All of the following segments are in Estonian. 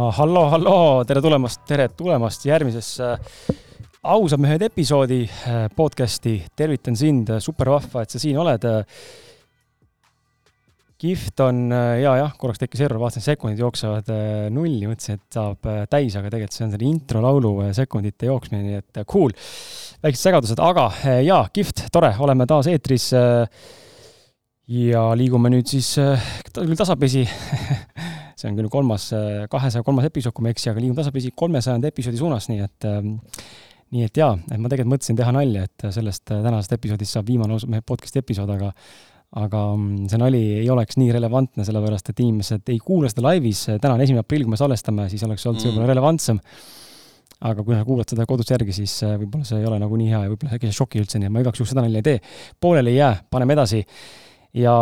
No halloo, halloo, tere tulemast, tere tulemast järgmisesse äh, ausad mehed episoodi äh, podcasti. tervitan sind, super vahva, et sa siin oled. kihvt on ja jah, korraks tekkis error, vaatasin, sekundid jooksevad nulli, mõtlesin, et saab täis, aga tegelikult see on selle intro laulu sekundite jooksmine, nii et cool. väiksed segadused, aga jaa, kihvt, tore, oleme taas eetris. ja liigume nüüd siis küll tasapisi see on küll kolmas, kahesaja kolmas episood, kui ma ei eksi, aga liigume tasapisi kolmesajanda episoodi suunas, nii et ähm, nii et jaa, et ma tegelikult mõtlesin teha nalja, et sellest tänasest episoodist saab viimane meie podcast'i episood, aga aga mm, see nali ei oleks nii relevantne, sellepärast et inimesed ei kuula seda laivis, täna on esimene aprill, kui me salvestame, siis oleks olnud see võib-olla mm. relevantsem. aga kui sa kuulad seda kodus järgi, siis äh, võib-olla see ei ole nagu nii hea ja võib-olla äkki see šoki üldse, nii et ma igaks juhuks seda nalja ei tee. pooleli ei jää, paneme edasi. ja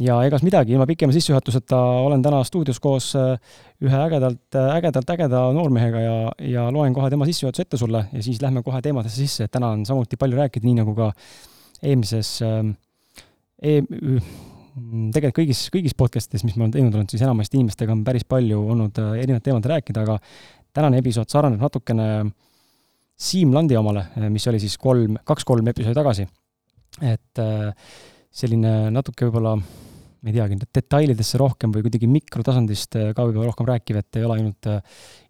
ja egas midagi, ilma pikema sissejuhatuseta olen täna stuudios koos äh, ühe ägedalt, äh, ägedalt ägeda noormehega ja, ja loen kohe tema sissejuhatuse ette sulle ja siis lähme kohe teemadesse sisse, et täna on samuti palju rääkida, nii nagu ka eelmises e tegelikult kõigis, kõigis podcast'ides, mis ma olen teinud, olen siis enamasti inimestega on päris palju olnud äh, erinevaid teemasid rääkida, aga tänane episood sarnaneb natukene Siim Landi omale, mis oli siis kolm, kaks-kolm episoodi tagasi. et selline natuke võib-olla ma ei teagi, detailidesse rohkem või kuidagi mikrotasandist äh, ka võib-olla rohkem rääkiv, et ei ole ainult äh,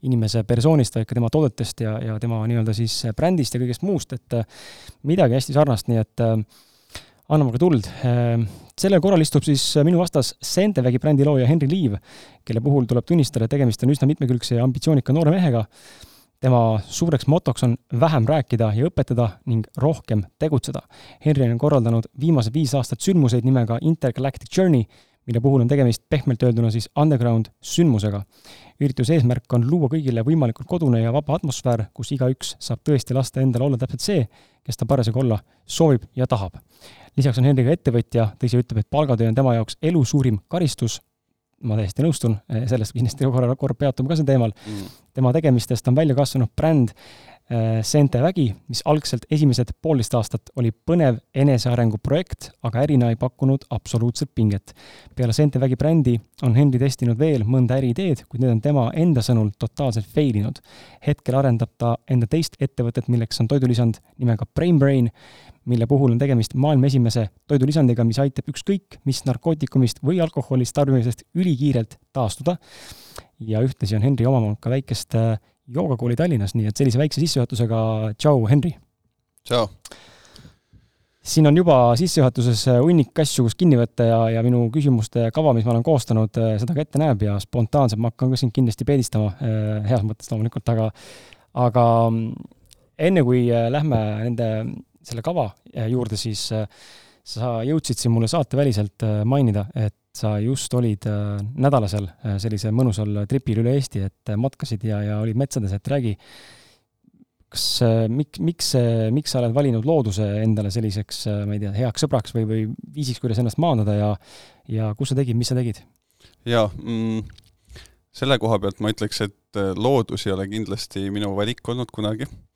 inimese persoonist, vaid ka tema toodetest ja, ja tema nii-öelda siis äh, brändist ja kõigest muust, et midagi hästi sarnast, nii et anname ka tuld. sellel korral istub siis minu vastas Sentevägi brändi looja Henri Liiv, kelle puhul tuleb tunnistada, et tegemist on üsna mitmekülgse ja ambitsioonika noore mehega, tema suureks motoks on vähem rääkida ja õpetada ning rohkem tegutseda. Henry on korraldanud viimased viis aastat sündmuseid nimega Intergalactic Journey, mille puhul on tegemist pehmelt öelduna siis underground sündmusega. ürituse eesmärk on luua kõigile võimalikult kodune ja vaba atmosfäär, kus igaüks saab tõesti lasta endale olla täpselt see, kes ta parasjagu olla soovib ja tahab. lisaks on Henri ka ettevõtja, tõsi, ütleb, et palgatöö on tema jaoks elu suurim karistus, ma täiesti nõustun, sellest kindlasti korra, korra peatume ka sel teemal. Mm.. tema tegemistest on välja kasvanud bränd, Äh, Seente vägi, mis algselt esimesed poolteist aastat oli põnev enesearengu projekt, aga ärina ei pakkunud absoluutselt pinget. peale Seente vägi brändi on Henri testinud veel mõnda äriideed, kuid need on tema enda sõnul totaalselt fail inud. hetkel arendab ta enda teist ettevõtet, milleks on toidulisand nimega Brain Brain, mille puhul on tegemist maailma esimese toidulisandiga, mis aitab ükskõik mis narkootikumist või alkoholist tarbimisest ülikiirelt taastuda. ja ühtlasi on Henri omanud ka väikest äh, joogakooli Tallinnas, nii et sellise väikse sissejuhatusega tšau, Henri! tšau! siin on juba sissejuhatuses hunnik asju, kus kinni võtta ja, ja minu küsimuste kava, mis ma olen koostanud, seda ka ette näeb ja spontaanselt ma hakkan ka sind kindlasti peedistama, eh, heas mõttes loomulikult, aga aga enne, kui lähme nende, selle kava juurde, siis sa jõudsid siin mulle saateväliselt mainida, et sa just olid äh, nädalasel äh, sellisel mõnusal tripil üle Eesti, et äh, matkasid ja, ja olid metsades, et räägi, kas, miks, miks, miks sa oled valinud looduse endale selliseks, ma ei tea, heaks sõbraks või, või viisiks, kuidas ennast maandada ja ja kus sa tegid, mis sa tegid? jaa mm,, selle koha pealt ma ütleks, et loodus ei ole kindlasti minu valik olnud kunagi Äh,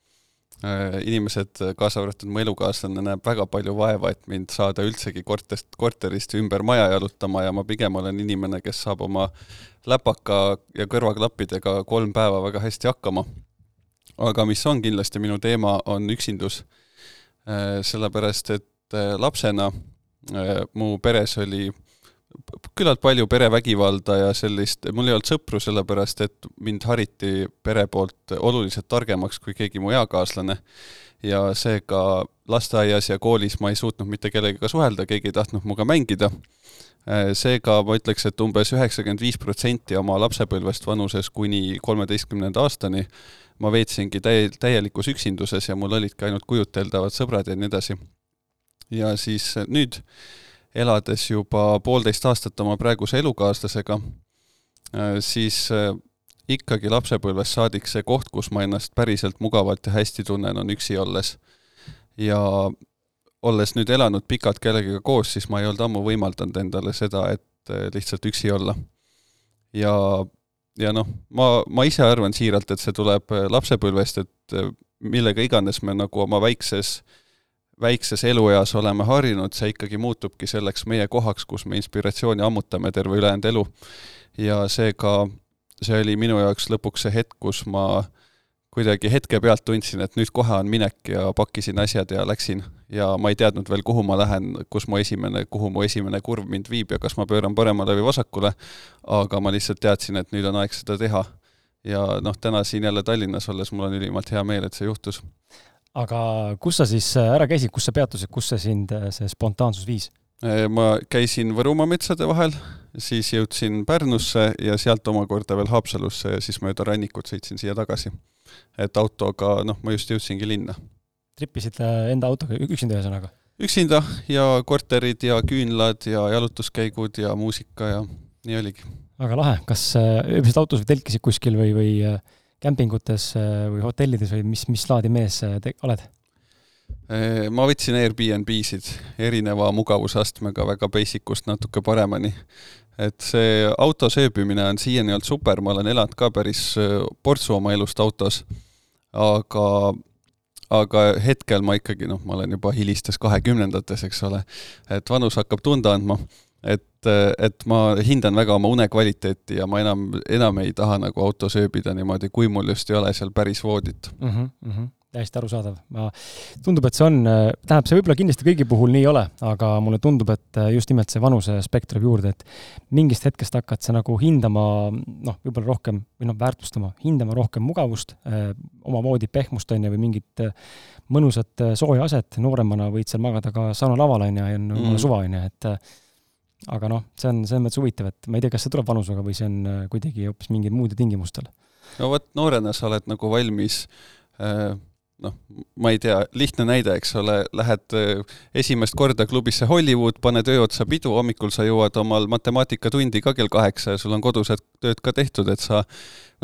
inimesed, kaasa arvatud mu elukaaslane, näeb väga palju vaeva, et mind saada üldsegi korterist, korterist ümber maja jalutama ja ma pigem olen inimene, kes saab oma läpaka ja kõrvaklappidega kolm päeva väga hästi hakkama. aga mis on kindlasti minu teema, on üksindus. Äh, sellepärast, et äh, lapsena mu peres oli küllalt palju perevägivalda ja sellist, mul ei olnud sõpru, sellepärast et mind hariti pere poolt oluliselt targemaks kui keegi mu eakaaslane. ja seega lasteaias ja koolis ma ei suutnud mitte kellegagi suhelda, keegi ei tahtnud minuga mängida. seega ma ütleks, et umbes üheksakümmend viis protsenti oma lapsepõlvest vanuses kuni kolmeteistkümnenda aastani ma veetsingi täie, täielikus üksinduses ja mul olidki ainult kujuteldavad sõbrad ja nii edasi. ja siis nüüd elades juba poolteist aastat oma praeguse elukaaslasega, äh, siis äh, ikkagi lapsepõlvest saadik see koht, kus ma ennast päriselt mugavalt ja hästi tunnen, on üksi olles. ja olles nüüd elanud pikalt kellegagi koos, siis ma ei olnud ammu võimaldanud endale seda, et äh, lihtsalt üksi olla. ja, ja noh, ma, ma ise arvan siiralt, et see tuleb lapsepõlvest, et millega iganes me nagu oma väikses äh, väikses elueas oleme harjunud, see ikkagi muutubki selleks meie kohaks, kus me inspiratsiooni ammutame terve ülejäänud elu. ja seega see oli minu jaoks lõpuks see hetk, kus ma kuidagi hetke pealt tundsin, et nüüd kohe on minek ja pakkisin asjad ja läksin. ja ma ei teadnud veel, kuhu ma lähen, kus mu esimene, kuhu mu esimene kurv mind viib ja kas ma pööran paremale või vasakule, aga ma lihtsalt teadsin, et nüüd on aeg seda teha. ja noh, täna siin jälle Tallinnas olles mul on ülimalt hea meel, et see juhtus aga kus sa siis äh, ära käisid, kus sa peatusid, kus see sind, äh, see spontaansus viis? Äh, ma käisin Võrumaa metsade vahel, siis jõudsin Pärnusse ja sealt omakorda veel Haapsalusse ja siis mööda rannikut sõitsin siia tagasi. et autoga, noh, ma just jõudsingi linna. trippisid enda autoga üksinda ühesõnaga? üksinda ja korterid ja küünlad ja jalutuskäigud ja muusika ja nii oligi. väga lahe, kas ööbisid autos või telkisid kuskil või, või kämpingutes äh, või hotellides või mis, mis laadi mees äh, te oled? Äh, ma võtsin Airbnb-sid erineva mugavusastmega väga basic ust natuke paremani. et see autos ööbimine on siiani olnud super, ma olen elanud ka päris portsu oma elust autos, aga aga hetkel ma ikkagi noh, ma olen juba hilistes kahekümnendates, eks ole, et vanus hakkab tunda andma et, et ma hindan väga oma une kvaliteeti ja ma enam, enam ei taha nagu autos ööbida niimoodi, kui mul just ei ole seal päris voodit mm. -hmm, mm -hmm täiesti arusaadav. ma, tundub, et see on, tähendab, see võib-olla kindlasti kõigi puhul nii ei ole, aga mulle tundub, et just nimelt see vanuse aspekt tuleb juurde, et mingist hetkest hakkad sa nagu hindama noh, võib-olla rohkem või noh, väärtustama, hindama rohkem mugavust eh,, omamoodi pehmust, on ju, või mingit mõnusat sooja aset, nooremana võid seal magada ka saunalaval, on ju, ja on mm -hmm. suva, on ju, et aga noh, see on selles mõttes huvitav, et ma ei tea, kas see tuleb vanusega või see on äh, kuidagi hoopis mingil muudel tingimustel. no vot, noorena sa oled nagu valmis äh, noh, ma ei tea, lihtne näide, eks ole, lähed äh, esimest korda klubisse Hollywood, paned öö otsa pidu, hommikul sa jõuad omal matemaatikatundi ka kell kaheksa ja sul on kodused tööd ka tehtud, et sa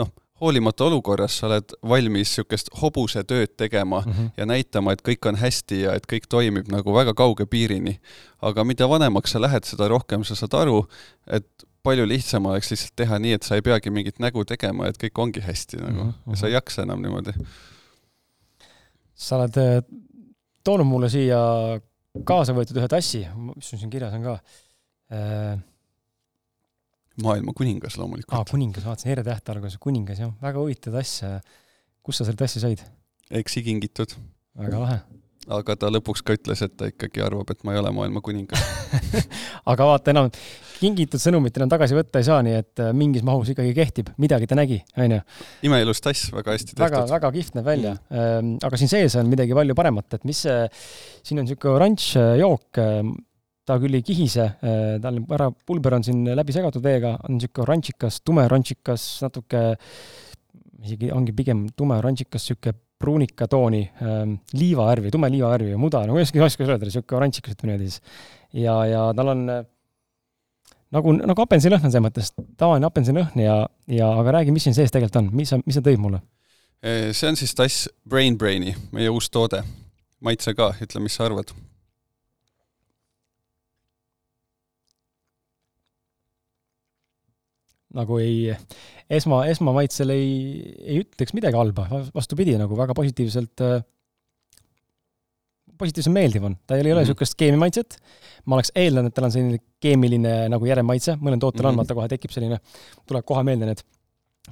noh, hoolimata olukorrast sa oled valmis niisugust hobusetööd tegema mm -hmm. ja näitama, et kõik on hästi ja et kõik toimib nagu väga kauge piirini. aga mida vanemaks sa lähed, seda rohkem sa saad aru, et palju lihtsam oleks lihtsalt teha nii, et sa ei peagi mingit nägu tegema, et kõik ongi hästi nagu mm, -hmm. ja sa ei jaksa enam niimoodi. sa oled äh, toonud mulle siia kaasa võetud ühe tassi, mis sul siin kirjas on ka äh,? Maailma kuningas loomulikult. aa, kuningas, vaatasin Ere täht alguses, kuningas jah, väga huvitav tass. kust sa selle tassi said? eksi kingitud. väga lahe. aga ta lõpuks ka ütles, et ta ikkagi arvab, et ma ei ole maailma kuningas aga vaata enam, kingitud sõnumit enam tagasi võtta ei saa, nii et äh, mingis mahus ikkagi kehtib, midagi ta nägi, onju. imeilus tass, väga hästi tehtud. väga, väga kihvt näeb välja mm.. aga siin sees on midagi palju paremat, et mis see, siin on niisugune oranž jook ta küll ei kihise, äh, tal ära, pulber on siin läbi segatud veega, on niisugune oranžikas, tume oranžikas, natuke isegi ongi pigem tume oranžikas, niisugune pruunika tooni ähm,, liivavärvi, tume liivavärvi ja muda, ma ei oska, ei oska öelda, niisugune oranžikas, ütleme niimoodi siis. ja, ja tal on äh, nagu, nagu apensilõhn on selles mõttes, tavaline apensilõhn ja, ja aga räägi, mis siin sees tegelikult on, mis sa, mis sa tõid mulle? see on siis tass Brain Braini, meie uus toode. maitse ka, ütle, mis sa arvad nagu ei, esma, esmamaitsel ei, ei ütleks midagi halba, vastupidi, nagu väga positiivselt, positiivselt meeldiv on. ta ei ole niisugust mm -hmm. keemiamaitset, ma oleks eeldanud, et tal on selline keemiline nagu järelmaitse, mõnel tootel mm -hmm. on, vaata kohe tekib selline, tuleb kohe meelde need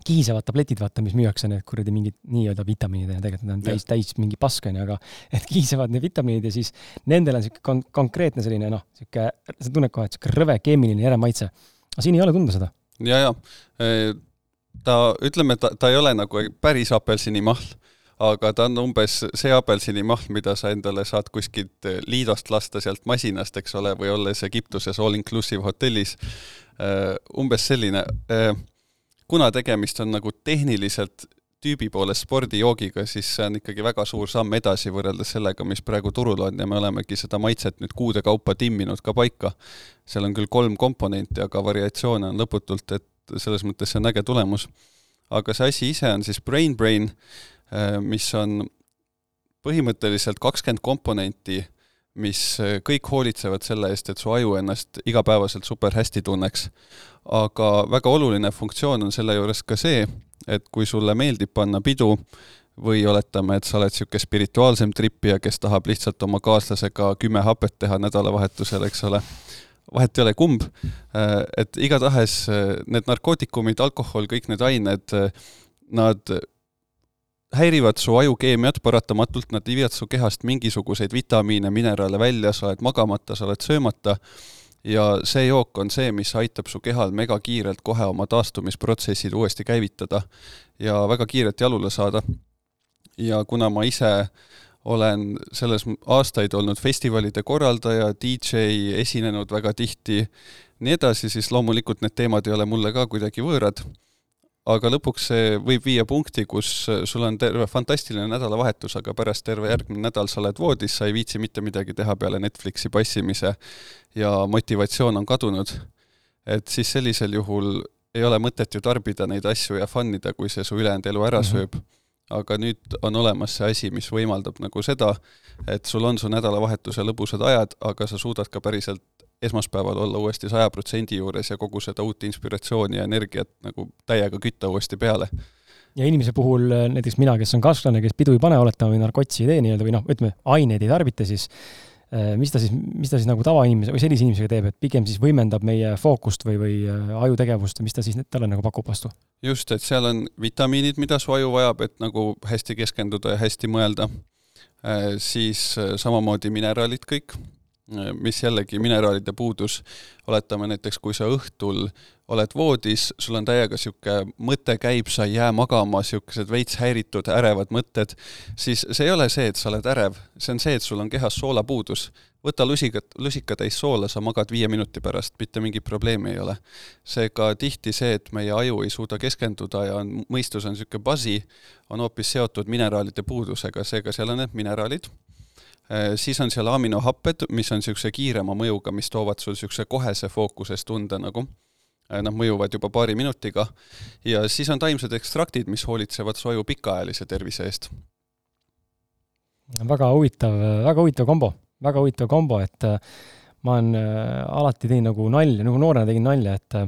kihisevad tabletid, vaata, mis müüakse, need kuradi mingid nii-öelda vitamiinid ja tegelikult need on täis, täis mingi pask, onju, aga et kihisevad need vitamiinid ja siis nendel on sihuke kon-, konkreetne selline noh, sihuke, sa tunned kohe, et sihuke rõve keemiline järelmaitse. aga siin ei ole tunda seda ja, ja ta, ütleme, ta, ta ei ole nagu päris apelsinimahl, aga ta on umbes see apelsinimahl, mida sa endale saad kuskilt Liidost lasta sealt masinast, eks ole, või olles Egiptuses all-inclusive hotellis. umbes selline, kuna tegemist on nagu tehniliselt tüübi poolest spordijoogiga, siis see on ikkagi väga suur samm edasi võrreldes sellega, mis praegu turul on ja me olemegi seda maitset nüüd kuude kaupa timminud ka paika. seal on küll kolm komponenti, aga variatsioone on lõputult, et selles mõttes see on äge tulemus. aga see asi ise on siis Brain Brain, mis on põhimõtteliselt kakskümmend komponenti, mis kõik hoolitsevad selle eest, et su aju ennast igapäevaselt super hästi tunneks. aga väga oluline funktsioon on selle juures ka see, et kui sulle meeldib panna pidu või oletame, et sa oled niisugune spirituaalsem tripija, kes tahab lihtsalt oma kaaslasega kümme hapet teha nädalavahetusel, eks ole, vahet ei ole, kumb, et igatahes need narkootikumid, alkohol, kõik need ained, nad häirivad su ajukeemiat paratamatult, nad viivad su kehast mingisuguseid vitamiine, mineraale välja, sa oled magamata, sa oled söömata ja see jook on see, mis aitab su kehal megakiirelt kohe oma taastumisprotsessid uuesti käivitada ja väga kiirelt jalule saada. ja kuna ma ise olen selles aastaid olnud festivalide korraldaja, DJ, esinenud väga tihti, nii edasi, siis loomulikult need teemad ei ole mulle ka kuidagi võõrad aga lõpuks see võib viia punkti, kus sul on terve fantastiline nädalavahetus, aga pärast terve järgmine nädal sa oled voodis, sa ei viitsi mitte midagi teha peale Netflixi passimise ja motivatsioon on kadunud. et siis sellisel juhul ei ole mõtet ju tarbida neid asju ja fun ida, kui see su ülejäänud elu ära mm -hmm. sööb. aga nüüd on olemas see asi, mis võimaldab nagu seda, et sul on su nädalavahetuse lõbusad ajad, aga sa suudad ka päriselt esmaspäeval olla uuesti saja protsendi juures ja kogu seda uut inspiratsiooni ja energiat nagu täiega kütta uuesti peale. ja inimese puhul näiteks mina, kes on kasvlane, kes pidu ei pane, oletame, või narkotsi ei tee nii-öelda või noh, ütleme, aineid ei tarvita, siis eh, mis ta siis, mis ta siis nagu tavainimese või sellise inimesega teeb, et pigem siis võimendab meie fookust või, või eh, ajutegevust, mis ta siis talle nagu pakub vastu? just, et seal on vitamiinid, mida su aju vajab, et nagu hästi keskenduda ja hästi mõelda, siis samamoodi mineraalid kõik mis jällegi mineraalide puudus, oletame näiteks, kui sa õhtul oled voodis, sul on täiega niisugune mõte käib, sa ei jää magama, niisugused veits häiritud, ärevad mõtted, siis see ei ole see, et sa oled ärev, see on see, et sul on kehas soolapuudus. võta lusikat, lusikatäis soola, sa magad viie minuti pärast, mitte mingit probleemi ei ole. seega tihti see, et meie aju ei suuda keskenduda ja on, mõistus on niisugune basi, on hoopis seotud mineraalide puudusega, seega seal on need mineraalid Äh, siis on seal aminohapped, mis on niisuguse kiirema mõjuga, mis toovad sul niisuguse kohese fookuses tunde nagu. nad mõjuvad juba paari minutiga ja siis on taimsed ekstraktid, mis hoolitsevad su aju pikaajalise tervise eest. väga huvitav, väga huvitav kombo, väga huvitav kombo, et äh, ma olen äh, alati teinud nagu nalja, nagu noorena tegin nalja, et äh,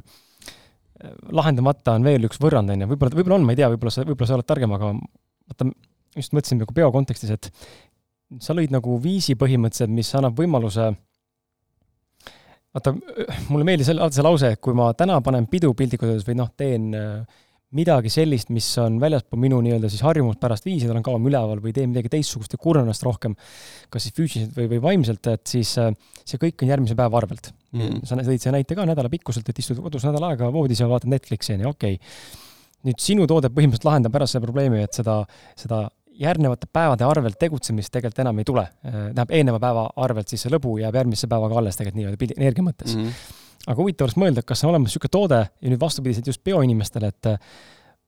lahendamata on veel üks võrrand, on ju, võib-olla, võib-olla on, ma ei tea, võib-olla sa, võib-olla sa oled targem, aga vaata, just mõtlesin nagu peo kontekstis, et sa lõid nagu viisi põhimõtteliselt, mis annab võimaluse vaata, mulle meeldis alati see lause, et kui ma täna panen pidu piltlikult öeldes või noh, teen äh, midagi sellist, mis on väljaspool minu nii-öelda siis harjumuspärast viisi, olen kauem üleval või teen midagi teistsugust ja kurnan ennast rohkem, kas siis füüsiliselt või, või vaimselt, et siis äh, see kõik on järgmise päeva arvelt mm.. sa tõid selle näite ka nädalapikkuselt, et istud kodus nädal aega voodis ja vaatad Netflixi, on ju, okei okay. nüüd sinu toode põhimõtteliselt lahendab ära selle probleemi, et seda, seda järgnevate päevade arvelt tegutsemist tegelikult enam ei tule. tähendab, eelneva päeva arvelt siis see lõbu jääb järgmise päevaga alles tegelikult nii-öelda energia mõttes mm. -hmm. aga huvitav oleks mõelda, kas on olemas niisugune toode ja nüüd vastupidiselt just bioinimestele, et äh,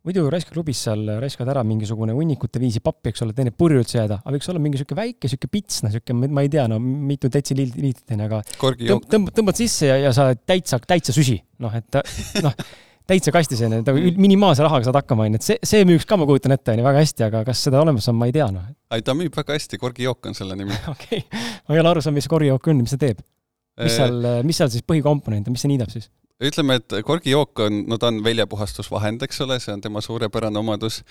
muidu Raiskaklubis seal raiskad ära mingisugune hunnikute viisi pappi, eks ole, et enne purju üldse jääda, aga võiks olla mingi niisugune väike niisugune pits, noh, niisugune, ma ei tea, no mitu detsiliitrit aga tõmb, tõmb, tõmbad sisse ja, ja sa täitsa, täitsa süsi, noh, et noh täitsa kastis, on ju, et nagu minimaalse rahaga saad hakkama, on ju, et see, see müüks ka, ma kujutan ette, on ju, väga hästi, aga kas seda olemas on, ma ei tea, noh. ei, ta müüb väga hästi, korgijook on selle nimi. okei ma ei ole aru saanud, mis korgijook on, mis see teeb? mis seal, mis seal siis põhikomponent on, mis see niidab siis? ütleme, et korgijook on, no ta on väljapuhastusvahend, eks ole, see on tema suurepärane omadus,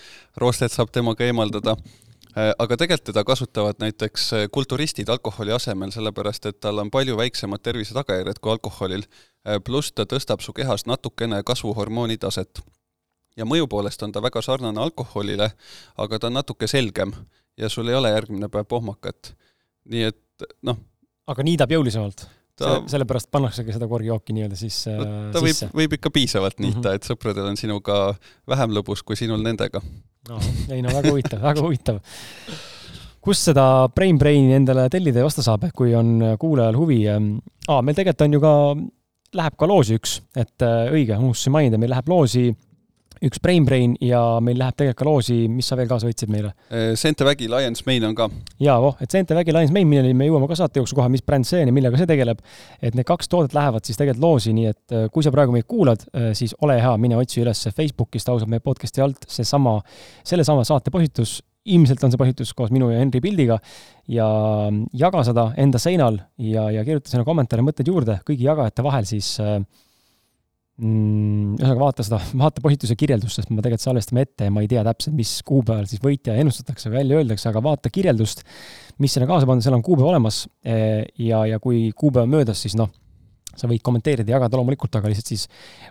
roostet saab temaga eemaldada Äh, aga tegelikult teda kasutavad näiteks äh, kulturistid alkoholi asemel, sellepärast et tal on palju väiksemad tervise tagajärjed kui alkoholil. Äh, pluss ta tõstab su kehas natukene kasvuhormooni taset. ja mõju poolest on ta väga sarnane alkoholile, aga ta on natuke selgem ja sul ei ole järgmine päev pohmakat. nii et noh. aga niidab jõulisemalt? Ta... sellepärast pannaksegi seda korgjooki nii-öelda siis no, ta sisse. võib, võib ikka piisavalt niita mm, -hmm. et sõpradel on sinuga vähem lõbus kui sinul nendega no,. ei no väga huvitav, väga huvitav. kust seda Brain Braini endale tellida ja osta saab, kui on kuulajal huvi? aa, meil tegelikult on ju ka, läheb ka loosi üks, et äh, õige, unustasin mainida, meil läheb loosi üks Brain Brain ja meil läheb tegelikult ka loosi, mis sa veel kaasa võtsid meile? Äh, Seente Vägi Lions Main on ka. jaa, voh, et Seente Vägi Lions Main, milleni me jõuame ka saate jooksul kohe, mis bränd see on ja millega see tegeleb. et need kaks toodet lähevad siis tegelikult loosi, nii et äh, kui sa praegu meid kuulad, äh, siis ole hea, mine otsi üles Facebookist ausalt meie podcast'i alt seesama, sellesama saate postitus, ilmselt on see postitus koos minu ja Henri pildiga ja jaga seda enda seinal ja, ja kirjuta sinna kommentaare, mõtteid juurde kõigi jagajate vahel siis äh, mm, ühesõnaga vaata seda, vaata postituse kirjeldust, sest me tegelikult salvestame ette ja ma ei tea täpselt, mis kuupäeval siis võitja ennustatakse, välja öeldakse, aga vaata kirjeldust, mis sinna kaasa panna, seal on kuupäev olemas eh, ja, ja kui kuupäev möödas, siis noh, sa võid kommenteerida, jagada loomulikult, aga lihtsalt siis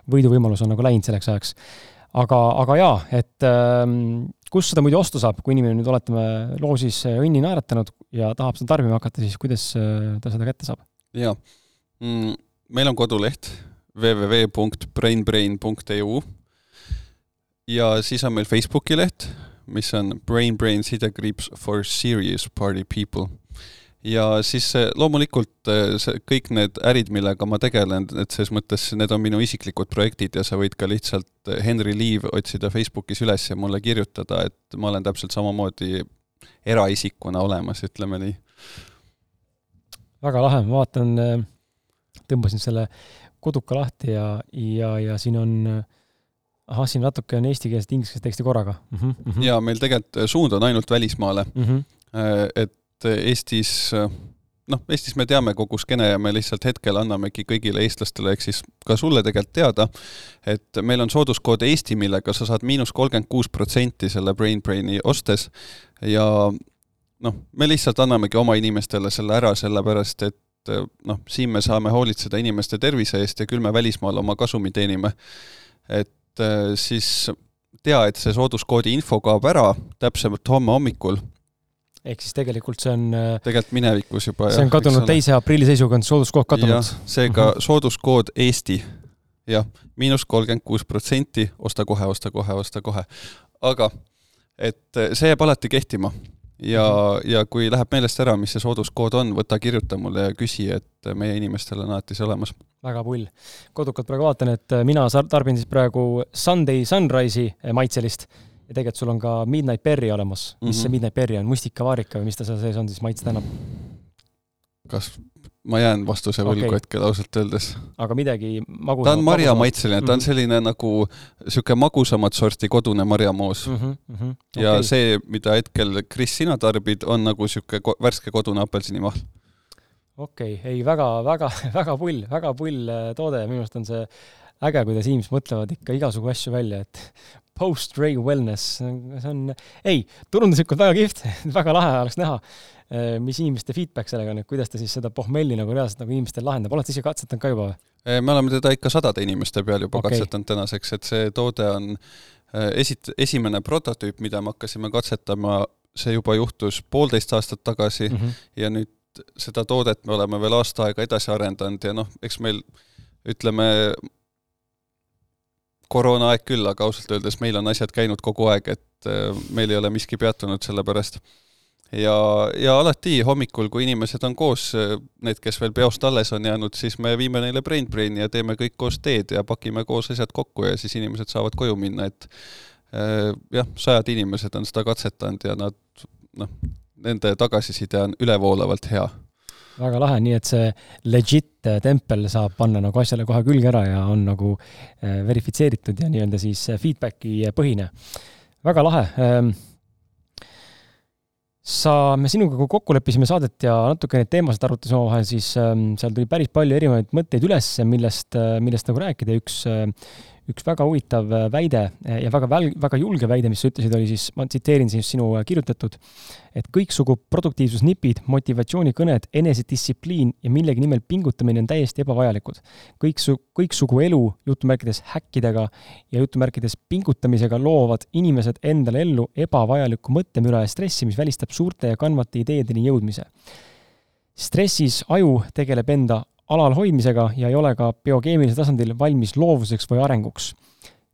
võiduvõimalus on nagu läinud selleks ajaks. aga, aga jaa, et ähm, kus seda muidu osta saab, kui inimene nüüd oletame loosis õnni naeratanud ja tahab seda tarbima hakata, siis kuidas äh, ta seda kätte saab? jaa mm,, meil on koduleht www.brainbrain.eu ja siis on meil Facebooki leht, mis on Brain Brain sidekriips for serious party people. ja siis loomulikult see, kõik need ärid, millega ma tegelen, et selles mõttes need on minu isiklikud projektid ja sa võid ka lihtsalt Henry Liiv otsida Facebookis üles ja mulle kirjutada, et ma olen täpselt samamoodi eraisikuna olemas, ütleme nii. väga lahe, ma vaatan, tõmbasin selle koduka lahti ja, ja, ja siin on ahah, siin natuke on eestikeelset, ingliskeelset teksti korraga mm. -hmm, mm -hmm. ja meil tegelikult suund on ainult välismaale mm. -hmm. et Eestis, noh, Eestis me teame kogu skeene ja me lihtsalt hetkel annamegi kõigile eestlastele, ehk siis ka sulle tegelikult teada, et meil on sooduskood Eesti, millega sa saad miinus kolmkümmend kuus protsenti selle Brain Braini ostes ja noh, me lihtsalt annamegi oma inimestele selle ära, sellepärast et et noh, siin me saame hoolitseda inimeste tervise eest ja küll me välismaal oma kasumi teenime. et äh, siis tea, et see sooduskoodi info kaob ära täpsemalt homme hommikul. ehk siis tegelikult see on äh, tegelikult minevikus juba. see on kadunud teise aprilli seisuga, on sooduskood kadunud. seega -hmm. sooduskood Eesti, jah, miinus kolmkümmend kuus protsenti, osta kohe, osta kohe, osta kohe. aga et see jääb alati kehtima ja, ja kui läheb meelest ära, mis see sooduskood on, võta, kirjuta mulle ja küsi, et meie inimestel on alati see olemas. väga pull. kodukalt praegu vaatan, et mina tarbin siis praegu Sunday Sunrise'i maitselist ja tegelikult sul on ka Midnight Berry olemas. mis mm -hmm. see Midnight Berry on, mustikavaarika või mis ta seal sees on siis maitset annab? kas ma jään vastuse võlgu Okei. hetkel ausalt öeldes. aga midagi magusamat ta on marjamaitseline, ta on Mhm. selline nagu niisugune magusamat sorti kodune marjamoos mm. -hmm, mm -hmm. ja okay. see, mida hetkel, Kris, sina tarbid, on nagu niisugune ko värske kodune apelsinimahl. okei okay., ei väga, väga, väga pull, väga pull äh, toode ja minu arust on see äge, kuidas inimesed mõtlevad ikka igasugu asju välja, et post-ray wellness, see on, ei, turunduslikult väga kihvt, väga lahe oleks näha, mis inimeste feedback sellega on, et kuidas ta siis seda pohmelli nagu reaalselt nagu inimestel lahendab, oled sa ise katsetanud ka juba või? Eh, me oleme teda ikka sadade inimeste peal juba okay. katsetanud tänaseks, et see toode on eh, esit-, esimene prototüüp, mida me hakkasime katsetama, see juba juhtus poolteist aastat tagasi Mm -hmm. ja nüüd seda toodet me oleme veel aasta aega edasi arendanud ja noh, eks meil ütleme, koroonaaeg küll, aga ausalt öeldes meil on asjad käinud kogu aeg, et meil ei ole miski peatunud selle pärast. ja, ja alati hommikul, kui inimesed on koos, need, kes veel peost alles on jäänud, siis me viime neile Brain Braini ja teeme kõik koos teed ja pakime koos asjad kokku ja siis inimesed saavad koju minna, et eh, jah, sajad inimesed on seda katsetanud ja nad noh, nende tagasiside on ülevoolavalt hea väga lahe, nii et see legit äh, tempel saab panna nagu asjale kohe külge ära ja on nagu äh, verifitseeritud ja nii-öelda siis feedback'i põhine. väga lahe. sa, me sinuga kui kokku leppisime saadet ja natuke neid teemasid arutasime omavahel, siis ähm, seal tuli päris palju erinevaid mõtteid üles, millest, millest nagu rääkida. Üks äh, üks väga huvitav äh, väide ja väga väl-, väga julge väide, mis sa ütlesid, oli siis, ma tsiteerin siis sinu äh, kirjutatud, et kõiksugu produktiivsusnipid, motivatsioonikõned, enesedistsipliin ja millegi nimel pingutamine on täiesti ebavajalikud. kõiksu-, kõiksugu elu jutumärkides häkkidega ja jutumärkides pingutamisega loovad inimesed endale ellu ebavajalikku mõttemüra ja stressi, mis välistab suurte ja kandvate ideedeni jõudmise. stressis aju tegeleb enda alalhoidmisega ja ei ole ka biokeemilisel tasandil valmis loovuseks või arenguks.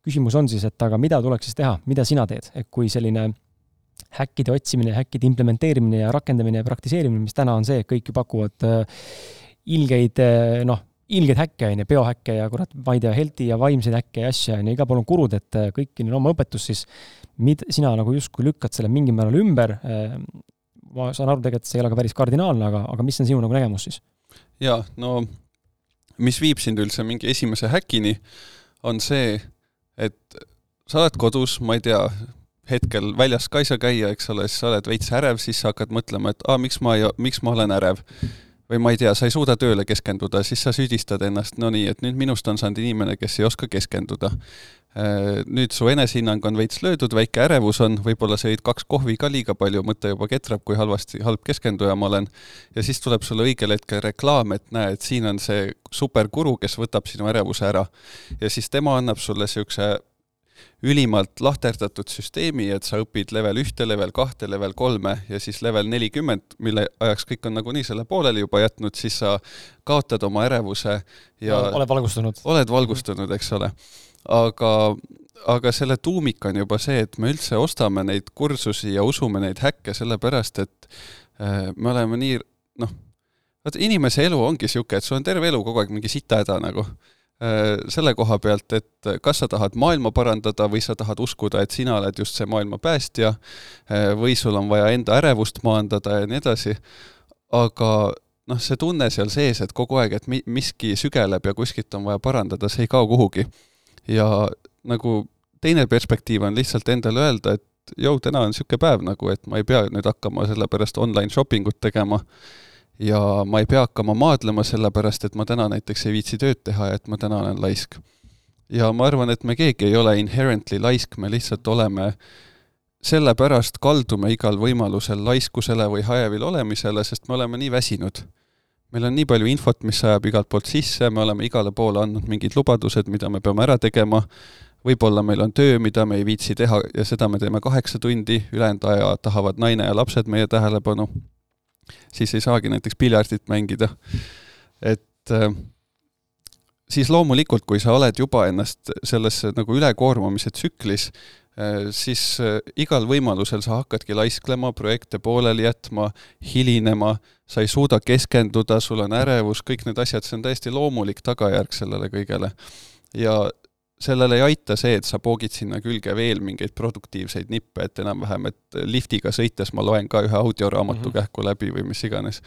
küsimus on siis, et aga mida tuleks siis teha, mida sina teed, et kui selline häkkide otsimine, häkkide implementeerimine ja rakendamine ja praktiseerimine, mis täna on see, et kõik ju pakuvad äh, ilgeid äh, noh, ilgeid häkke on ju, biohäkke ja kurat, ma ei tea, healthy ja vaimseid häkke ja asju on ju, igal pool on kurud, et äh, kõiki neil oma õpetus siis, mid-, sina nagu justkui lükkad selle mingil määral ümber ma saan aru tegelikult, see ei ole ka päris kardinaalne, aga, aga mis on sinu nagu nägemus siis? jaa, no mis viib sind üldse mingi esimese häkini, on see, et sa oled kodus, ma ei tea, hetkel väljas ka ei saa käia, eks ole, siis sa oled veits ärev, siis sa hakkad mõtlema, et aa, miks ma ei, miks ma olen ärev. või ma ei tea, sa ei suuda tööle keskenduda, siis sa süüdistad ennast, no nii, et nüüd minust on saanud inimene, kes ei oska keskenduda. Nüüd su enesehinnang on veits löödud, väike ärevus on, võib-olla sa jõid kaks kohvi ka liiga palju, mõte juba ketrab, kui halvasti, halb keskenduja ma olen ja siis tuleb sulle õigel hetkel reklaam, et näe, et siin on see superguru, kes võtab sinu ärevuse ära. ja siis tema annab sulle niisuguse ülimalt lahterdatud süsteemi, et sa õpid level ühte, level kahte, level kolme ja siis level nelikümmend, mille ajaks kõik on nagunii selle pooleli juba jätnud, siis sa kaotad oma ärevuse ja oled valgustunud? oled valgustunud, eks ole. aga, aga selle tuumik on juba see, et me üldse ostame neid kursusi ja usume neid häkke sellepärast, et äh, me oleme nii noh, vaata inimese elu ongi niisugune, et sul on terve elu kogu aeg mingi sita häda nagu Äh, selle koha pealt, et kas sa tahad maailma parandada või sa tahad uskuda, et sina oled just see maailma päästja äh, või sul on vaja enda ärevust maandada ja nii edasi, aga noh, see tunne seal sees, et kogu aeg, et mi-, miski sügeleb ja kuskilt on vaja parandada, see ei kao kuhugi. Ja nagu teine perspektiiv on lihtsalt endale öelda, et jõu, täna on niisugune päev nagu, et ma ei pea nüüd hakkama selle pärast online shopping ut tegema ja ma ei pea hakkama maadlema sellepärast, et ma täna näiteks ei viitsi tööd teha ja et ma täna olen laisk. ja ma arvan, et me keegi ei ole inherently laisk, me lihtsalt oleme sellepärast kaldume igal võimalusel laiskusele või hajevil olemisele, sest me oleme nii väsinud. Meil on nii palju infot, mis sajab igalt poolt sisse, me oleme igale poole andnud mingid lubadused, mida me peame ära tegema, võib-olla meil on töö, mida me ei viitsi teha ja seda me teeme kaheksa tundi, ülejäänud aja tahavad naine ja lapsed meie tähelepanu. Siis ei saagi näiteks piljardit mängida. et äh, siis loomulikult, kui sa oled juba ennast sellesse nagu ülekoormamise tsüklis, siis äh, igal võimalusel sa hakkadki laisklema, projekte pooleli jätma, hilinema, sa ei suuda keskenduda, sul on ärevus, kõik need asjad, see on täiesti loomulik tagajärg sellele kõigele. ja sellele ei aita see, et sa poogid sinna külge veel mingeid produktiivseid nippe, et enam-vähem, et liftiga sõites ma loen ka ühe audioraamatu mm -hmm. kähku läbi või mis iganes.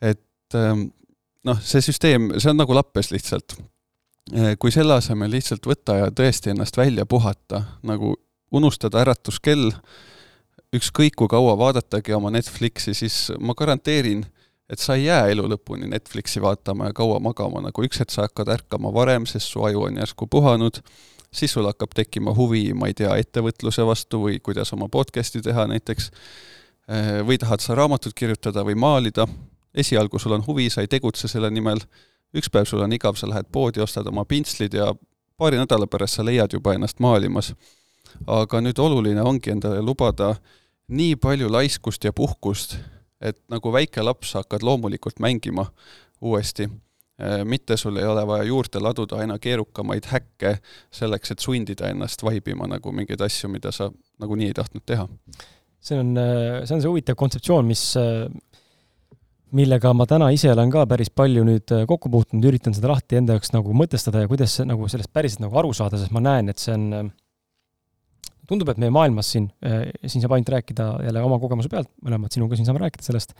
et et ähm, noh, see süsteem, see on nagu lappes lihtsalt. Äh, kui selle asemel lihtsalt võtta ja tõesti ennast välja puhata, nagu unustada äratuskell, ükskõik kui kaua vaadatagi oma Netflixi, siis ma garanteerin, et sa ei jää elu lõpuni Netflixi vaatama ja kaua magama, nagu üks hetk sa hakkad ärkama varem, sest su aju on järsku puhanud, siis sul hakkab tekkima huvi, ma ei tea, ettevõtluse vastu või kuidas oma podcast'i teha näiteks, äh, või tahad sa raamatut kirjutada või maalida, esialgu sul on huvi, sa ei tegutse selle nimel, üks päev sul on igav, sa lähed poodi, ostad oma pintslid ja paari nädala pärast sa leiad juba ennast maalimas. aga nüüd oluline ongi endale lubada nii palju laiskust ja puhkust, et nagu väike laps hakkad loomulikult mängima uuesti. Äh, mitte sul ei ole vaja juurde laduda aina keerukamaid häkke selleks, et sundida ennast vaibima nagu mingeid asju, mida sa nagunii ei tahtnud teha. see on, äh, see on see huvitav kontseptsioon, mis äh, millega ma täna ise olen ka päris palju nüüd äh, kokku puutunud, üritan seda lahti enda jaoks nagu mõtestada ja kuidas nagu sellest päriselt nagu aru saada, sest ma näen, et see on, äh, tundub, et meie maailmas siin, äh, siin saab ainult rääkida jälle oma kogemuse pealt, mõlemad sinuga siin saame rääkida sellest,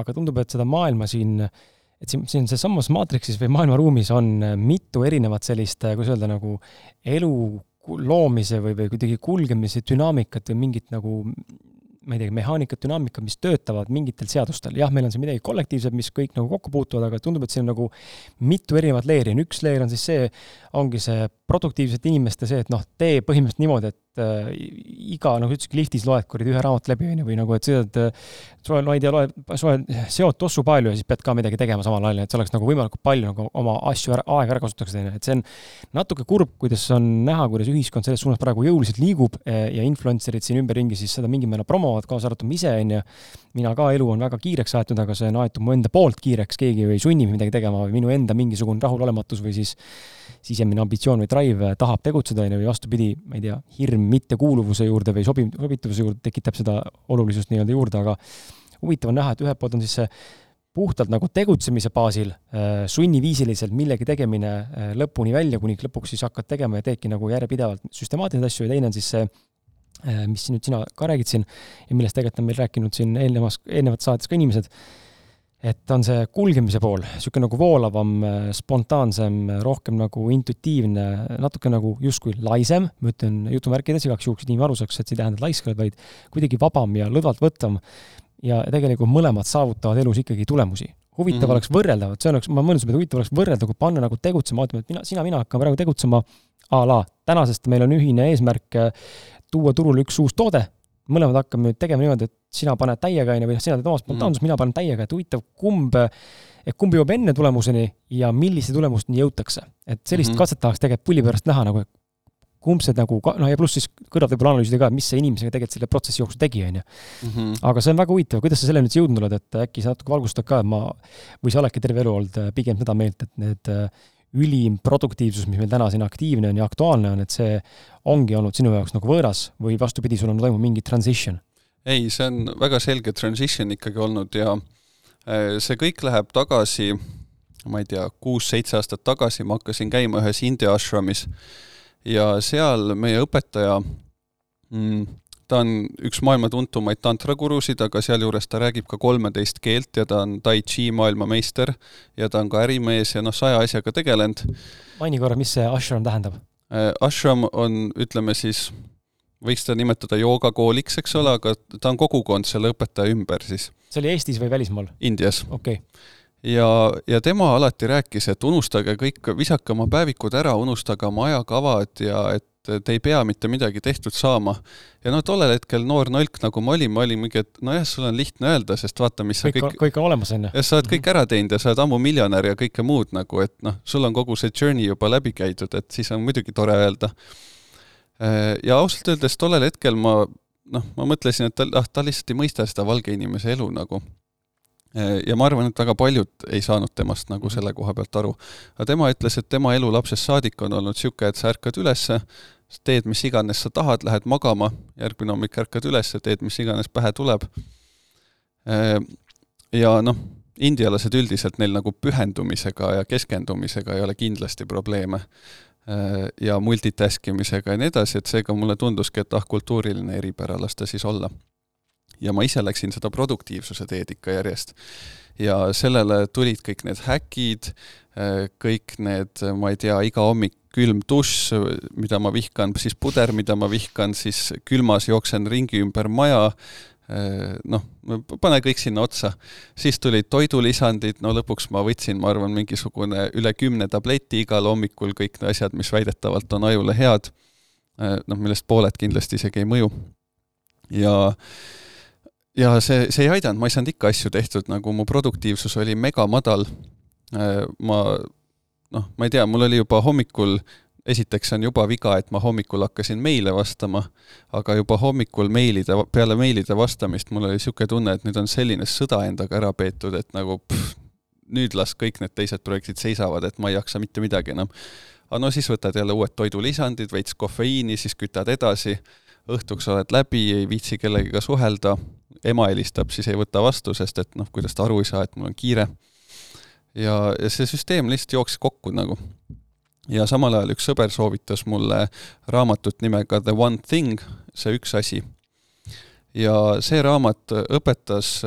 aga tundub, et seda maailma siin, et siin, siin seesamas maatriksis või maailmaruumis on mitu erinevat sellist, kuidas öelda, nagu elu loomise või, või kuidagi kulgemise dünaamikat või mingit nagu ma ei tea, mehaanikat, dünaamikat, mis töötavad mingitel seadustel. jah, meil on siin midagi kollektiivset, mis kõik nagu kokku puutuvad, aga tundub, et siin on nagu mitu erinevat leeri. üks leer on siis see, ongi see produktiivsete inimeste see, et noh, tee põhimõtteliselt niimoodi, et äh, iga, nagu ütlesidki, liftis loed kuradi ühe raamatu läbi, on ju, või nagu, et sõidad äh,, soe, ma ei tea, loed, soe, seod tossu palju ja siis pead ka midagi tegema samal ajal, et see oleks nagu võimalikult palju nagu oma asju ära, aega ära kasutatakse, on ju, et see on natuke kurb, kuidas on näha, kuidas ühiskond selles suunas praegu jõuliselt liigub eh, ja influencer'id siin ümberringi siis seda mingil määral promovad, kaasa arvatud ma ise, on ju. mina ka, elu on väga kiireks aetud, aga see on aetud mu enda poolt kiireks, keegi ei sunni midagi tegema või minu enda mingisugune rahulolematus või siis sisemine ambitsioon või drive tahab tegutseda, on ju, või vastupidi, ma ei tea, hirm mittekuuluvuse juurde või sobi-, sobituvuse juurde tekitab seda olulisust nii-öelda juurde, aga huvitav on näha, et ühelt poolt on siis see puhtalt nagu tegutsemise baasil äh, sunniviisiliselt millegi tegemine äh, lõpuni välja, kuni lõpuks siis hakkad tegema ja teedki nagu järjepidevalt süstemaatiliselt asju ja teine on siis see äh, mis nüüd sina ka räägid siin ja millest tegelikult on meil rääkinud siin eelnevas, eelnevates saates ka inimesed, et on see kulgemise pool, niisugune nagu voolavam, spontaansem, rohkem nagu intuitiivne, natuke nagu justkui laisem, ma ütlen jutumärkides igaks juhuks, inimene aru saaks, et see ei tähenda, et laisk oled, vaid kuidagi vabam ja lõdvalt võtvam. ja tegelikult mõlemad saavutavad elus ikkagi tulemusi. huvitav mm -hmm. oleks võrrelda, vot see oleks, ma mõtlesin, et huvitav oleks võrrelda, kui panna nagu tegutsema, ütleme, et mina, sina, mina hakkame praegu tegutsema a la tänasest meil on ühine eesmärk tuua turule üks uus toode, mõlemad hakkame nüüd tegema niimoodi, et sina paned täiega, on ju, või noh, sina teed oma spontaansus mm., mina panen täiega, et huvitav, kumb, et kumb jõuab enne tulemuseni ja millise tulemusteni jõutakse. et sellist mm -hmm. katset tahaks tegelikult pulli pärast näha nagu, kumb see nagu, noh ja pluss siis kõrvalt võib-olla analüüsida ka, mis see inimesega tegelikult selle protsessi jooksul tegi, on ju. Mhm. aga see on väga huvitav, kuidas sa selleni üldse jõudnud oled, et äkki sa natuke valgustad ka, et ma, või sa oledki terve elu olnud äh, pigem seda meelt, et need äh, ülim produktiivsus, mis meil täna siin aktiivne on ja aktuaalne on, et see ongi olnud sinu jaoks nagu võõras või vastupidi, sul on toimunud mingi transition? Ei, see on väga selge transition ikkagi olnud ja äh, see kõik läheb tagasi, ma ei tea, kuus-seitse aastat tagasi ma hakkasin käima ühes India ashramis ja seal meie õpetaja mm, ta on üks maailma tuntumaid tantragurusid, aga sealjuures ta räägib ka kolmeteist keelt ja ta on tai chi maailmameister ja ta on ka ärimees ja noh, saja asjaga tegelenud. maini korra, mis see ashram tähendab? Äh, ashram on, ütleme siis, võiks ta nimetada joogakooliks, eks ole, aga ta on kogukond selle õpetaja ümber siis. see oli Eestis või välismaal? Indias. okei okay. ja, ja tema alati rääkis, et unustage kõik, visake oma päevikud ära, unustage oma ajakavad ja et te ei pea mitte midagi tehtud saama. ja noh, tollel hetkel noor nalk, nagu ma olin, ma olin mingi, et nojah, sul on lihtne öelda, sest vaata, mis kõik, sa kõik kõik on olemas, on ju. jah, sa oled kõik ära teinud ja sa oled ammu miljonär ja kõike muud nagu, et noh, sul on kogu see journey juba läbi käidud, et siis on muidugi tore öelda ja ausalt öeldes tollel hetkel ma noh, ma mõtlesin, et ta, ah, ta lihtsalt ei mõista seda valge inimese elu nagu. Äh, ja ma arvan, et väga paljud ei saanud temast nagu selle koha pealt aru. aga tema ütles, et tema elu lapsest saadik on olnud niisugune, et sa ärkad ülesse, teed mis iganes sa tahad, lähed magama, järgmine hommik ärkad üles, teed mis iganes pähe tuleb. Äh, ja noh, indialased üldiselt, neil nagu pühendumisega ja keskendumisega ei ole kindlasti probleeme. Äh, ja multitask imisega ja nii edasi, et seega mulle tunduski, et ah, kultuuriline eripära, las ta siis olla. ja ma ise läksin seda produktiivsuse teed ikka järjest. ja sellele tulid kõik need häkid, äh, kõik need, ma ei tea, iga hommik külm dušš, mida ma vihkan, siis puder, mida ma vihkan, siis külmas jooksen ringi ümber maja, noh, pane kõik sinna otsa. siis tulid toidulisandid, no lõpuks ma võtsin, ma arvan, mingisugune üle kümne tableti igal hommikul, kõik asjad, mis väidetavalt on ajule head, äh, noh, millest pooled kindlasti isegi ei mõju. ja ja see, see ei aidanud, ma ei saanud ikka asju tehtud, nagu mu produktiivsus oli megamadal. Äh, ma noh, ma ei tea, mul oli juba hommikul, esiteks on juba viga, et ma hommikul hakkasin meile vastama, aga juba hommikul meilide, peale meilide vastamist mul oli niisugune tunne, et nüüd on selline sõda endaga ära peetud, et nagu pff, nüüd las kõik need teised projektid seisavad, et ma ei jaksa mitte midagi enam. aga no siis võtad jälle uued toidulisandid, veits kofeiini, siis kütad edasi, õhtuks oled läbi, ei viitsi kellegagi suhelda ema helistab, siis ei võta vastu, sest et noh, kuidas ta aru ei saa, et mul on kiire. ja, ja see süsteem lihtsalt jooksis kokku nagu. Ja samal ajal üks sõber soovitas mulle raamatut nimega The One Thing, see üks asi. ja see raamat õpetas,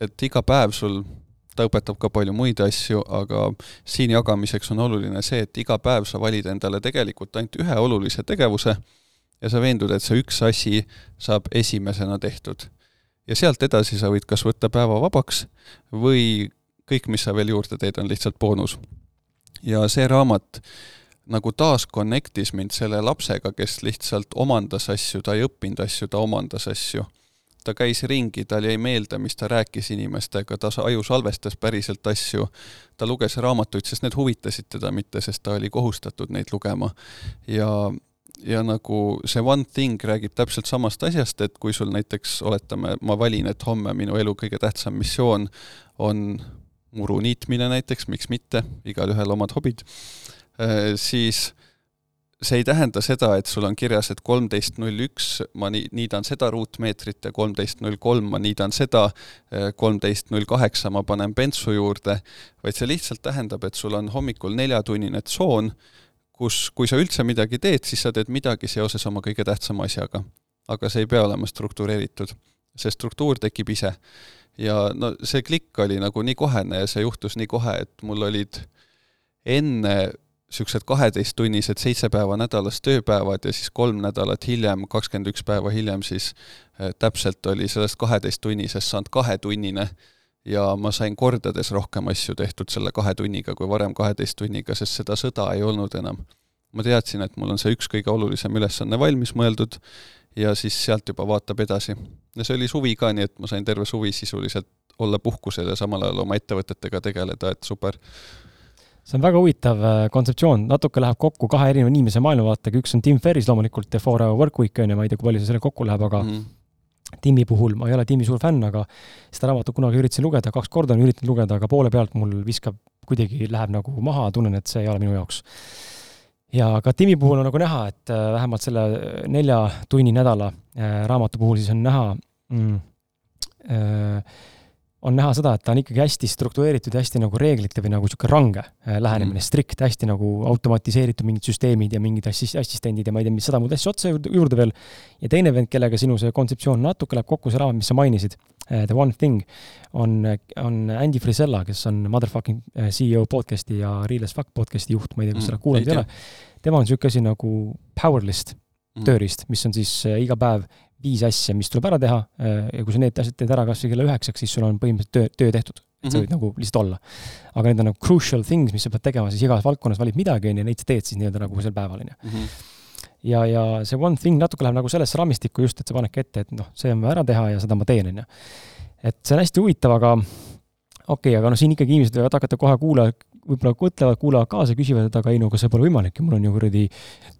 et iga päev sul ta õpetab ka palju muid asju, aga siin jagamiseks on oluline see, et iga päev sa valid endale tegelikult ainult ühe olulise tegevuse ja sa veendud, et see üks asi saab esimesena tehtud ja sealt edasi sa võid kas võtta päeva vabaks või kõik, mis sa veel juurde teed, on lihtsalt boonus. ja see raamat nagu taas connect'is mind selle lapsega, kes lihtsalt omandas asju, ta ei õppinud asju, ta omandas asju. ta käis ringi, tal jäi meelde, mis ta rääkis inimestega, ta aju salvestas päriselt asju, ta luges raamatuid, sest need huvitasid teda, mitte sest ta oli kohustatud neid lugema. ja ja nagu see One Thing räägib täpselt samast asjast, et kui sul näiteks, oletame, ma valin, et homme minu elu kõige tähtsam missioon on muru niitmine näiteks, miks mitte, igalühel omad hobid, siis see ei tähenda seda, et sul on kirjas, et kolmteist null üks ma niidan seda ruutmeetrit ja kolmteist null kolm ma niidan seda, äh, kolmteist null kaheksa ma panen bensu juurde, vaid see lihtsalt tähendab, et sul on hommikul neljatunnine tsoon, kus, kui sa üldse midagi teed, siis sa teed midagi seoses oma kõige tähtsama asjaga. aga see ei pea olema struktureeritud. see struktuur tekib ise. ja no see klikk oli nagu nii kohene ja see juhtus nii kohe, et mul olid enne niisugused kaheteisttunnised seitse päeva nädalas tööpäevad ja siis kolm nädalat hiljem, kakskümmend üks päeva hiljem siis äh, täpselt oli sellest kaheteisttunnisest saanud kahetunnine ja ma sain kordades rohkem asju tehtud selle kahe tunniga kui varem kaheteist tunniga, sest seda sõda ei olnud enam. ma teadsin, et mul on see üks kõige olulisem ülesanne valmis mõeldud ja siis sealt juba vaatab edasi. ja see oli suvi ka, nii et ma sain terve suvi sisuliselt olla puhkusel ja samal ajal oma ettevõtetega tegeleda, et super see on väga huvitav äh, kontseptsioon, natuke läheb kokku kahe erineva inimese maailmavaatega, üks on Tim Ferris loomulikult ja Four Hour Work Week on ju, ma ei tea, kui palju see sellega kokku läheb, aga mm -hmm Timmi puhul ma ei ole Timmi suur fänn, aga seda raamatut kunagi üritasin lugeda, kaks korda olen üritanud lugeda, aga poole pealt mul viskab, kuidagi läheb nagu maha, tunnen, et see ei ole minu jaoks. ja ka Timmi puhul on nagu näha, et äh, vähemalt selle nelja tunni nädala äh, raamatu puhul siis on näha mm, äh, on näha seda, et ta on ikkagi hästi struktureeritud ja hästi nagu reeglite või nagu niisugune range äh, lähenemine mm., strikt, hästi nagu automatiseeritud mingid süsteemid ja mingid assis-, assistendid ja ma ei tea, mis sada muud asja otsa juurde, juurde veel. ja teine vend, kellega sinu see kontseptsioon natuke läheb kokku, see raamat, mis sa mainisid, äh, The One Thing, on, on Andy Frisella, kes on Motherfucking äh, CEO podcast'i ja Real as Fuck podcast'i juht, ma ei tea, kas sa oled kuulanud, ei ole. tema on niisugune asi nagu Powerlist mm. tööriist, mis on siis iga päev viis asja, mis tuleb ära teha äh, ja kui sa need asjad teed ära kas või kella üheksaks, siis sul on põhimõtteliselt töö, töö tehtud. et sa mhm. võid nagu lihtsalt olla. aga need on nagu crucial things, mis sa pead tegema, siis igas valdkonnas valid midagi, on ju, neid sa teed siis nii-öelda nagu sel päeval, on ju. Mhm. ja, ja see one thing natuke läheb nagu sellesse raamistikku just, et sa panedki ette, et noh, see on vaja ära teha ja seda ma teen, on ju. et see on hästi huvitav, aga okei okay,, aga noh, siin ikkagi inimesed võivad hakata kohe kuula, võib-olla mõtlevad, kuulavad kaasa, küsivad, et aga ei no aga see pole võimalik ju, mul on ju kuradi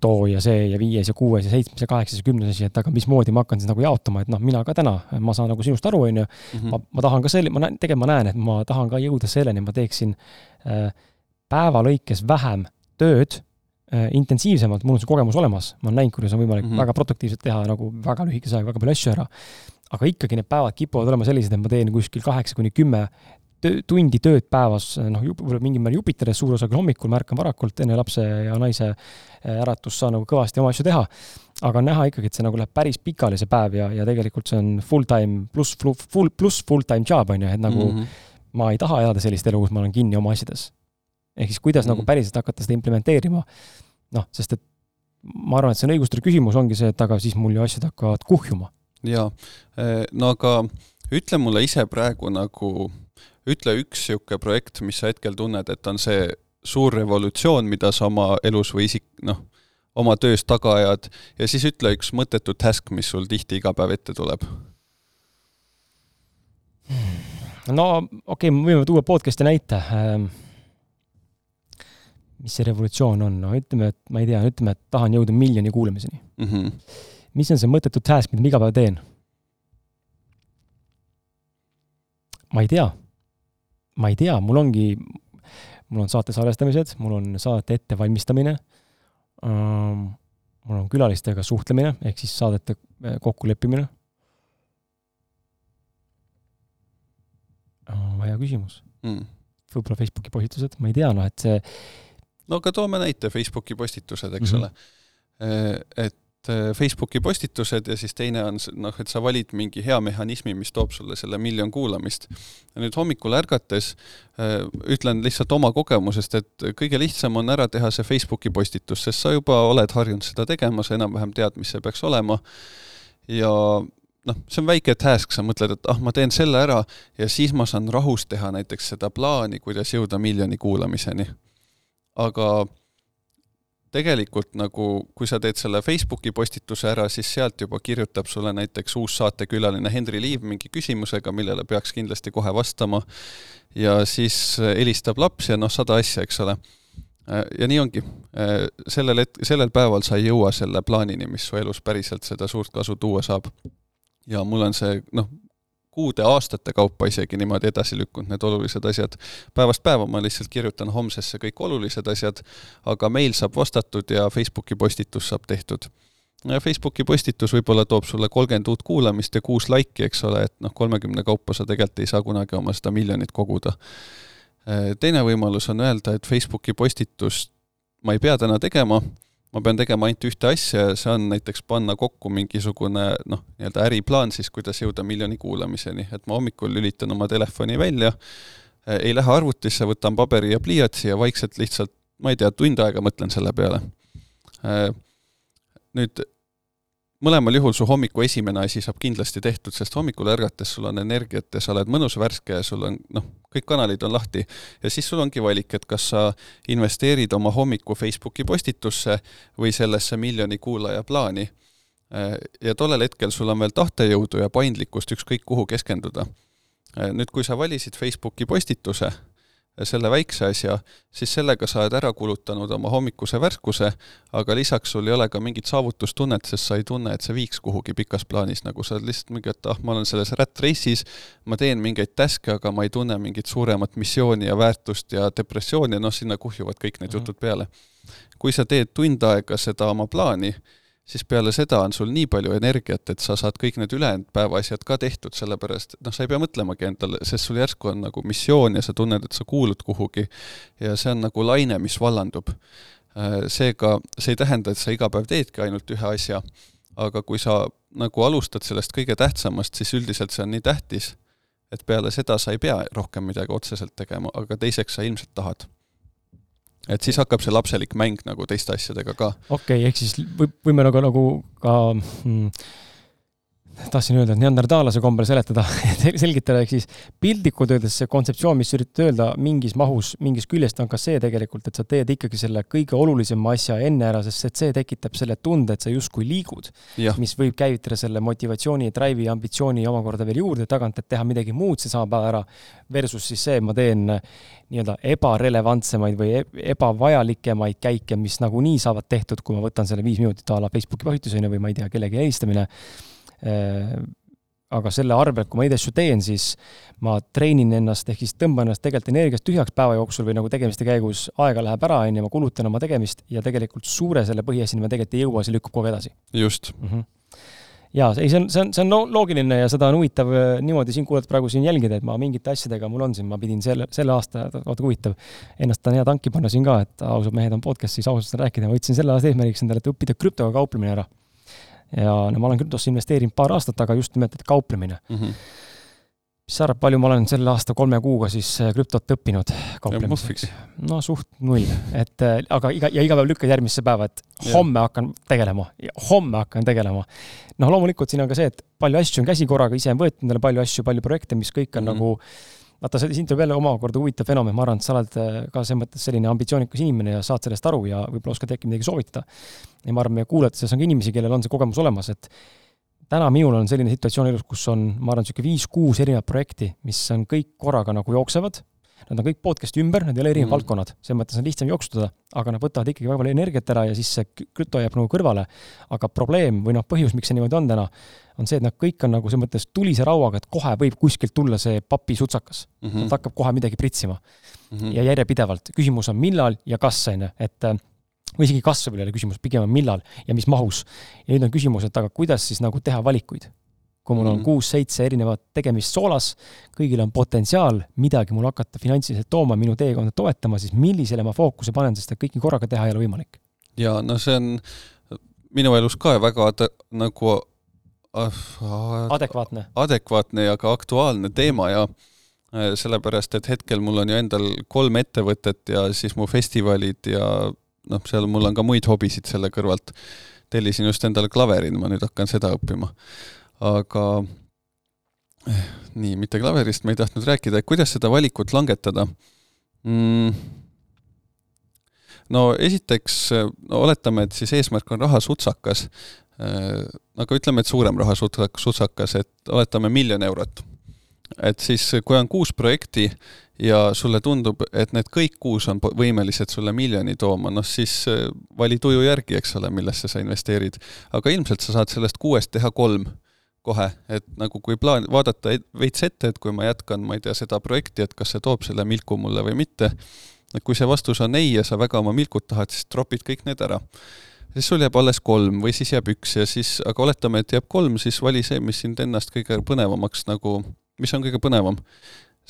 too ja see ja viies ja kuues ja seitsmes ja kaheksas ja kümnes asi, et aga mismoodi ma hakkan siis nagu jaotama, et noh, mina ka täna, ma saan nagu sinust aru, on ju, mhm. ma, ma tahan ka selle, ma näen, tegelikult ma näen, et ma tahan ka jõuda selleni, ma teeksin äh, päeva lõikes vähem tööd äh, intensiivsemalt, mul on see kogemus olemas, ma olen näinud, kuidas on võimalik mm -hmm. väga produktiivselt teha nagu väga lühikese ajaga väga palju asju ära. aga ikkagi need päevad kipuvad olema sellised, et ma teen kuskil kaheksa kuni kümme tundi tööd päevas, noh, võib-olla mingil määral Jupiteris suur osa küll hommikul, ma ärkan varakult enne lapse ja naise äh, äratust, saan nagu kõvasti oma asju teha. aga näha ikkagi, et see nagu läheb päris pikali, see päev ja, ja tegelikult see on full time pluss full, pluss full time job on ju, et nagu mm -hmm. ma ei taha elada sellist elu, kus ma olen kinni oma asjades. ehk siis kuidas mm -hmm. nagu päriselt hakata seda implementeerima, noh, sest et ma arvan, et see on õigustatud küsimus, ongi see, et aga siis mul ju asjad hakkavad kuhjuma. jaa, eh, no aga ütle mulle ise praegu nagu, ütle üks niisugune projekt, mis sa hetkel tunned, et on see suur revolutsioon, mida sa oma elus või isik, noh, oma töös taga ajad ja siis ütle üks mõttetu task, mis sul tihti iga päev ette tuleb. no okei okay,, me võime tuua podcast'i näite. Ähm, mis see revolutsioon on, no ütleme, et ma ei tea, ütleme, et tahan jõuda miljoni kuulamiseni mm. -hmm. mis on see mõttetu task, mida ma iga päev teen? ma ei tea. Ma ei tea, mul ongi, mul on saate salvestamised, mul on saate ettevalmistamine mul on külalistega suhtlemine, ehk siis saadete äh, kokkuleppimine. hea küsimus mm.. võib-olla Facebooki postitused, ma ei tea, noh et see no aga toome näite, Facebooki postitused, eks mm -hmm. ole. Et Äh, Facebooki postitused ja siis teine on noh, et sa valid mingi hea mehhanismi, mis toob sulle selle miljon kuulamist. nüüd hommikul ärgates äh, ütlen lihtsalt oma kogemusest, et kõige lihtsam on ära teha see Facebooki postitus, sest sa juba oled harjunud seda tegema, sa enam-vähem tead, mis see peaks olema. ja noh, see on väike task, sa mõtled, et ah, ma teen selle ära ja siis ma saan rahus teha näiteks seda plaani, kuidas jõuda miljoni kuulamiseni. aga tegelikult nagu, kui sa teed selle Facebooki postituse ära, siis sealt juba kirjutab sulle näiteks uus saatekülaline Henri Liiv mingi küsimusega, millele peaks kindlasti kohe vastama. ja siis helistab laps ja noh, sada asja, eks ole. ja nii ongi. sellel het-, sellel päeval sa ei jõua selle plaanini, mis su elus päriselt seda suurt kasu tuua saab. ja mul on see noh, kuude, aastate kaupa isegi niimoodi edasi lükkunud, need olulised asjad. päevast päeva ma lihtsalt kirjutan homsesse kõik olulised asjad, aga meil saab vastatud ja Facebooki postitus saab tehtud. Facebooki postitus võib-olla toob sulle kolmkümmend uut kuulamist ja kuus laiki, eks ole, et noh, kolmekümne kaupa sa tegelikult ei saa kunagi oma seda miljonit koguda. teine võimalus on öelda, et Facebooki postitust ma ei pea täna tegema ma pean tegema ainult ühte asja ja see on näiteks panna kokku mingisugune noh, nii-öelda äriplaan siis, kuidas jõuda miljoni kuulamiseni, et ma hommikul lülitan oma telefoni välja, ei lähe arvutisse, võtan paberi ja pliiatsi ja vaikselt lihtsalt, ma ei tea, tund aega mõtlen selle peale. Nüüd mõlemal juhul su hommiku esimene asi saab kindlasti tehtud, sest hommikul ärgates sul on energiat ja sa oled mõnus, värske ja sul on noh, kõik kanalid on lahti. ja siis sul ongi valik, et kas sa investeerid oma hommiku Facebooki postitusse või sellesse miljoni kuulaja plaani. ja tollel hetkel sul on veel tahtejõudu ja paindlikkust ükskõik kuhu keskenduda. nüüd, kui sa valisid Facebooki postituse, selle väikse asja, siis sellega sa oled ära kulutanud oma hommikuse värskuse, aga lisaks sul ei ole ka mingit saavutustunnet, sest sa ei tunne, et see viiks kuhugi pikas plaanis, nagu sa oled lihtsalt mingi, et ah, ma olen selles rat race'is, ma teen mingeid task'e, aga ma ei tunne mingit suuremat missiooni ja väärtust ja depressiooni noh, sinna kuhjuvad kõik need mm -hmm. jutud peale. kui sa teed tund aega seda oma plaani, siis peale seda on sul nii palju energiat, et sa saad kõik need ülejäänud päeva asjad ka tehtud, sellepärast et noh, sa ei pea mõtlemagi endale, sest sul järsku on nagu missioon ja sa tunned, et sa kuulud kuhugi ja see on nagu laine, mis vallandub. Äh, seega see ei tähenda, et sa iga päev teedki ainult ühe asja, aga kui sa nagu alustad sellest kõige tähtsamast, siis üldiselt see on nii tähtis, et peale seda sa ei pea rohkem midagi otseselt tegema, aga teiseks sa ilmselt tahad et siis hakkab see lapselik mäng nagu teiste asjadega ka. okei okay,, ehk siis võib, võime nagu, nagu ka hmm, tahtsin öelda, et neandertaalase kombel seletada selgitada, ehk siis piltlikult öeldes see kontseptsioon, mis üritad öelda mingis mahus, mingist küljest on ka see tegelikult, et sa teed ikkagi selle kõige olulisema asja enne ära, sest et see tekitab selle tunde, et sa justkui liigud. mis võib käivitada selle motivatsiooni, drive'i, ambitsiooni omakorda veel juurde tagant, et teha midagi muud seesama päev ära, versus siis see, ma teen nii-öelda ebarelevantsemaid või e-, ebavajalikemaid käike, mis nagunii saavad tehtud, kui ma võtan selle viis minutit a la Facebooki postituseni või ma ei tea, kellegi helistamine aga selle arvelt, kui ma neid asju teen, siis ma treenin ennast, ehk siis tõmban ennast tegelikult energiast tühjaks päeva jooksul või nagu tegemiste käigus, aega läheb ära, on ju, ma kulutan oma tegemist ja tegelikult suure selle põhiasjani ma tegelikult ei jõua, see lükkub kogu aeg edasi. just mm. -hmm jaa, ei, see on, see on, see on loogiline ja seda on huvitav äh, niimoodi siin kuulata, praegu siin jälgida, et ma mingite asjadega mul on siin, ma pidin selle, selle aasta, vaata kui huvitav, ennast on hea tanki panna siin ka, et ausad mehed on podcast'is ausalt rääkida, ma võtsin selle aasta eesmärgiks endale, et õppida krüptoga kauplemine ära ja no ma olen krüptosse investeerinud paar aastat, aga just nimelt, et kauplemine mm. -hmm. mis sa arvad, palju ma olen selle aasta kolme kuuga siis äh, krüptot õppinud kauplemiseks? no suht null, et äh, aga iga, ja iga päev lükkad järgmisse päeva, et homme ja. hakkan tegelema, homme hakkan tegelema. noh, loomulikult siin on ka see, et palju asju on käsikorraga, ise on võetud endale palju asju, palju projekte, mis kõik on mm -hmm. nagu vaata, siin tuleb jälle omakorda huvitav fenomen, ma arvan, et sa oled äh, ka selles mõttes selline ambitsioonikas inimene ja saad sellest aru ja võib-olla oskad äkki midagi soovitada. ja ma arvan, meie kuulajates on ka inimesi, kellel on see kogemus olemas, et täna minul on selline situatsioon elus, kus on, ma arvan, niisugune viis-kuus erinevat projekti, mis on kõik korraga nagu jooksevad Nad on kõik podcast'i ümber, nad ei ole erinevad mm. valdkonnad, selles mõttes on lihtsam jooksutada, aga nad võtavad ikkagi väga palju energiat ära ja siis see krüpto jääb nagu kõrvale. aga probleem või noh, põhjus, miks see niimoodi on täna, on see, et nad kõik on nagu selles mõttes tulise rauaga, et kohe võib kuskilt tulla see papisutsakas mm. -hmm. Nad hakkab kohe midagi pritsima mm. -hmm. ja järjepidevalt. küsimus on millal ja kas, on ju, et või isegi kas võib-olla ei ole küsimus, pigem on millal ja mis mahus. ja nüüd on küsimus, et aga kuidas siis nagu teha valikuid kui mul on mhm. kuus-seitse erinevat tegemist soolas, kõigil on potentsiaal midagi mul hakata finantsiliselt tooma, minu teekonda toetama, siis millisele ma fookuse panen, sest et kõiki korraga teha ei ole võimalik. ja no see on minu elus ka väga nagu äh, adekvaatne. adekvaatne ja ka aktuaalne teema ja äh, sellepärast, et hetkel mul on ju endal kolm ettevõtet ja siis mu festivalid ja noh, seal mul on ka muid hobisid selle kõrvalt. tellisin just endale klaverit, ma nüüd hakkan seda õppima aga eh, nii, mitte klaverist ma ei tahtnud rääkida, et kuidas seda valikut langetada mm.? no esiteks no oletame, et siis eesmärk on rahasutsakas, eh, aga ütleme, et suurem rahasutsakas, et oletame miljon eurot. et siis, kui on kuus projekti ja sulle tundub, et need kõik kuus on võimelised sulle miljoni tooma, noh siis eh, vali tuju järgi, eks ole, millesse sa investeerid. aga ilmselt sa saad sellest kuuest teha kolm kohe, et nagu kui plaan, vaadata veits ette, et kui ma jätkan, ma ei tea, seda projekti, et kas see toob selle milku mulle või mitte, et kui see vastus on ei ja sa väga oma milkut tahad, siis tropid kõik need ära. siis sul jääb alles kolm või siis jääb üks ja siis, aga oletame, et jääb kolm, siis vali see, mis sind ennast kõige põnevamaks nagu, mis on kõige põnevam.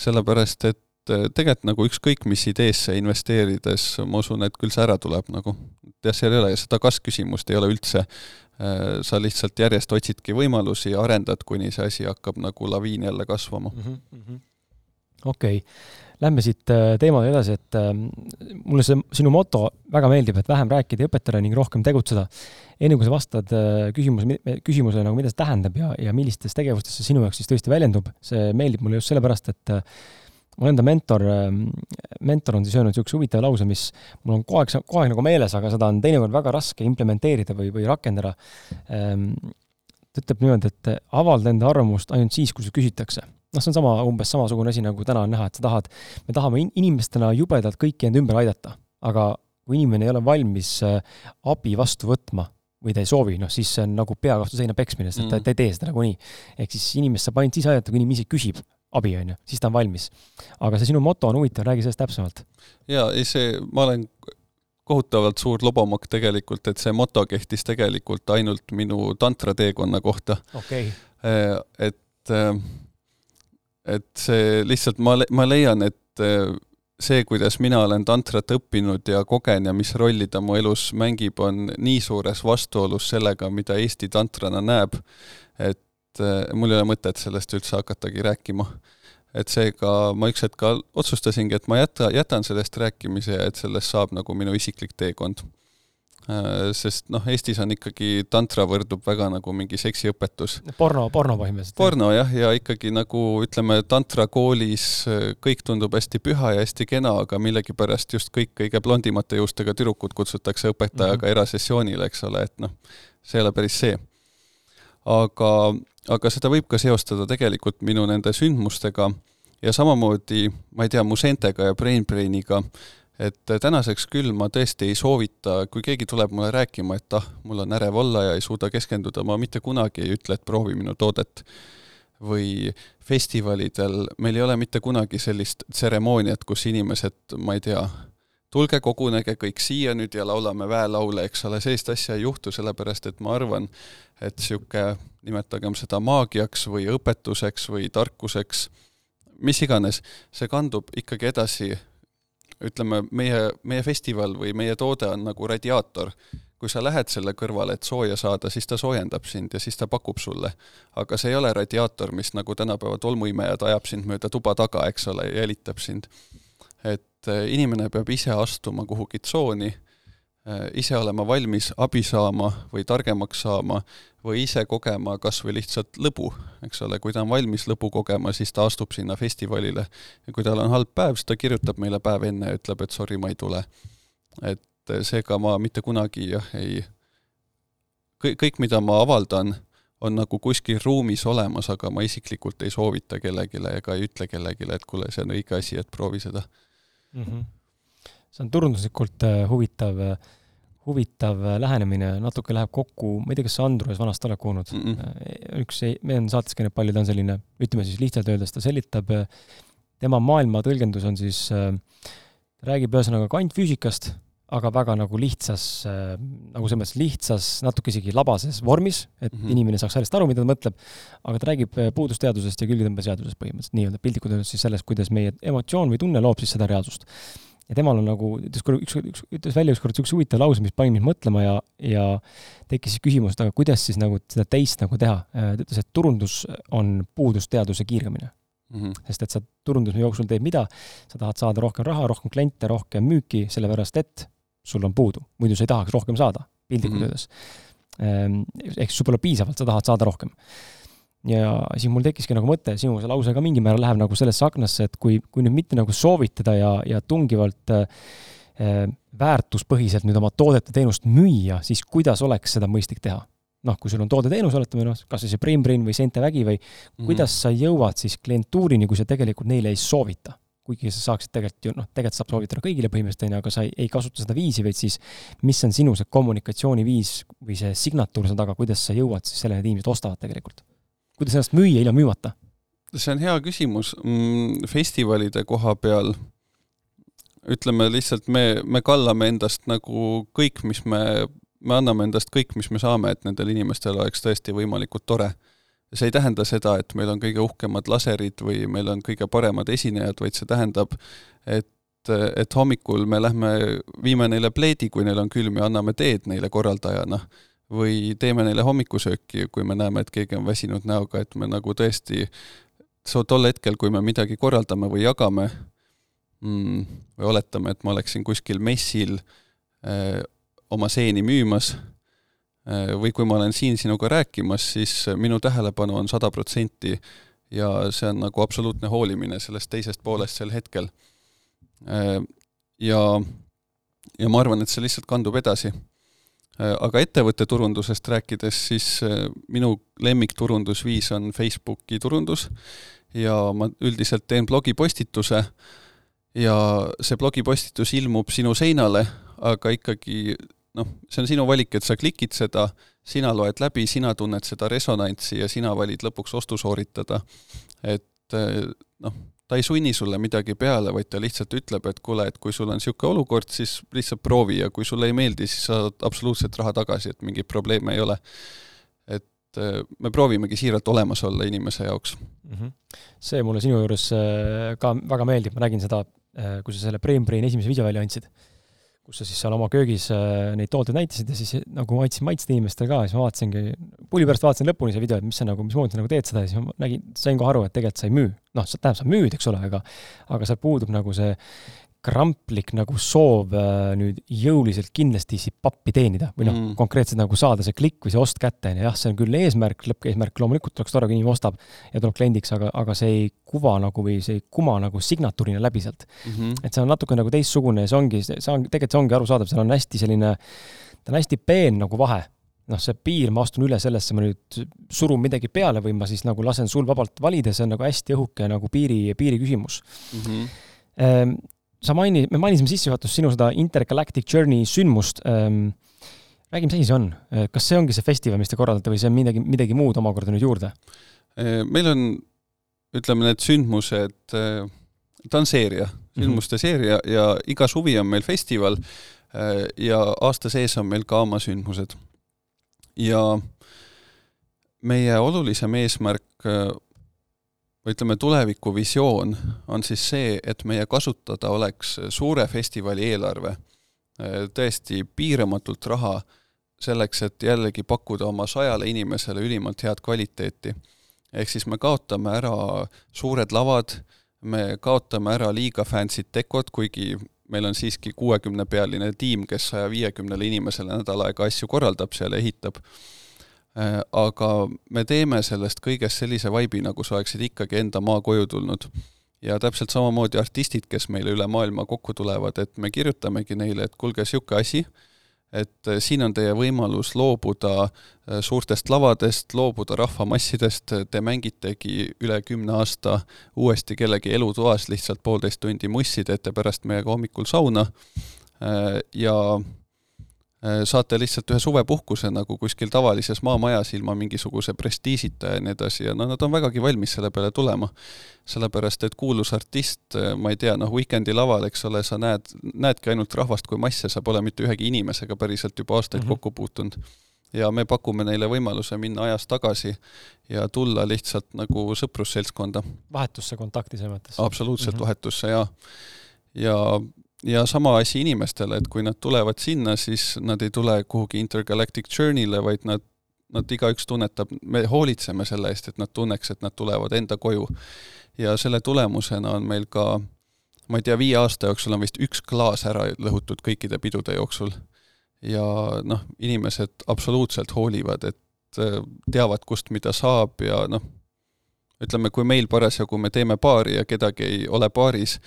sellepärast, et eh, tegelikult nagu ükskõik mis ideesse investeerides, ma usun, et küll see ära tuleb nagu. jah, seal ei ole, seda kas-küsimust ei ole üldse, Äh, sa lihtsalt järjest otsidki võimalusi ja arendad, kuni see asi hakkab nagu laviin jälle kasvama. Mm -hmm.. okei. Lähme siit äh, teemale edasi, et äh, mulle see sinu moto väga meeldib, et vähem rääkida ja õpetada ning rohkem tegutseda. enne kui sa vastad küsimuse, küsimusele nagu mida see tähendab ja, ja millistes tegevustes see sinu jaoks siis tõesti väljendub, see meeldib mulle just sellepärast, et mul enda mentor, ähm, mentor on siis öelnud niisuguse huvitava lause, mis mul on kogu aeg, kogu aeg nagu meeles, aga seda on teinekord väga raske implementeerida või, või rakendada. Ähm, ta ütleb niimoodi, et avalda enda arvamust ainult siis, kui sul küsitakse. noh, see on sama, umbes samasugune asi, nagu täna on näha, et sa tahad, me tahame inimestena jubedalt kõiki end ümber aidata, aga kui inimene ei ole valmis äh, abi vastu võtma või ta ei soovi, noh siis see on nagu pea vastu seina peksmine, sest mm. ta, ta ei tee seda nagunii. ehk siis inimest saab ainult siis aidata, kui inimene ise küsib abi, on ju, siis ta on valmis. aga see sinu moto on huvitav, räägi sellest täpsemalt. jaa, ei see, ma olen kohutavalt suur lobamokk tegelikult, et see moto kehtis tegelikult ainult minu tantra teekonna kohta okay.. Äh, et, äh, et see lihtsalt, ma, ma leian, et äh, see, kuidas mina olen tantrat õppinud ja kogen ja mis rolli ta mu elus mängib, on nii suures vastuolus sellega, mida Eesti tantrana näeb, et et eh, mul ei ole mõtet sellest üldse hakatagi rääkima. et seega ma üks hetk ka otsustasingi, et ma jäta, jätan sellest rääkimise ja et sellest saab nagu minu isiklik teekond. Eh, sest noh, Eestis on ikkagi tantra võrdub väga nagu mingi seksiõpetus. porno, porno põhimõtteliselt. porno jah, ja ikkagi nagu ütleme, tantrakoolis eh, kõik tundub hästi püha ja hästi kena, aga millegipärast just kõik kõige blondimate juustega tüdrukud kutsutakse õpetajaga mm -hmm. erasessioonile, eks ole, et noh, see ei ole päris see. aga aga seda võib ka seostada tegelikult minu nende sündmustega ja samamoodi, ma ei tea, mu seentega ja BrainBrainiga, et tänaseks küll ma tõesti ei soovita, kui keegi tuleb mulle rääkima, et ah, mul on ärev olla ja ei suuda keskenduda, ma mitte kunagi ei ütle, et proovi minu toodet. või festivalidel, meil ei ole mitte kunagi sellist tseremooniat, kus inimesed, ma ei tea, tulge, kogunege kõik siia nüüd ja laulame väelaule, eks ole, sellist asja ei juhtu, sellepärast et ma arvan, et niisugune, nimetagem seda maagiaks või õpetuseks või tarkuseks, mis iganes, see kandub ikkagi edasi, ütleme, meie, meie festival või meie toode on nagu radiaator. kui sa lähed selle kõrvale, et sooja saada, siis ta soojendab sind ja siis ta pakub sulle. aga see ei ole radiaator, mis nagu tänapäeva tolmuimejad ajab sind mööda tuba taga, eks ole, jälitab sind. et äh, inimene peab ise astuma kuhugi tsooni, äh, ise olema valmis abi saama või targemaks saama või ise kogema kas või lihtsalt lõbu, eks ole, kui ta on valmis lõbu kogema, siis ta astub sinna festivalile. ja kui tal on halb päev, siis ta kirjutab meile päev enne ja ütleb, et sorry, ma ei tule. et et seega ma mitte kunagi jah, ei, kõik, mida ma avaldan, on nagu kuskil ruumis olemas, aga ma isiklikult ei soovita kellelegi ega ei ütle kellelegi, et kuule, see on õige asi, et proovi seda mm. -hmm. see on turunduslikult äh, huvitav, äh, huvitav äh, lähenemine, natuke läheb kokku, ma ei tea, kas sa Andrus vanasti oled kuulnud mm? -mm. üks, me on saates käinud palju, ta on selline, ütleme siis lihtsalt öeldes, ta selgitab, tema maailma tõlgendus on siis, ta räägib ühesõnaga kvantfüüsikast aga väga nagu lihtsas äh,, nagu selles mõttes lihtsas, natuke isegi labases vormis, et mm -hmm. inimene saaks sellest aru, mida ta mõtleb, aga ta räägib äh, puudusteadusest ja külgetõmbeseadusest põhimõtteliselt, nii-öelda piltlikult öeldes siis sellest, kuidas meie emotsioon või tunne loob siis seda reaalsust. Ja temal on nagu, ütles kord, üks, üks, ütles välja ükskord niisuguse huvitava lause, mis pani mind mõtlema ja, ja tekkis küsimus, et aga kuidas siis nagu seda teist nagu teha. Äh, ta ütles, et turundus on puudusteaduse kiirgamine mm. -hmm. sest et sa turunduse jooksul teed mida? sa tahad saada rohkem raha, rohkem kliente, rohkem müüki, sellepärast et sul on puudu, muidu sa ei tahaks rohkem saada, piltlikult mm -hmm. öeldes. Ehm, ehk siis sul pole piisavalt, sa tahad saada rohkem. Ja siis mul tekkiski nagu mõte, sinu see lause ka mingil määral läheb nagu sellesse aknasse, et kui, kui nüüd mitte nagu soovitada ja, ja tungivalt äh, väärtuspõhiselt nüüd oma toodet ja teenust müüa, siis kuidas oleks seda mõistlik teha? noh, kui sul on toode-teenus, oletame noh, kas või see Brain Brain või Sente Vägi või mm -hmm. kuidas sa jõuad siis klientuurini, kui sa tegelikult neile ei soovita? kuigi sa saaksid tegelikult ju noh, tegelikult saab soovitada kõigile põhimõtteliselt, on ju, aga sa ei, ei kasuta seda viisi, vaid siis mis on sinu see kommunikatsiooniviis või see signatuur seal taga, kuidas sa jõuad siis selleni, et inimesed ostavad tegelikult? Kuidas ennast müüa ilma müümata? see on hea küsimus mm,. festivalide koha peal ütleme lihtsalt, me, me kallame endast nagu kõik, mis me, me anname endast kõik, mis me saame, et nendel inimestel oleks tõesti võimalikult tore see ei tähenda seda, et meil on kõige uhkemad laserid või meil on kõige paremad esinejad, vaid see tähendab, et et hommikul me lähme, viime neile pleedi, kui neil on külm ja anname teed neile korraldajana või teeme neile hommikusööki, kui me näeme, et keegi on väsinud näoga, et me nagu tõesti so tol hetkel, kui me midagi korraldame või jagame mm, või oletame, et ma oleksin kuskil messil eh, oma seeni müümas Äh, või kui ma olen siin sinuga rääkimas, siis minu tähelepanu on sada protsenti ja see on nagu absoluutne hoolimine sellest teisest poolest sel hetkel. Äh, ja, ja ma arvan, et see lihtsalt kandub edasi. Äh, aga ettevõtte turundusest rääkides, siis minu lemmikturundusviis on Facebooki turundus ja ma üldiselt teen blogipostituse ja see blogipostitus ilmub sinu seinale, aga ikkagi noh, see on sinu valik, et sa klikid seda, sina loed läbi, sina tunned seda resonantsi ja sina valid lõpuks ostu sooritada. et eh, noh, ta ei sunni sulle midagi peale, vaid ta lihtsalt ütleb, et kuule, et kui sul on niisugune olukord, siis lihtsalt proovi ja kui sulle ei meeldi, siis saad absoluutselt raha tagasi, et mingeid probleeme ei ole. et eh, me proovimegi siiralt olemas olla inimese jaoks mm. -hmm. see mulle sinu juures eh, ka väga meeldib, ma nägin seda, kui sa selle Brain Brain esimese video välja andsid kus sa siis seal oma köögis äh, neid tooteid näitasid ja siis nagu ma aitasin maitsta inimestele ka ja siis ma vaatasingi, pulli pärast vaatasin lõpuni see video, et mis sa nagu, mismoodi sa nagu teed seda ja siis ma nägin, sain kohe aru, et tegelikult sa ei müü. noh, tähendab, sa müüd, eks ole, aga aga seal puudub nagu see kramplik nagu soov äh, nüüd jõuliselt kindlasti pappi teenida või noh mm., konkreetselt nagu saada see klikk või see ost kätte, on ju, jah, see on küll eesmärk, lõppeesmärk, loomulikult oleks tore, kui inimene ostab ja tuleb kliendiks, aga, aga see ei kuva nagu või see ei kuma nagu signatuurina läbi sealt mm. -hmm. et see on natuke nagu teistsugune ja see ongi, see on, tegelikult see ongi arusaadav, seal on hästi selline, ta on hästi peen nagu vahe noh, see piir, ma astun üle sellesse, ma nüüd surun midagi peale või ma siis nagu lasen sul vabalt valida, see on nagu hästi õhuke nagu piiri, piiri küsimus mm. -hmm sa maini-, me mainisime sissejuhatuses sinu seda Intergalactic Journey sündmust ähm,. räägi, mis asi see on, äh, kas see ongi see festival, mis te korraldate või see on midagi, midagi muud omakorda nüüd juurde? Äh, meil on, ütleme, need sündmused, äh, ta on seeria, sündmuste mm -hmm. seeria ja iga suvi on meil festival ja aasta sees on meil ka oma sündmused. ja meie olulisem eesmärk või ütleme, tulevikuvisioon on siis see, et meie kasutada oleks suure festivali eelarve, tõesti piiramatult raha, selleks, et jällegi pakkuda oma sajale inimesele ülimalt head kvaliteeti. ehk siis me kaotame ära suured lavad, me kaotame ära liiga fancy'd dekod, kuigi meil on siiski kuuekümnepealine tiim, kes saja viiekümnele inimesele nädal aega asju korraldab seal ja ehitab. Äh, aga me teeme sellest kõigest sellise vaibi, nagu sa oleksid ikkagi enda maakoju tulnud. ja täpselt samamoodi artistid, kes meile üle maailma kokku tulevad, et me kirjutamegi neile, et kuulge, niisugune asi, et äh, siin on teie võimalus loobuda äh, suurtest lavadest, loobuda rahvamassidest, te mängitegi üle kümne aasta uuesti kellegi elutoas lihtsalt poolteist tundi mussi, teete pärast meiega hommikul sauna ja saate lihtsalt ühe suvepuhkuse nagu kuskil tavalises maamajas ilma mingisuguse prestiižita ja nii edasi ja no nad on vägagi valmis selle peale tulema. sellepärast, et kuulus artist, ma ei tea, noh, Weekend'i laval, eks ole, sa näed, näedki ainult rahvast kui masse, sa pole mitte ühegi inimesega päriselt juba aastaid mm -hmm. kokku puutunud. ja me pakume neile võimaluse minna ajas tagasi ja tulla lihtsalt nagu sõprusseltskonda. vahetusse kontakti selles mõttes? absoluutselt mm -hmm. vahetusse, jaa. ja ja sama asi inimestele, et kui nad tulevad sinna, siis nad ei tule kuhugi intergalactic journey'le, vaid nad, nad igaüks tunnetab, me hoolitseme selle eest, et nad tunneks, et nad tulevad enda koju. ja selle tulemusena on meil ka, ma ei tea, viie aasta jooksul on vist üks klaas ära lõhutud kõikide pidude jooksul. ja noh, inimesed absoluutselt hoolivad, et äh, teavad, kust mida saab ja noh, ütleme, kui meil parasjagu me teeme baari ja kedagi ei ole baaris,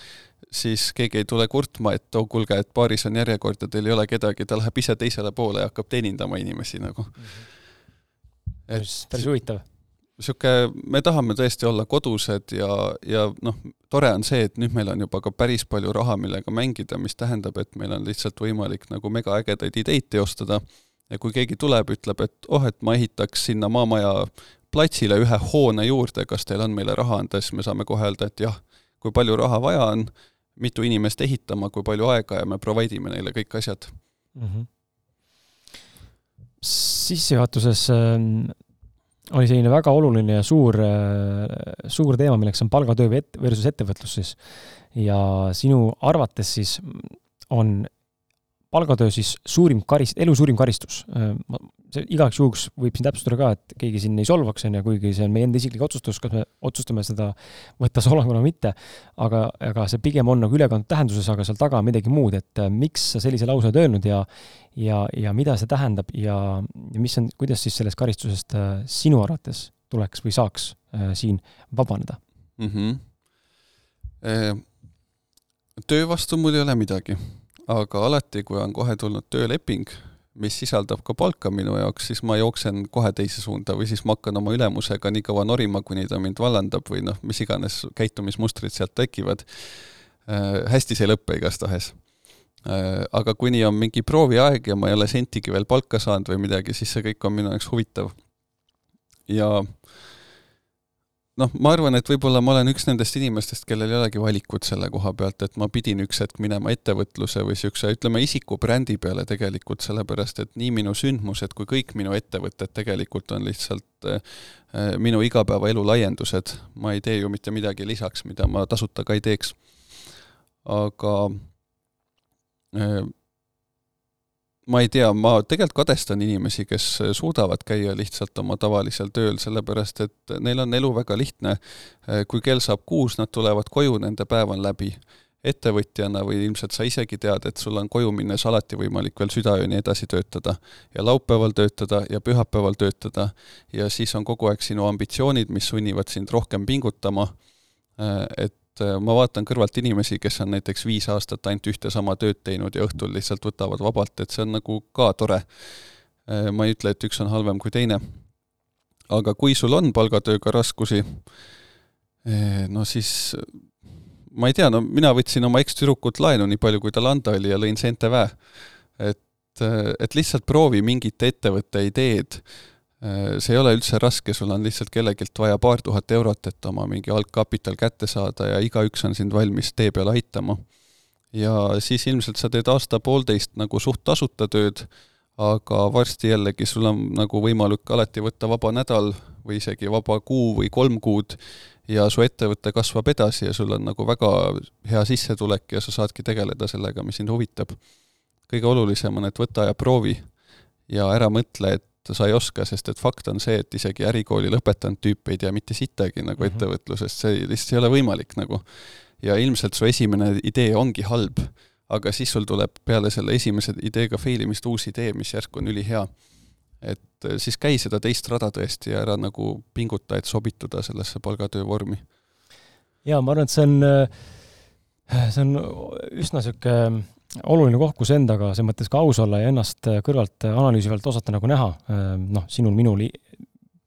siis keegi ei tule kurtma, et oh kuulge, et baaris on järjekord ja teil ei ole kedagi, ta läheb ise teisele poole ja hakkab teenindama inimesi nagu mm. -hmm. et päris huvitav. niisugune, me tahame tõesti olla kodused ja, ja noh, tore on see, et nüüd meil on juba ka päris palju raha, millega mängida, mis tähendab, et meil on lihtsalt võimalik nagu megaägedaid ideid teostada ja kui keegi tuleb, ütleb, et oh, et ma ehitaks sinna maamaja platsile ühe hoone juurde, kas teil on meile raha anda, siis me saame kohe öelda, et jah, kui palju raha vaja on mitu inimest ehitama, kui palju aega ja me provide ime neile kõik asjad mm. -hmm. sissejuhatuses äh, oli selline väga oluline ja suur äh,, suur teema, milleks on palgatöö versus ettevõtlus siis. ja sinu arvates siis on palgatöö siis suurim karist-, elu suurim karistus. See igaks juhuks võib siin täpsustada ka, et keegi siin ei solvaks, on ju, kuigi see on meie enda isiklik otsustus, kas me otsustame seda võtta solvanguna või mitte, aga, aga see pigem on nagu ülekantud tähenduses, aga seal taga on midagi muud, et äh, miks sa sellise lause oled öelnud ja ja, ja mida see tähendab ja, ja mis on, kuidas siis sellest karistusest äh, sinu arvates tuleks või saaks äh, siin vabaneda mm? -hmm. töö vastu mul ei ole midagi aga alati, kui on kohe tulnud tööleping, mis sisaldab ka palka minu jaoks, siis ma jooksen kohe teise suunda või siis ma hakkan oma ülemusega nii kaua norima, kuni ta mind vallandab või noh, mis iganes käitumismustrid sealt tekivad äh,. hästi see ei lõpe igastahes äh,. aga kuni on mingi prooviaeg ja ma ei ole sentigi veel palka saanud või midagi, siis see kõik on minu jaoks huvitav. ja äh, noh, ma arvan, et võib-olla ma olen üks nendest inimestest, kellel ei olegi valikut selle koha pealt, et ma pidin üks hetk minema ettevõtluse või niisuguse, ütleme, isikubrändi peale tegelikult, sellepärast et nii minu sündmused kui kõik minu ettevõtted tegelikult on lihtsalt äh, minu igapäevaelu laiendused. ma ei tee ju mitte midagi lisaks, mida ma tasuta ka ei teeks. aga äh, ma ei tea, ma tegelikult kadestan inimesi, kes suudavad käia lihtsalt oma tavalisel tööl, sellepärast et neil on elu väga lihtne. kui kell saab kuus, nad tulevad koju, nende päev on läbi. ettevõtjana või ilmselt sa isegi tead, et sul on koju minnes alati võimalik veel südaööni edasi töötada ja laupäeval töötada ja pühapäeval töötada ja siis on kogu aeg sinu ambitsioonid, mis sunnivad sind rohkem pingutama, et et äh, ma vaatan kõrvalt inimesi, kes on näiteks viis aastat ainult ühte sama tööd teinud ja õhtul lihtsalt võtavad vabalt, et see on nagu ka tore. Äh, ma ei ütle, et üks on halvem kui teine. aga kui sul on palgatööga raskusi, äh, no siis ma ei tea, no mina võtsin oma ekstüdrukut laenu nii palju, kui tal anda oli ja lõin seente väe. et, et lihtsalt proovi mingit ettevõtte ideed see ei ole üldse raske, sul on lihtsalt kellegilt vaja paar tuhat eurot, et oma mingi algkapital kätte saada ja igaüks on sind valmis tee peal aitama. ja siis ilmselt sa teed aasta-poolteist nagu suht tasuta tööd, aga varsti jällegi sul on nagu võimalik alati võtta vaba nädal või isegi vaba kuu või kolm kuud ja su ettevõte kasvab edasi ja sul on nagu väga hea sissetulek ja sa saadki tegeleda sellega, mis sind huvitab. kõige olulisem on, et võta ja proovi ja ära mõtle, et sa ei oska, sest et fakt on see, et isegi ärikooli lõpetanud tüüp ei tea mitte sittagi nagu mm -hmm. ettevõtlusest, see lihtsalt ei ole võimalik nagu. ja ilmselt su esimene idee ongi halb, aga siis sul tuleb peale selle esimese ideega fail imist uus idee, mis järsku on ülihea. et eh, siis käi seda teist rada tõesti ja ära nagu pinguta, et sobituda sellesse palgatöö vormi. jaa, ma arvan, et see on, eh, see on üsna niisugune oluline koht, kus endaga selles mõttes ka aus olla ja ennast kõrvalt analüüsivalt osata nagu näha. noh, sinul, minul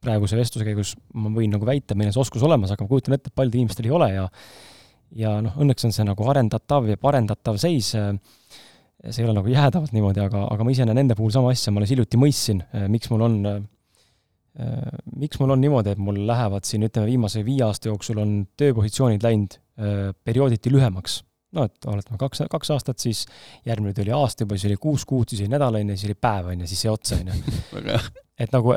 praeguse vestluse käigus ma võin nagu väita, meil on see oskus olemas, aga ma kujutan ette, et paljudel inimestel ei ole ja ja noh, õnneks on see nagu arendatav ja parendatav seis. see ei ole nagu jäädavalt niimoodi, aga, aga ma ise näen enda puhul sama asja, ma alles hiljuti mõistsin, miks mul on miks mul on niimoodi, et mul lähevad siin, ütleme, viimase viie aasta jooksul on tööpositsioonid läinud periooditi lühemaks no et oletame kaks, kaks aastat, siis järgmine tuli aasta juba, siis oli kuus kuud, siis oli nädal, on ju, siis oli päev, on ju, siis sai otsa, on ju. et nagu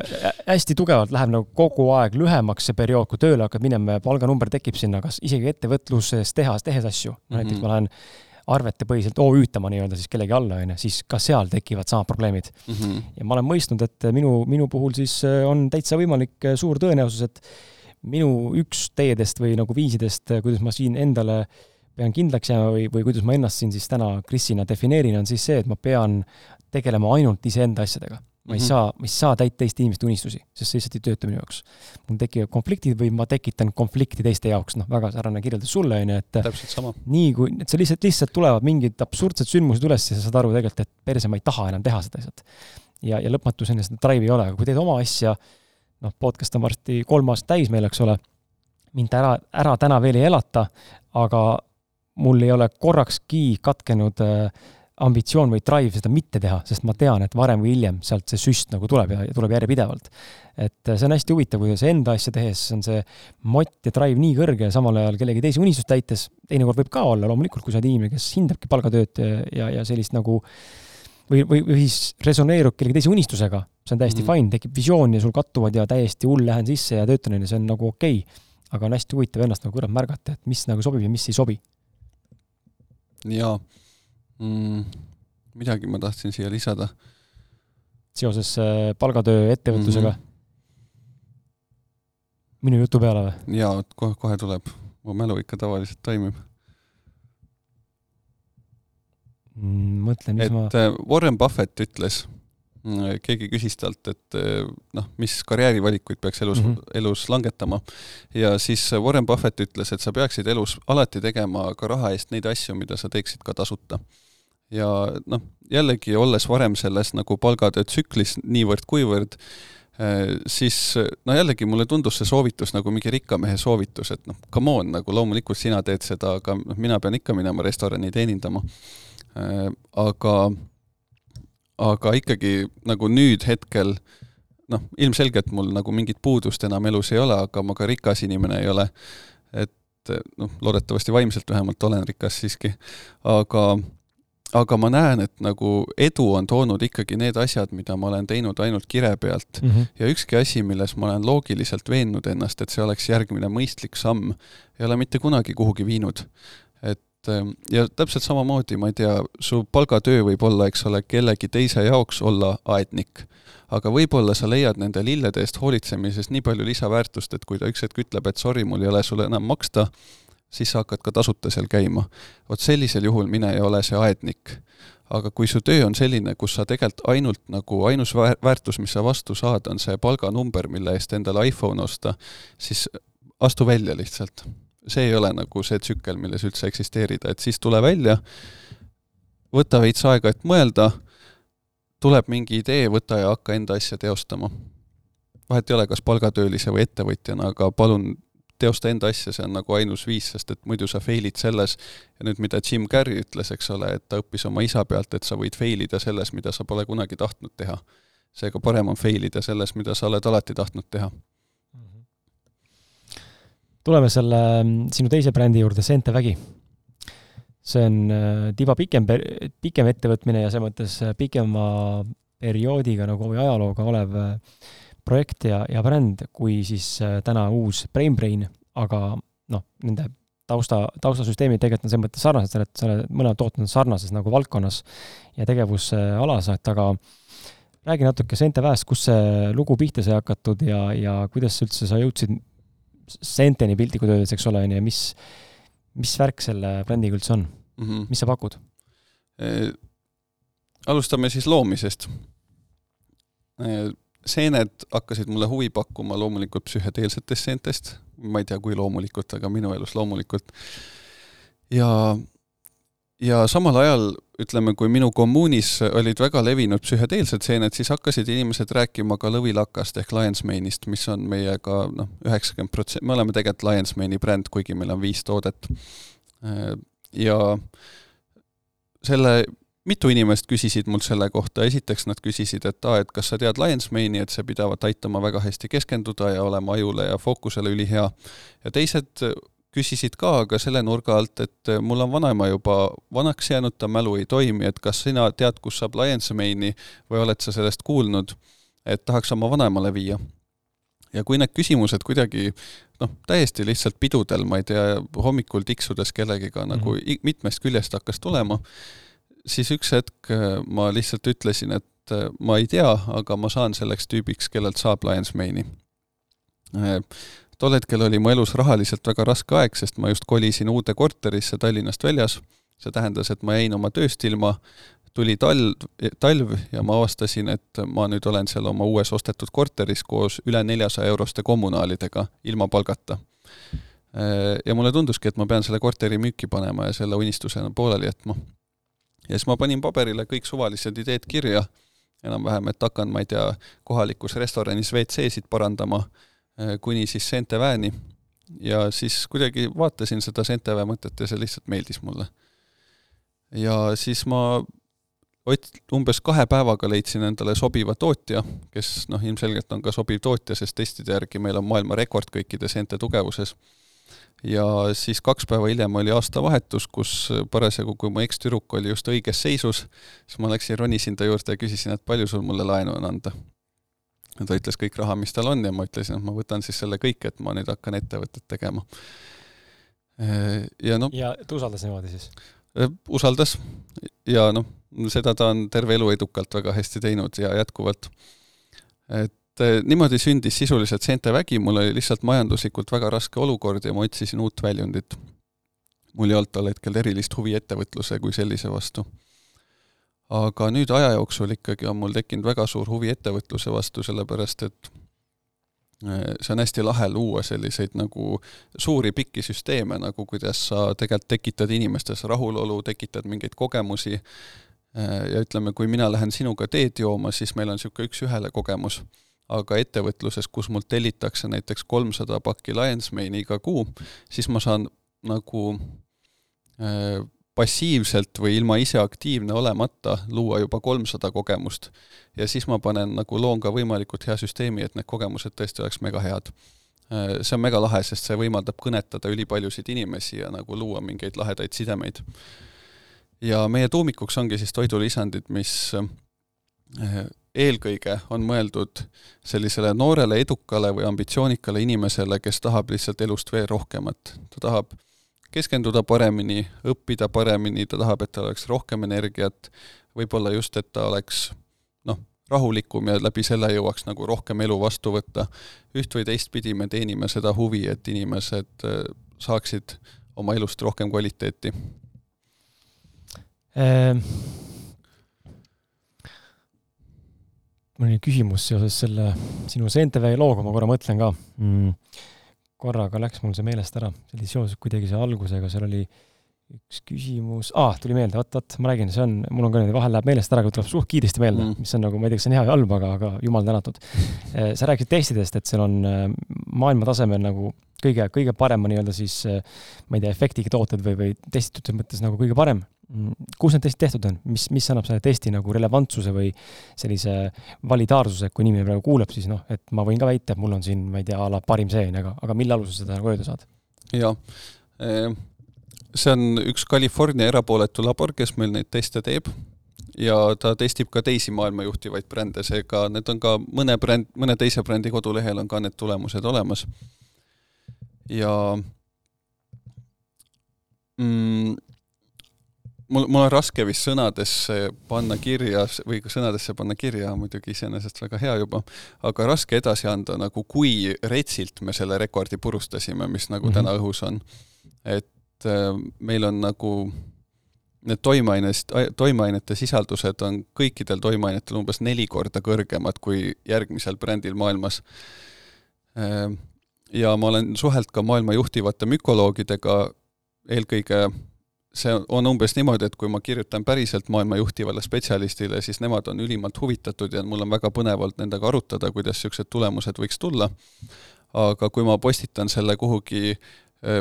hästi tugevalt läheb nagu kogu aeg lühemaks see periood, kui tööle hakkad minema ja palganumber tekib sinna, kas isegi ettevõtluses tehas, tehes asju, näiteks mm -hmm. ma lähen arvetepõhiselt OÜ-tama nii-öelda siis kellegi alla, on ju, siis ka seal tekivad samad probleemid mm. -hmm. ja ma olen mõistnud, et minu, minu puhul siis äh, on täitsa võimalik äh, suur tõenäosus, et minu üks teedest või nagu viisidest, äh, kuidas ma siin endale äh, pean kindlaks jääma või, või kuidas ma ennast siin siis täna Krisina defineerin, on siis see, et ma pean tegelema ainult iseenda asjadega. ma ei mm -hmm. saa, ma ei saa täita teiste inimeste unistusi, sest see lihtsalt ei tööta minu jaoks. mul tekivad konfliktid või ma tekitan konflikti teiste jaoks, noh, väga sarnane kirjeldus sulle, on ju, et täpselt sama. nii kui, et see lihtsalt, lihtsalt tulevad mingid absurdsed sündmused üles ja sa saad aru tegelikult, et perse, ma ei taha enam teha seda lihtsalt. ja, ja lõpmatuseni seda drive'i ei ole, aga kui teed oma asja, noh, podcast on varsti kolm aastat täis meil, eks ole, mind ära, ära täna veel ei elata, aga mul ei ole korrakski katkenud äh, ambitsioon või drive seda mitte teha, sest ma tean, et varem või hiljem sealt see süst nagu tuleb ja, ja tuleb järjepidevalt. et äh, see on hästi huvitav, kuidas enda asja tehes on see mott ja drive nii kõrge ja samal ajal kellegi teise unistust täites, teinekord võib ka olla loomulikult, kui sa oled inimene, kes hindabki palgatööd ja, ja, ja sellist nagu või, või, või siis resoneerub kellegi teise unistusega, see on täiesti mm -hmm. fine, tekib visioon ja sul kattuvad ja täiesti hull lähen sisse ja töötan, ju, see on nagu okei okay.. aga on hästi huvitav ennast nagu kõrvalt märgata, et mis nagu sobib ja mis ei sobi jaa mm,, midagi ma tahtsin siia lisada. seoses äh, palgatöö ettevõtlusega mm? -hmm. minu jutu peale või? jaa, vot kohe, kohe tuleb. mu mälu ikka tavaliselt toimib mm,. mõtlen, mis et ma äh, Warren Buffett ütles keegi küsis talt, et eh, noh, mis karjäärivalikuid peaks elus mm, -hmm. elus langetama. ja siis Warren Buffett ütles, et sa peaksid elus alati tegema ka raha eest neid asju, mida sa teeksid ka tasuta. ja noh, jällegi olles varem selles nagu palgatöö tsüklis niivõrd-kuivõrd, eh, siis no jällegi mulle tundus see soovitus nagu mingi rikka mehe soovitus, et noh, come on, nagu loomulikult sina teed seda, aga noh, mina pean ikka minema restorani teenindama. Eh, aga aga ikkagi nagu nüüd hetkel noh, ilmselgelt mul nagu mingit puudust enam elus ei ole, aga ma ka rikas inimene ei ole. et noh, loodetavasti vaimselt vähemalt olen rikas siiski, aga aga ma näen, et nagu edu on toonud ikkagi need asjad, mida ma olen teinud ainult kire pealt mm. -hmm. ja ükski asi, milles ma olen loogiliselt veennud ennast, et see oleks järgmine mõistlik samm, ei ole mitte kunagi kuhugi viinud et ähm, ja täpselt samamoodi, ma ei tea, su palgatöö võib olla, eks ole, kellegi teise jaoks olla aednik. aga võib-olla sa leiad nende lillede eest hoolitsemises nii palju lisaväärtust, et kui ta üks hetk ütleb, et sorry, mul ei ole sulle enam maksta, siis sa hakkad ka tasuta seal käima. vot sellisel juhul mine ja ole see aednik. aga kui su töö on selline, kus sa tegelikult ainult nagu ainus väärtus, mis sa vastu saad, on see palganumber, mille eest endale iPhone osta, siis astu välja lihtsalt see ei ole nagu see tsükkel, milles üldse eksisteerida, et siis tule välja, võta veits aega, et mõelda, tuleb mingi idee, võta ja hakka enda asja teostama. vahet ei ole, kas palgatöölise või ettevõtjana, aga palun teosta enda asja, see on nagu ainus viis, sest et muidu sa fail'id selles ja nüüd, mida Jim Carrey ütles, eks ole, et ta õppis oma isa pealt, et sa võid fail ida selles, mida sa pole kunagi tahtnud teha. seega parem on fail ida selles, mida sa oled alati tahtnud teha tuleme selle mm, sinu teise brändi juurde, Seente Vägi. see on äh, tiba pikem, pikem ettevõtmine ja selles mõttes äh, pikema perioodiga nagu või ajalooga olev äh, projekt ja, ja bränd, kui siis täna uus BrainBrain, aga noh, nende tausta, taustasüsteemid tegelikult on selles mõttes sarnased, sa oled, sa oled mõlemad tooted on sarnases nagu valdkonnas ja tegevusalas, et aga räägi natuke seente väest, kus see lugu pihta sai hakatud ja, ja kuidas üldse sa jõudsid seenteni piltlikult öeldes, eks ole, on ju, ja mis, mis värk selle brändiga üldse on mm? -hmm. mis sa pakud e,? alustame siis loomisest e,. seened hakkasid mulle huvi pakkuma loomulikult psühhedeelsetest seentest, ma ei tea, kui loomulikult, aga minu elus loomulikult. ja ja samal ajal ütleme, kui minu kommuunis olid väga levinud psühhedeelsed seened, siis hakkasid inimesed rääkima ka lõvilakast ehk Lions Mane'ist, mis on meiega noh, üheksakümmend protsenti, me oleme tegelikult Lions Mane'i bränd, kuigi meil on viis toodet. ja selle, mitu inimest küsisid mult selle kohta, esiteks nad küsisid, et aa, et kas sa tead Lions Mane'i, et see pidavat aitama väga hästi keskenduda ja olema ajule ja fookusele ülihea. ja teised küsisid ka, aga selle nurga alt, et äh, mul on vanaema juba vanaks jäänud, ta mälu ei toimi, et kas sina tead, kus saab Lion's Mane'i või oled sa sellest kuulnud, et tahaks oma vanaemale viia. ja kui need küsimused kuidagi noh, täiesti lihtsalt pidudel, ma ei tea, hommikul tiksudes kellegiga mm -hmm. nagu mhm. mitmest küljest hakkas tulema, siis üks hetk äh, ma lihtsalt ütlesin, et äh, ma ei tea, aga ma saan selleks tüübiks, kellelt saab Lion's Mane'i tol hetkel oli mu elus rahaliselt väga raske aeg, sest ma just kolisin uude korterisse Tallinnast väljas. see tähendas, et ma jäin oma tööst ilma, tuli talv, talv ja ma avastasin, et ma nüüd olen seal oma uues ostetud korteris koos üle neljasaja euroste kommunaalidega ilma palgata. ja mulle tunduski, et ma pean selle korteri müüki panema ja selle unistusena pooleli jätma. ja siis ma panin paberile kõik suvalised ideed kirja, enam-vähem, et hakkan, ma ei tea, kohalikus restoranis WC-sid parandama Äh, kuni siis Senteväeni ja siis kuidagi vaatasin seda Senteväe mõtet ja see lihtsalt meeldis mulle. ja siis ma ot-, umbes kahe päevaga leidsin endale sobiva tootja, kes noh, ilmselgelt on ka sobiv tootja, sest testide järgi meil on maailmarekord kõikide seente tugevuses. ja siis kaks päeva hiljem oli aastavahetus, kus parasjagu, kui mu ekstüdruk oli just õiges seisus, siis ma läksin, ronisin ta juurde ja küsisin, et palju sul mulle laenu on anda ja ta ütles kõik raha, mis tal on ja ma ütlesin, et ma võtan siis selle kõik, et ma nüüd hakkan ettevõtet tegema. ja noh. ja ta usaldas niimoodi siis? usaldas ja noh, seda ta on terve elu edukalt väga hästi teinud ja jätkuvalt. et niimoodi sündis sisuliselt seente vägi, mul oli lihtsalt majanduslikult väga raske olukord ja ma otsisin uut väljundit. mul ei olnud tol hetkel erilist huvi ettevõtluse kui sellise vastu aga nüüd aja jooksul ikkagi on mul tekkinud väga suur huvi ettevõtluse vastu, sellepärast et äh, see on hästi lahe luua selliseid nagu suuri pikki süsteeme, nagu kuidas sa tegelikult tekitad inimestes rahulolu, tekitad mingeid kogemusi äh, ja ütleme, kui mina lähen sinuga teed jooma, siis meil on niisugune üks-ühele kogemus. aga ettevõtluses, kus mult tellitakse näiteks kolmsada pakki Lions Mane'i iga kuu, siis ma saan nagu äh, passiivselt või ilma ise aktiivne olemata luua juba kolmsada kogemust. ja siis ma panen nagu, loon ka võimalikult hea süsteemi, et need kogemused tõesti oleks mega head. Äh, see on mega lahe, sest see võimaldab kõnetada ülipaljusid inimesi ja nagu luua mingeid lahedaid sidemeid. ja meie tuumikuks ongi siis toidulisandid, mis äh, eelkõige on mõeldud sellisele noorele, edukale või ambitsioonikale inimesele, kes tahab lihtsalt elust veel rohkemat. ta tahab keskenduda paremini, õppida paremini, ta tahab, et tal oleks rohkem energiat, võib-olla just, et ta oleks noh, rahulikum ja läbi selle jõuaks nagu rohkem elu vastu võtta. üht või teistpidi me teenime seda huvi, et inimesed äh, saaksid oma elust rohkem kvaliteeti. Ähm mul oli küsimus seoses selle sinu Seentevee looga, ma korra mõtlen ka. Mm korraga läks mul see meelest ära, see oli seoses kuidagi see algusega, seal oli üks küsimus ah,, tuli meelde, vot, vot, ma räägin, see on, mul on ka niimoodi, vahel läheb meelest ära, kui tuleb suht kiiresti meelde mm., mis on nagu, ma ei tea, kas see on hea või halb, aga, aga jumal tänatud. Eh, sa rääkisid testidest, et seal on eh, maailma tasemel nagu kõige, kõige parema nii-öelda siis, eh, ma ei tea, efektiga tooted või, või testitute mõttes nagu kõige parem Mm, kus need testid tehtud on, mis, mis annab selle testi nagu relevantsuse või sellise validaarsuse, kui inimene praegu kuuleb, siis noh, et ma võin ka väita, et mul on siin, ma ei tea, a la parim see, onju, aga, aga mille alusel seda nagu öelda saad? jah, ehm, see on üks California erapooletu labor, kes meil neid teste teeb ja ta testib ka teisi maailma juhtivaid brände, seega need on ka mõne bränd, mõne teise brändi kodulehel on ka need tulemused olemas. Ja mm, mul, mul on raske vist sõnadesse panna kirja või ka sõnadesse panna kirja, muidugi iseenesest väga hea juba, aga raske edasi anda nagu, kui retsilt me selle rekordi purustasime, mis nagu mm -hmm. täna õhus on. et äh, meil on nagu need toimeainest, toimeainete sisaldused on kõikidel toimeainetel umbes neli korda kõrgemad kui järgmisel brändil maailmas. Äh, ja ma olen suhelt ka maailma juhtivate mükoloogidega, eelkõige see on umbes niimoodi, et kui ma kirjutan päriselt maailma juhtivale spetsialistile, siis nemad on ülimalt huvitatud ja mul on väga põnev olnud nendega arutada, kuidas niisugused tulemused võiks tulla. aga kui ma postitan selle kuhugi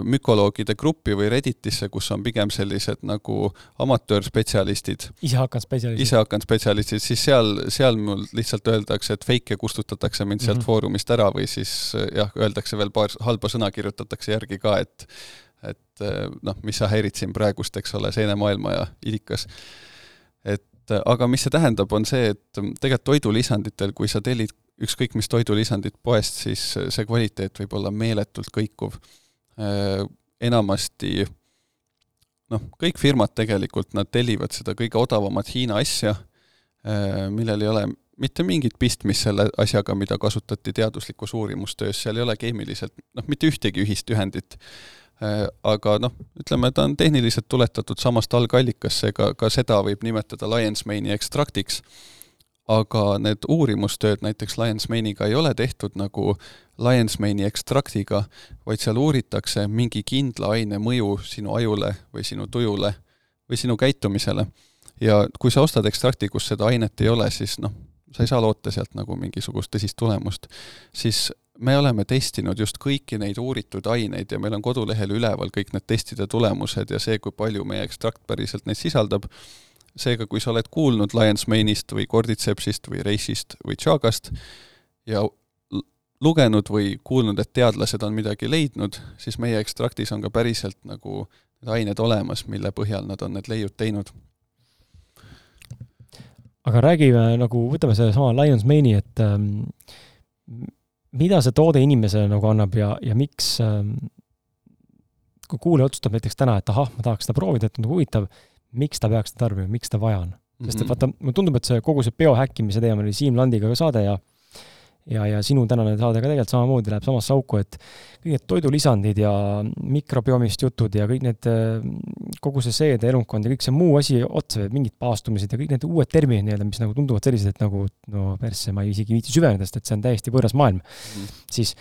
mükoloogide gruppi või Redditisse, kus on pigem sellised nagu amatöörspetsialistid. ise hakanud spetsialistid. ise hakanud spetsialistid, siis seal, seal mul lihtsalt öeldakse, et ja kustutatakse mind sealt mm -hmm. foorumist ära või siis jah, öeldakse veel paar halba sõna kirjutatakse järgi ka, et et eh, noh, mis sa häirid siin praegust, eks ole, seenemaailma ja idikas. et aga mis see tähendab, on see, et tegelikult toidulisanditel, kui sa tellid ükskõik mis toidulisandit poest, siis see kvaliteet võib olla meeletult kõikuv. Eh, enamasti noh, kõik firmad tegelikult, nad tellivad seda kõige odavamat Hiina asja, millel ei ole mitte mingit pistmist selle asjaga, mida kasutati teaduslikus uurimustöös, seal ei ole keemiliselt noh, mitte ühtegi ühist ühendit. Äh, aga noh, ütleme, ta on tehniliselt tuletatud samast algallikast, seega ka seda võib nimetada Lions Mane'i ekstraktiks, aga need uurimustööd näiteks Lions Mane'iga ei ole tehtud nagu Lions Mane'i ekstraktiga, vaid seal uuritakse mingi kindla aine mõju sinu ajule või sinu tujule või sinu käitumisele. ja kui sa ostad ekstrakti, kus seda ainet ei ole, siis noh, sa ei saa loota sealt nagu mingisugust tõsist tulemust, siis me oleme testinud just kõiki neid uuritud aineid ja meil on kodulehel üleval kõik need testide tulemused ja see, kui palju meie ekstrakt päriselt neid sisaldab. Seega, kui sa oled kuulnud Lions Mane'ist või Cordycepsist või Reisist või Chagast ja lugenud või kuulnud, et teadlased on midagi leidnud, siis meie ekstraktis on ka päriselt nagu need ained olemas, mille põhjal nad on need leiud teinud. aga räägime nagu, võtame sellesama Lions Mane'i, et ähm, mida see toode inimesele nagu annab ja, ja miks ähm, kui kuulaja otsustab näiteks täna, et ahah, ma tahaks seda proovida, et on huvitav, miks ta peaks tarbima, miks ta vaja on? sest et mhm. vaata, mulle tundub, et see kogu see biohäkkimise teema oli Siim Landiga ka saade ja ja, ja sinu tänane saade ka tegelikult samamoodi läheb samasse auku, et kõik need toidulisandid ja mikrobiomist jutud ja kõik need, kogu see seede elundkond ja kõik see muu asi otsa mingid paastumised ja kõik need uued terminid nii-öelda, mis nagu tunduvad sellised, et nagu no persse, ma ei isegi viitsi süveneda, sest et see on täiesti võõras maailm mm., siis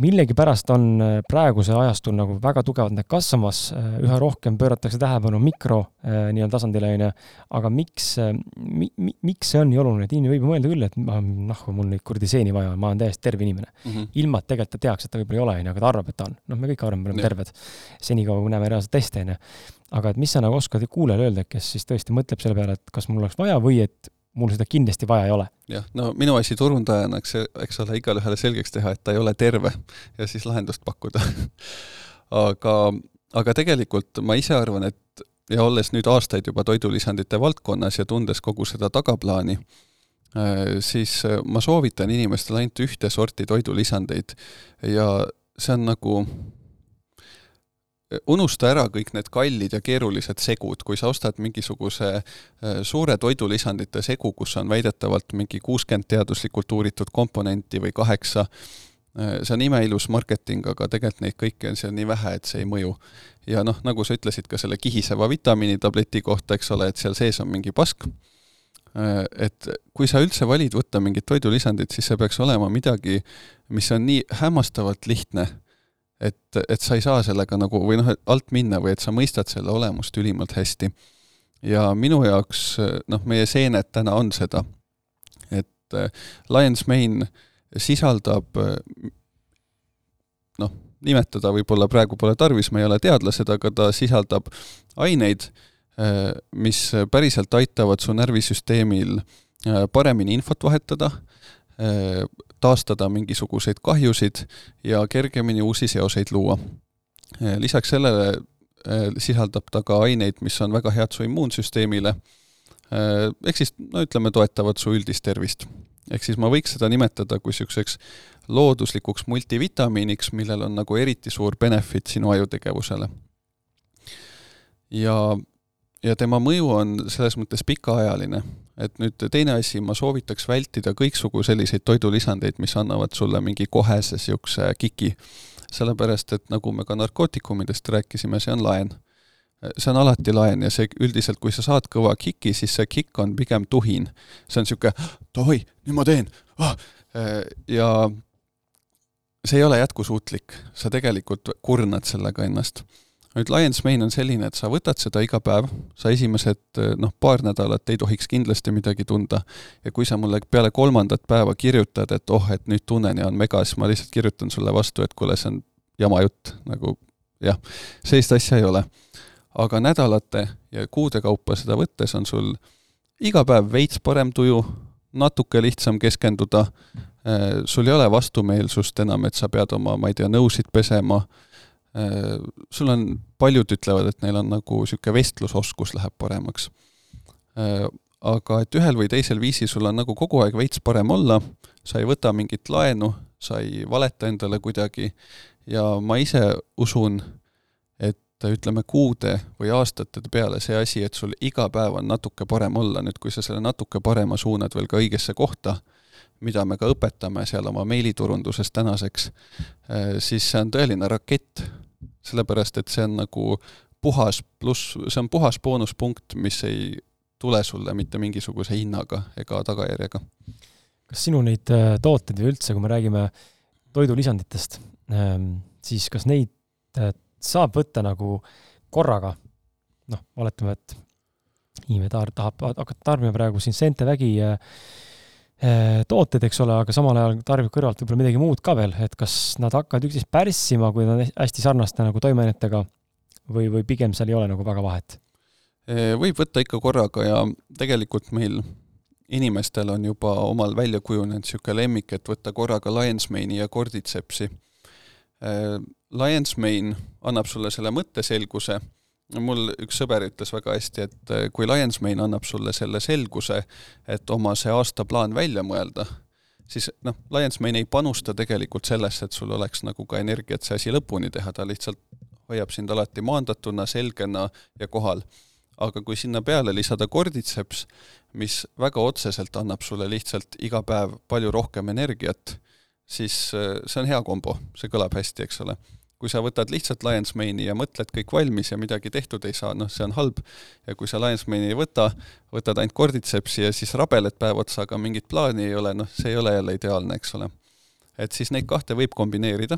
millegipärast on äh, praegusel ajastul nagu väga tugevalt need kasvamas, äh, üha rohkem pööratakse tähelepanu mikro äh, nii-öelda tasandile, on ju, aga miks mi,, mi, miks see on nii oluline, et inimene võib mõelda küll, et noh, mul neid kuradi seeni vaja on, ma olen täiesti terve inimene mm. -hmm. ilma, et tegelikult ta teaks, et ta võib-olla ei ole, on ju, aga ta arvab, et ta on. noh, me kõik arvame, me oleme terved. senikaua, kui näeme reaalselt teste, on ju. aga et mis sa nagu oskad kuulajale öelda, kes siis tõesti mõtleb selle peale, et kas mul oleks vaja või et mul seda kindlasti vaja ei ole. jah, no minu asi turundajana, eks, eks ole, igalühele selgeks teha, et ta ei ole terve ja siis lahendust pakkuda aga, aga tegelikult ma ise arvan, et ja olles nüüd aastaid juba toidulisandite valdkonnas ja tundes kogu seda tagaplaani, äh, siis äh, ma soovitan inimestele ainult ühte sorti toidulisandeid ja see on nagu unusta ära kõik need kallid ja keerulised segud, kui sa ostad mingisuguse äh, suure toidulisandite segu, kus on väidetavalt mingi kuuskümmend teaduslikult uuritud komponenti või kaheksa, äh, see on imeilus marketing, aga tegelikult neid kõiki on seal nii vähe, et see ei mõju. ja noh, nagu sa ütlesid ka selle kihiseva vitamiinitableti kohta, eks ole, et seal sees on mingi pask, äh, et kui sa üldse valid võtta mingit toidulisandit, siis see peaks olema midagi, mis on nii hämmastavalt lihtne et, et sa ei saa sellega nagu või noh, alt minna või et sa mõistad selle olemust ülimalt hästi. ja minu jaoks noh, meie seened täna on seda, et äh, Lions Mane sisaldab noh, nimetada võib-olla praegu pole tarvis, me ei ole teadlased, aga ta sisaldab aineid, äh, mis päriselt aitavad su närvisüsteemil äh, paremini infot vahetada, taastada mingisuguseid kahjusid ja kergemini uusi seoseid luua. lisaks sellele eh, sisaldab ta ka aineid, mis on väga head su immuunsüsteemile, eh, ehk siis no ütleme, toetavad su üldist tervist. ehk siis ma võiks seda nimetada kui niisuguseks looduslikuks multivitamiiniks, millel on nagu eriti suur benefit sinu ajutegevusele. ja ja tema mõju on selles mõttes pikaajaline. et nüüd teine asi, ma soovitaks vältida kõiksugu selliseid toidulisandeid, mis annavad sulle mingi kohese niisuguse kiki. sellepärast, et nagu me ka narkootikumidest rääkisime, see on laen see on alati laen ja see üldiselt, kui sa saad kõva kiki, siis see kikk on pigem tuhin. see on niisugune, davai, nüüd ma teen ah! ja see ei ole jätkusuutlik, sa tegelikult kurnad sellega ennast. Nüüd Lions Main on selline, et sa võtad seda iga päev, sa esimesed noh, paar nädalat ei tohiks kindlasti midagi tunda. Ja kui sa mulle peale kolmandat päeva kirjutad, et oh, et nüüd tunnen ja on mega, siis ma lihtsalt kirjutan sulle vastu, et kuule, see on jama jutt, nagu jah, sellist asja ei ole. Aga nädalate ja kuude kaupa seda võttes on sul iga päev veits parem tuju, natuke lihtsam keskenduda, äh, sul ei ole vastumeelsust enam, et sa pead oma, ma ei tea, nõusid pesema, äh, sul on, paljud ütlevad, et neil on nagu niisugune vestlusoskus läheb paremaks. Äh, aga et ühel või teisel viisil sul on nagu kogu aeg veits parem olla, sa ei võta mingit laenu, sa ei valeta endale kuidagi ja ma ise usun, ütleme, kuude või aastate peale see asi, et sul iga päev on natuke parem olla, nüüd kui sa selle natuke parema suunad veel ka õigesse kohta, mida me ka õpetame seal oma meiliturunduses tänaseks, eh, siis see on tõeline rakett, sellepärast et see on nagu puhas pluss, see on puhas boonuspunkt, mis ei tule sulle mitte mingisuguse hinnaga ega tagajärjega. kas sinu neid eh, tooteid või üldse, kui me räägime toidulisanditest, ehm, siis kas neid eh, saab võtta nagu korraga, noh, oletame, et inimene tahab, tahab hakata tarbima praegu siin seente vägi äh, tooteid, eks ole, aga samal ajal tarbib kõrvalt võib-olla midagi muud ka veel, et kas nad hakkavad üksteist pärssima, kui nad on hästi sarnaste nagu toimeainetega või, või pigem seal ei ole nagu väga vahet? võib võtta ikka korraga ja tegelikult meil inimestel on juba omal välja kujunenud niisugune lemmik, et võtta korraga Lions Mane'i ja Cordycepsi Lions Mane annab sulle selle mõtteselguse, mul üks sõber ütles väga hästi, et eh, kui Lions Mane annab sulle selle selguse, et oma see aastaplaan välja mõelda, siis noh, Lions Mane ei panusta tegelikult sellesse, et sul oleks nagu ka energiat see asi lõpuni teha, ta lihtsalt hoiab sind alati maandatuna, selgena ja kohal. aga kui sinna peale lisada korditseps, mis väga otseselt annab sulle lihtsalt iga päev palju rohkem energiat, siis eh, see on hea kombo, see kõlab hästi, eks ole kui sa võtad lihtsalt Lions Mane'i ja mõtled kõik valmis ja midagi tehtud ei saa, noh, see on halb. ja kui sa Lions Mane'i ei võta, võtad ainult Cordycepsi ja siis rabeled päev otsa, aga mingit plaani ei ole, noh, see ei ole jälle ideaalne, eks ole. et siis neid kahte võib kombineerida,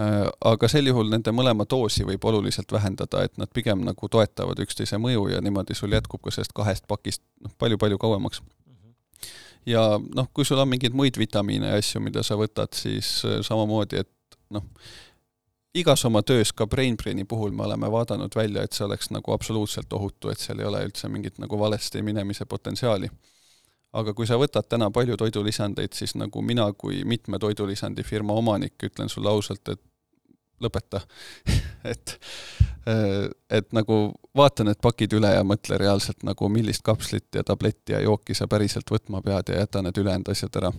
äh, aga sel juhul nende mõlema doosi võib oluliselt vähendada, et nad pigem nagu toetavad üksteise mõju ja niimoodi sul jätkub ka sellest kahest pakist noh, palju-palju kauemaks ja noh, kui sul on mingeid muid vitamiine ja asju, mida sa võtad, siis äh, samamoodi, et noh, igas oma töös, ka BrainBraini puhul me oleme vaadanud välja, et see oleks nagu absoluutselt ohutu, et seal ei ole üldse mingit nagu valesti minemise potentsiaali. aga kui sa võtad täna palju toidulisandeid, siis nagu mina kui mitme toidulisandi firma omanik ütlen sulle ausalt, et lõpeta et, et nagu vaata need pakid üle ja mõtle reaalselt nagu, millist kapslit ja tabletti ja jooki sa päriselt võtma pead ja jäta need ülejäänud asjad ära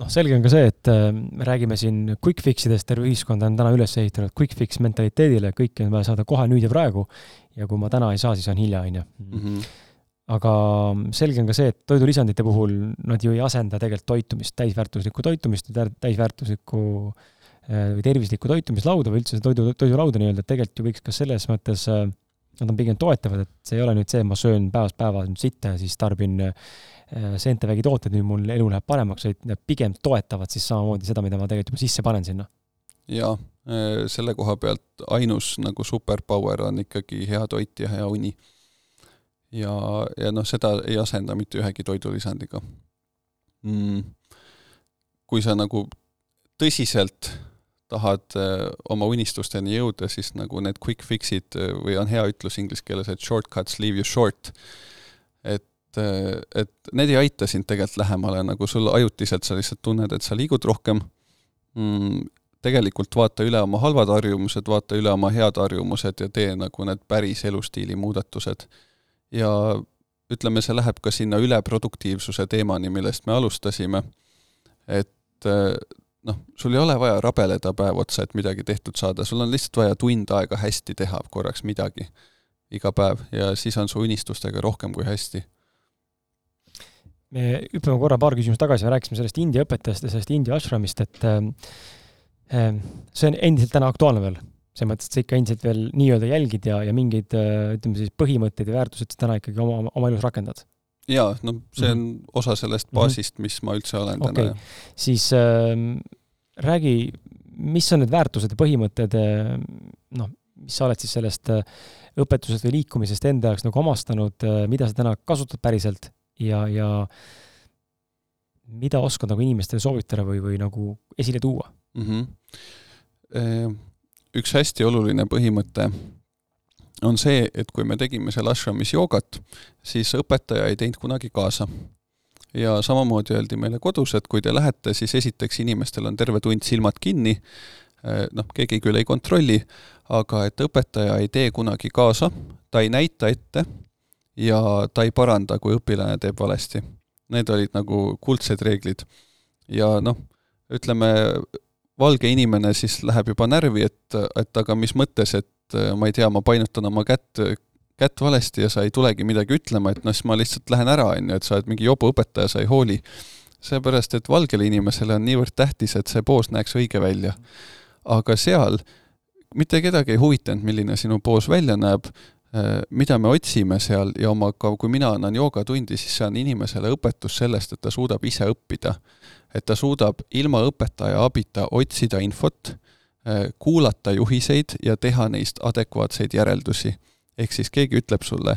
noh, selge on ka see, et äh, me räägime siin quick fix idest, terve ühiskond on täna üles ehitanud quick fix mentaliteedile, kõike on vaja saada kohe, nüüd ja praegu, ja kui ma täna ei saa, siis on hilja, on ju. Mhm. aga selge on ka see, et toidulisandite puhul nad ju ei asenda tegelikult toitumist, täisväärtuslikku toitumist, täisväärtuslikku äh, või tervislikku toitumislauda või üldse toidu, toidulauda nii-öelda, et tegelikult ju võiks ka selles mõttes äh, nad on pigem toetavad, et see ei ole nüüd see, ma söön päevast päeva nüüd sitta ja siis tarbin Äh, seentevägi tooted, nüüd mul elu läheb paremaks, vaid need pigem toetavad siis samamoodi seda, mida ma tegelikult juba sisse panen sinna. jaa, äh, selle koha pealt ainus nagu superpower on ikkagi hea toit ja hea uni. ja, ja noh, seda ei asenda mitte ühegi toidulisandiga mm.. kui sa nagu tõsiselt tahad äh, oma unistusteni jõuda, siis nagu need quick fix'id või on hea ütlus inglise keeles, et shortcuts leave you short. et et need ei aita sind tegelikult lähemale, nagu sul ajutiselt sa lihtsalt tunned, et sa liigud rohkem mm,, tegelikult vaata üle oma halvad harjumused, vaata üle oma head harjumused ja tee nagu need päris elustiili muudatused. ja ütleme, see läheb ka sinna üleproduktiivsuse teemani, millest me alustasime, et noh, sul ei ole vaja rabeleda päev otsa, et midagi tehtud saada, sul on lihtsalt vaja tund aega hästi teha korraks midagi iga päev ja siis on su unistustega rohkem kui hästi. Me hüppame korra paar küsimust tagasi ja rääkisime sellest India õpetajast ja sellest India ashramist, et äh, see on endiselt täna aktuaalne veel selles mõttes, et sa ikka endiselt veel nii-öelda jälgid ja, ja mingeid äh, ütleme siis põhimõtteid ja väärtused täna ikkagi oma, oma elus rakendad? jaa, no see on mm -hmm. osa sellest mhm. baasist, mis ma üldse olen okay. täna. siis äh, räägi, mis on need väärtused ja põhimõtted, äh, noh, mis sa oled siis sellest äh, õpetusest või liikumisest enda jaoks nagu omastanud, mida sa täna kasutad päriselt ja, ja mida oskad nagu inimestele soovitada või, või nagu esile tuua mm? -hmm üks hästi oluline põhimõte on see, et kui me tegime seal ashramis joogat, siis õpetaja ei teinud kunagi kaasa. ja samamoodi öeldi meile kodus, et kui te lähete, siis esiteks inimestel on terve tund silmad kinni, eh, noh, keegi küll ei kontrolli, aga et õpetaja ei tee kunagi kaasa, ta ei näita ette ja ta ei paranda, kui õpilane teeb valesti. Need olid nagu kuldsed reeglid. ja noh, ütleme, valge inimene siis läheb juba närvi, et, et aga mis mõttes, et ma ei tea, ma painutan oma kätt, kätt valesti ja sa ei tulegi midagi ütlema, et noh, siis ma lihtsalt lähen ära, on ju, et sa oled mingi jobu õpetaja, sa ei hooli. seepärast, et valgele inimesele on niivõrd tähtis, et see poos näeks õige välja. aga seal mitte kedagi ei huvitanud, milline sinu poos välja näeb, mida me otsime seal ja oma, kui mina annan joogatundi, siis see on inimesele õpetus sellest, et ta suudab ise õppida et ta suudab ilma õpetaja abita otsida infot, äh, kuulata juhiseid ja teha neist adekvaatseid järeldusi. ehk siis keegi ütleb sulle,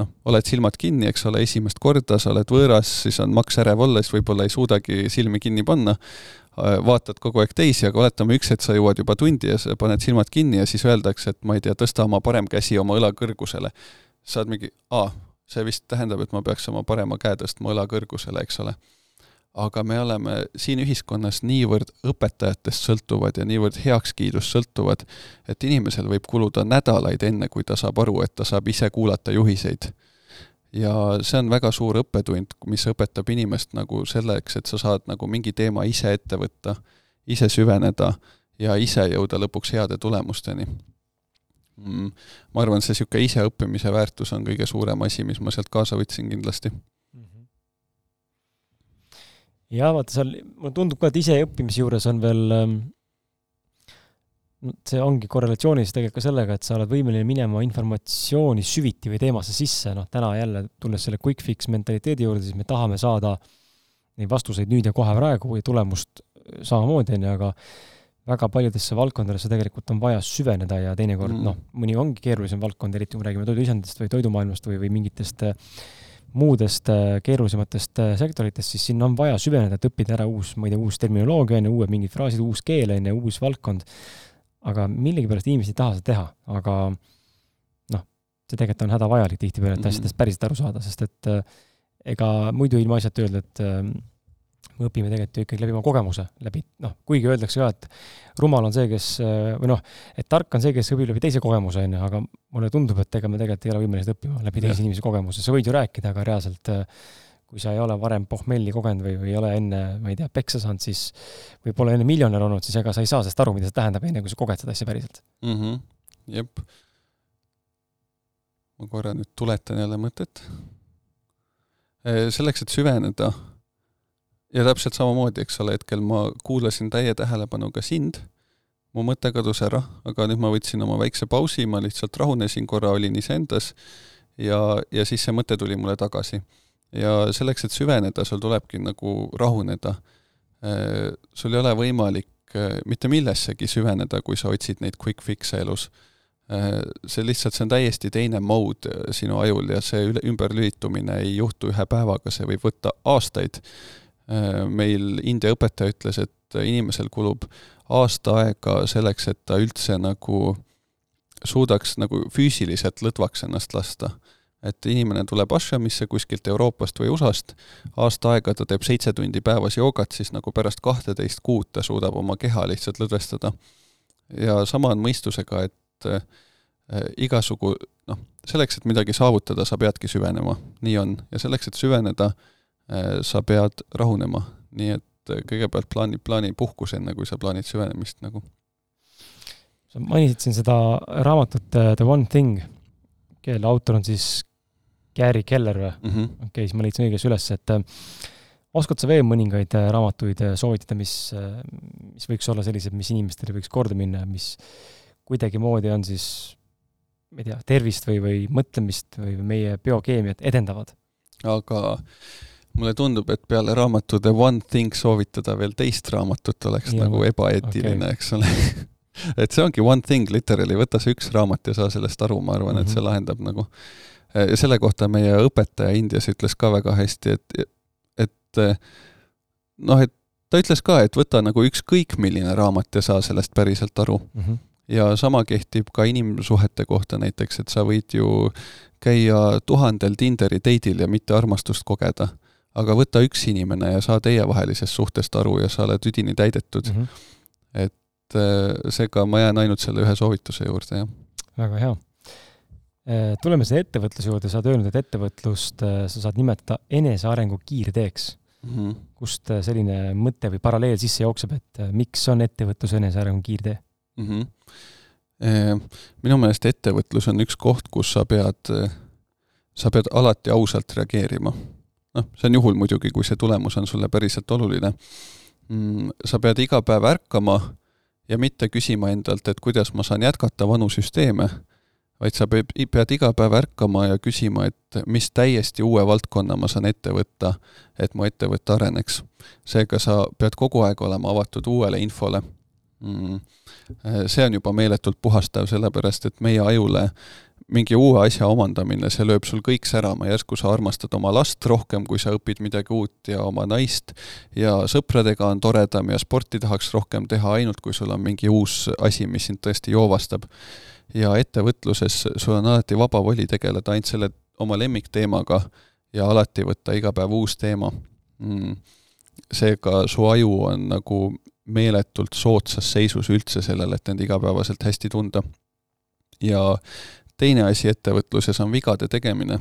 noh, oled silmad kinni, eks ole, esimest korda, sa oled võõras, siis on maks ärev olla, siis võib-olla ei suudagi silmi kinni panna, äh, vaatad kogu aeg teisi, aga oletame üks hetk sa jõuad juba tundi ja sa paned silmad kinni ja siis öeldakse, et ma ei tea, tõsta oma parem käsi oma õla kõrgusele. sa oled mingi, aa, see vist tähendab, et ma peaks oma parema käe tõstma õla kõrgusele, eks ole aga me oleme siin ühiskonnas niivõrd õpetajatest sõltuvad ja niivõrd heakskiidust sõltuvad, et inimesel võib kuluda nädalaid, enne kui ta saab aru, et ta saab ise kuulata juhiseid. Ja see on väga suur õppetund, mis õpetab inimest nagu selleks, et sa saad nagu mingi teema ise ette võtta, ise süveneda ja ise jõuda lõpuks heade tulemusteni mm,. ma arvan, see niisugune iseõppimise väärtus on kõige suurem asi, mis ma sealt kaasa võtsin kindlasti ja vaata seal, mulle tundub ka, et iseõppimise juures on veel ähm, see ongi korrelatsioonis tegelikult ka sellega, et sa oled võimeline minema informatsiooni süviti või teemasse sisse, noh täna jälle, tulles selle quick fix mentaliteedi juurde, siis me tahame saada neid vastuseid nüüd ja kohe praegu ja tulemust samamoodi, on ju, aga väga paljudesse valdkondadesse tegelikult on vaja süveneda ja teinekord mm. noh, mõni ongi keerulisem valdkond, eriti kui me räägime toiduisanditest või toidumaailmast või, või mingitest äh, muudest äh, keerulisematest äh, sektoritest, siis sinna on vaja süveneda, et õppida ära uus, ma ei tea, uus terminoloogia, on ju, uued mingid fraasid, uus keel, on ju, uus valdkond. Aga millegipärast inimesed ei taha seda teha, aga noh, see tegelikult on hädavajalik tihtipeale, et mhm. asjadest päriselt aru saada, sest et äh, ega muidu ilma asjata öelda, et me õpime tegelikult ju ikkagi läbi oma kogemuse, läbi noh, kuigi öeldakse ka, et rumal on see, kes või noh, et tark on see, kes õpib läbi teise kogemuse, on ju, aga mulle tundub, et ega me tegelikult ei ole võimelised õppima läbi teise inimese kogemuse, sa võid ju rääkida, aga reaalselt kui sa ei ole varem pohmelli kogenud või, või ei ole enne, ma ei tea, peksa saanud, siis või pole enne miljonär olnud, siis ega sa ei saa sellest aru, mida see tähendab, enne kui sa koged seda asja päriselt mm. -hmm. jep. ma korra nüüd tuletan jälle mõtet. selleks, et süveneda ja täpselt samamoodi, eks ole, hetkel ma kuulasin täie tähelepanuga sind, mu mõte kadus ära, aga nüüd ma võtsin oma väikse pausi, ma lihtsalt rahunesin korra, olin iseendas ja, ja siis see mõte tuli mulle tagasi. Ja selleks, et süveneda, sul tulebki nagu rahuneda. Äh, sul ei ole võimalik äh, mitte millessegi süveneda, kui sa otsid neid quick fix'e elus. Äh, see lihtsalt, see on täiesti teine mode sinu ajul ja see üle, ümberlülitumine ei juhtu ühe päevaga, see võib võtta aastaid meil India õpetaja ütles, et inimesel kulub aasta aega selleks, et ta üldse nagu suudaks nagu füüsiliselt lõdvaks ennast lasta. Et inimene tuleb ashramisse kuskilt Euroopast või USA-st, aasta aega ta teeb seitse tundi päevas joogat, siis nagu pärast kahteteist kuud ta suudab oma keha lihtsalt lõdvestada. ja sama on mõistusega, et äh, igasugu noh, selleks, et midagi saavutada, sa peadki süvenema, nii on, ja selleks, et süveneda äh, sa pead rahunema, nii et äh, kõigepealt plaani, plaani puhkus, enne kui sa plaanid süvenemist nagu. sa mainisid siin seda raamatut äh, The One Thing. kelle autor on siis Gary Keller või? mm -hmm. okei okay,, siis ma leidsin õigesti üles, et äh, oskad sa veel mõningaid äh, raamatuid äh, soovitada, mis, mis võiks olla sellised, mis inimestele võiks korda minna, mis kuidagimoodi on siis ma ei tea, tervist või, või mõtlemist või meie biokeemiat edendavad? aga mulle tundub, et peale raamatu The One Thing soovitada veel teist raamatut oleks ja, nagu ebaeetiline okay., eks ole et see ongi one thing literally, võta see üks raamat ja saa sellest aru, ma arvan mm, -hmm. et see mhm. lahendab nagu ja selle kohta meie õpetaja Indias ütles ka väga hästi, et, et noh, et ta ütles ka, et võta nagu ükskõik milline raamat ja saa sellest päriselt aru mm. -hmm. ja sama kehtib ka inimsuhete kohta näiteks, et sa võid ju käia tuhandel Tinderi date'il ja mitte armastust kogeda aga võta üks inimene ja saa teievahelisest suhtest aru ja sa oled üdini täidetud mm. -hmm. et äh, seega ma jään ainult selle ühe soovituse juurde, jah. väga hea. Äh, tuleme selle ettevõtluse juurde, sa oled öelnud, et ettevõtlust äh, sa saad nimetada enesearengu kiirteeks mm. -hmm. kust selline mõte või paralleel sisse jookseb, et miks on ettevõtlus enesearengu kiirtee mm? -hmm. Minu meelest ettevõtlus on üks koht, kus sa pead, sa pead alati ausalt reageerima noh, see on juhul muidugi, kui see tulemus on sulle päriselt oluline. Mm, sa pead iga päev ärkama ja mitte küsima endalt, et kuidas ma saan jätkata vanu süsteeme, vaid sa pead, pead iga päev ärkama ja küsima, et mis täiesti uue valdkonna ma saan ette võtta, et mu ettevõte areneks. seega sa pead kogu aeg olema avatud uuele infole mm. see on juba meeletult puhastav, sellepärast et meie ajule mingi uue asja omandamine, see lööb sul kõik särama, järsku sa armastad oma last rohkem, kui sa õpid midagi uut ja oma naist ja sõpradega on toredam ja sporti tahaks rohkem teha, ainult kui sul on mingi uus asi, mis sind tõesti joovastab. Ja ettevõtluses sul on alati vaba voli tegeleda ainult selle oma lemmikteemaga ja alati võtta iga päev uus teema. Mm.. seega su aju on nagu meeletult soodsas seisus üldse sellele, et end igapäevaselt hästi tunda. Ja teine asi ettevõtluses on vigade tegemine.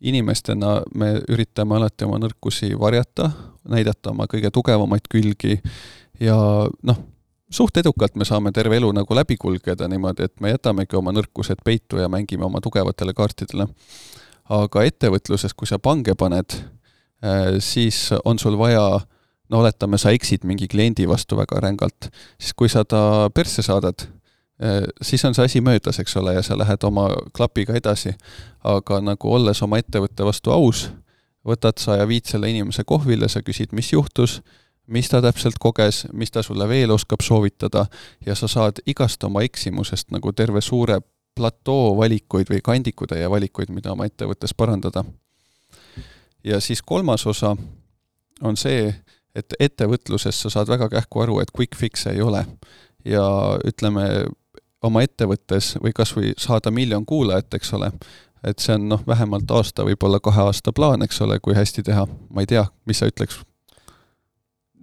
inimestena me üritame alati oma nõrkusi varjata, näidata oma kõige tugevamaid külgi ja noh, suht edukalt me saame terve elu nagu läbi kulgeda niimoodi, et me jätamegi oma nõrkused peitu ja mängime oma tugevatele kaartidele. aga ettevõtluses, kui sa pange paned, eh, siis on sul vaja no oletame, sa eksid mingi kliendi vastu väga rängalt, siis kui sa ta persse saadad, Äh, siis on see asi möödas, eks ole, ja sa lähed oma klapiga edasi. aga nagu olles oma ettevõtte vastu aus, võtad sa ja viid selle inimese kohvile, sa küsid, mis juhtus, mis ta täpselt koges, mis ta sulle veel oskab soovitada ja sa saad igast oma eksimusest nagu terve suure platoo valikuid või kandikutäie valikuid, mida oma ettevõttes parandada. ja siis kolmas osa on see, et ettevõtluses sa saad väga kähku aru, et quick fix'e ei ole. ja ütleme, oma ettevõttes või kas või saada miljon kuulajat, eks ole, et see on noh, vähemalt aasta, võib-olla kahe aasta plaan, eks ole, kui hästi teha, ma ei tea, mis sa ütleks?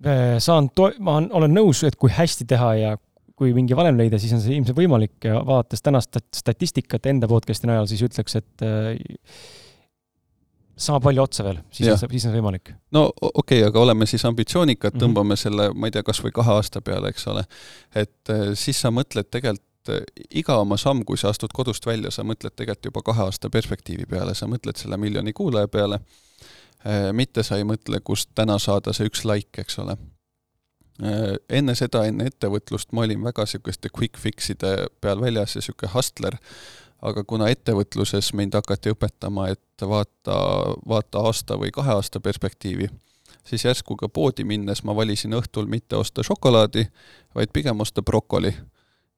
Äh, saan to-, ma olen nõus, et kui hästi teha ja kui mingi valem leida, siis on see ilmselt võimalik ja vaadates tänast statistikat enda podcast'i najal, siis ütleks, et äh, sama palju otsa veel, siis on see, siis on see võimalik. no okei okay,, aga oleme siis ambitsioonikad, tõmbame mm -hmm. selle, ma ei tea, kas või kahe aasta peale, eks ole. et äh, siis sa mõtled tegelikult iga oma samm, kui sa astud kodust välja, sa mõtled tegelikult juba kahe aasta perspektiivi peale, sa mõtled selle miljoni kuulaja peale, mitte sa ei mõtle, kust täna saada see üks like, eks ole. Eh, enne seda, enne ettevõtlust ma olin väga niisuguste quick fix'ide peal väljas ja niisugune hustler, aga kuna ettevõtluses mind hakati õpetama, et vaata, vaata aasta või kahe aasta perspektiivi, siis järsku ka poodi minnes ma valisin õhtul mitte osta šokolaadi, vaid pigem osta brokoli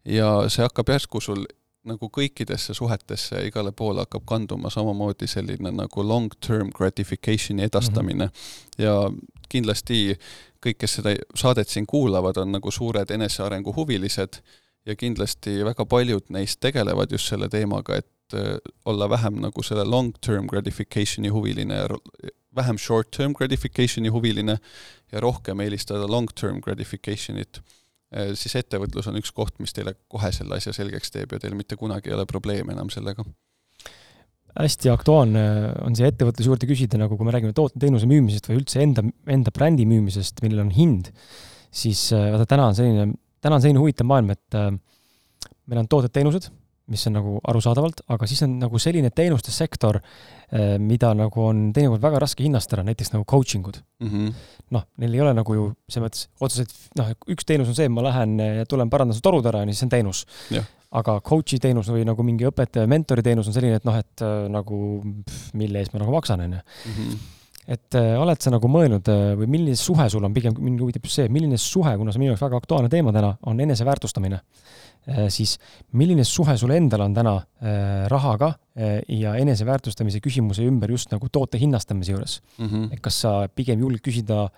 ja see hakkab järsku sul nagu kõikidesse suhetesse igale poole hakkab kanduma samamoodi selline nagu long-term gratification'i edastamine mm. -hmm. ja kindlasti kõik, kes seda saadet siin kuulavad, on nagu suured enesearengu huvilised ja kindlasti väga paljud neist tegelevad just selle teemaga, et äh, olla vähem nagu selle long-term gratification'i huviline ja vähem short-term gratification'i huviline ja rohkem eelistada long-term gratification'it siis ettevõtlus on üks koht, mis teile kohe selle asja selgeks teeb ja teil mitte kunagi ei ole probleeme enam sellega. hästi aktuaalne on siia ettevõtluse juurde küsida, nagu kui me räägime toote-teenuse müümisest või üldse enda, enda brändi müümisest, millel on hind, siis äh, vaata, täna on selline, täna on selline huvitav maailm, et äh, meil on tooted-teenused, mis on nagu arusaadavalt, aga siis on nagu selline teenuste sektor, eh, mida nagu on teinekord väga raske hinnastada, näiteks nagu coaching ud mm. -hmm. noh, neil ei ole nagu ju selles mõttes otseselt, noh, üks teenus on see, et ma lähen ja tulen parandan su torud ära ja siis see on teenus. aga coach'i teenus või nagu mingi õpetaja, mentori teenus on selline, et noh, et äh, nagu pff, mille eest ma nagu maksan, on ju Mhm. Et äh, oled sa nagu mõelnud äh, või milline suhe sul on, pigem mind huvitab just see, milline suhe, kuna see on minu jaoks väga aktuaalne teema täna, on eneseväärtustamine äh,. siis milline suhe sul endal on täna rahaga ja eneseväärtustamise küsimuse ümber just nagu toote hinnastamise juures? Mm -hmm. et kas sa pigem julged küsida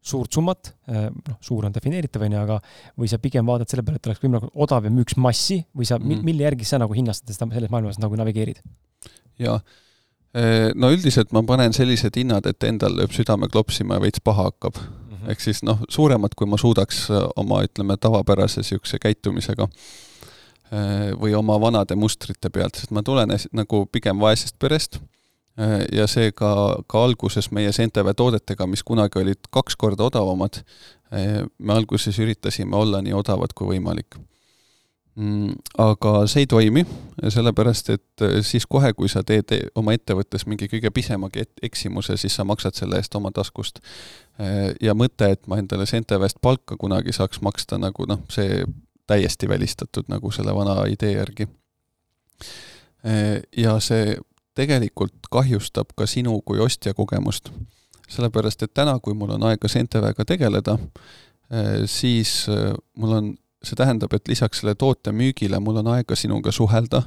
suurt summat noh, suur on defineeritav, on ju, aga või sa pigem vaatad selle peale, et oleks võimalikult odav ja müüks massi või sa mm. -hmm. mille järgi sa nagu hinnastad seda selles maailmas nagu navigeerid? ja no üldiselt ma panen sellised hinnad, et endal lööb südame klopsima ja veits paha hakkab. ehk siis noh, suuremad, kui ma suudaks äh, oma, ütleme, tavapärase niisuguse käitumisega äh, või oma vanade mustrite pealt, sest ma tulen nagu pigem vaesest perest äh, ja seega ka alguses meie Centeve toodetega, mis kunagi olid kaks korda odavamad, äh, me alguses üritasime olla nii odavad kui võimalik Mm, aga see ei toimi, sellepärast et äh, siis kohe, kui sa teed oma ettevõttes mingi kõige pisemagi eksimuse, siis sa maksad selle eest oma taskust. Äh, ja mõte, et ma endale Centevest palka kunagi saaks maksta, nagu noh, see täiesti välistatud nagu selle vana idee järgi. Äh, ja see tegelikult kahjustab ka sinu kui ostja kogemust. sellepärast, et täna, kui mul on aega Centevega tegeleda, siis mul on see tähendab, et lisaks selle toote müügile mul on aega sinuga suhelda,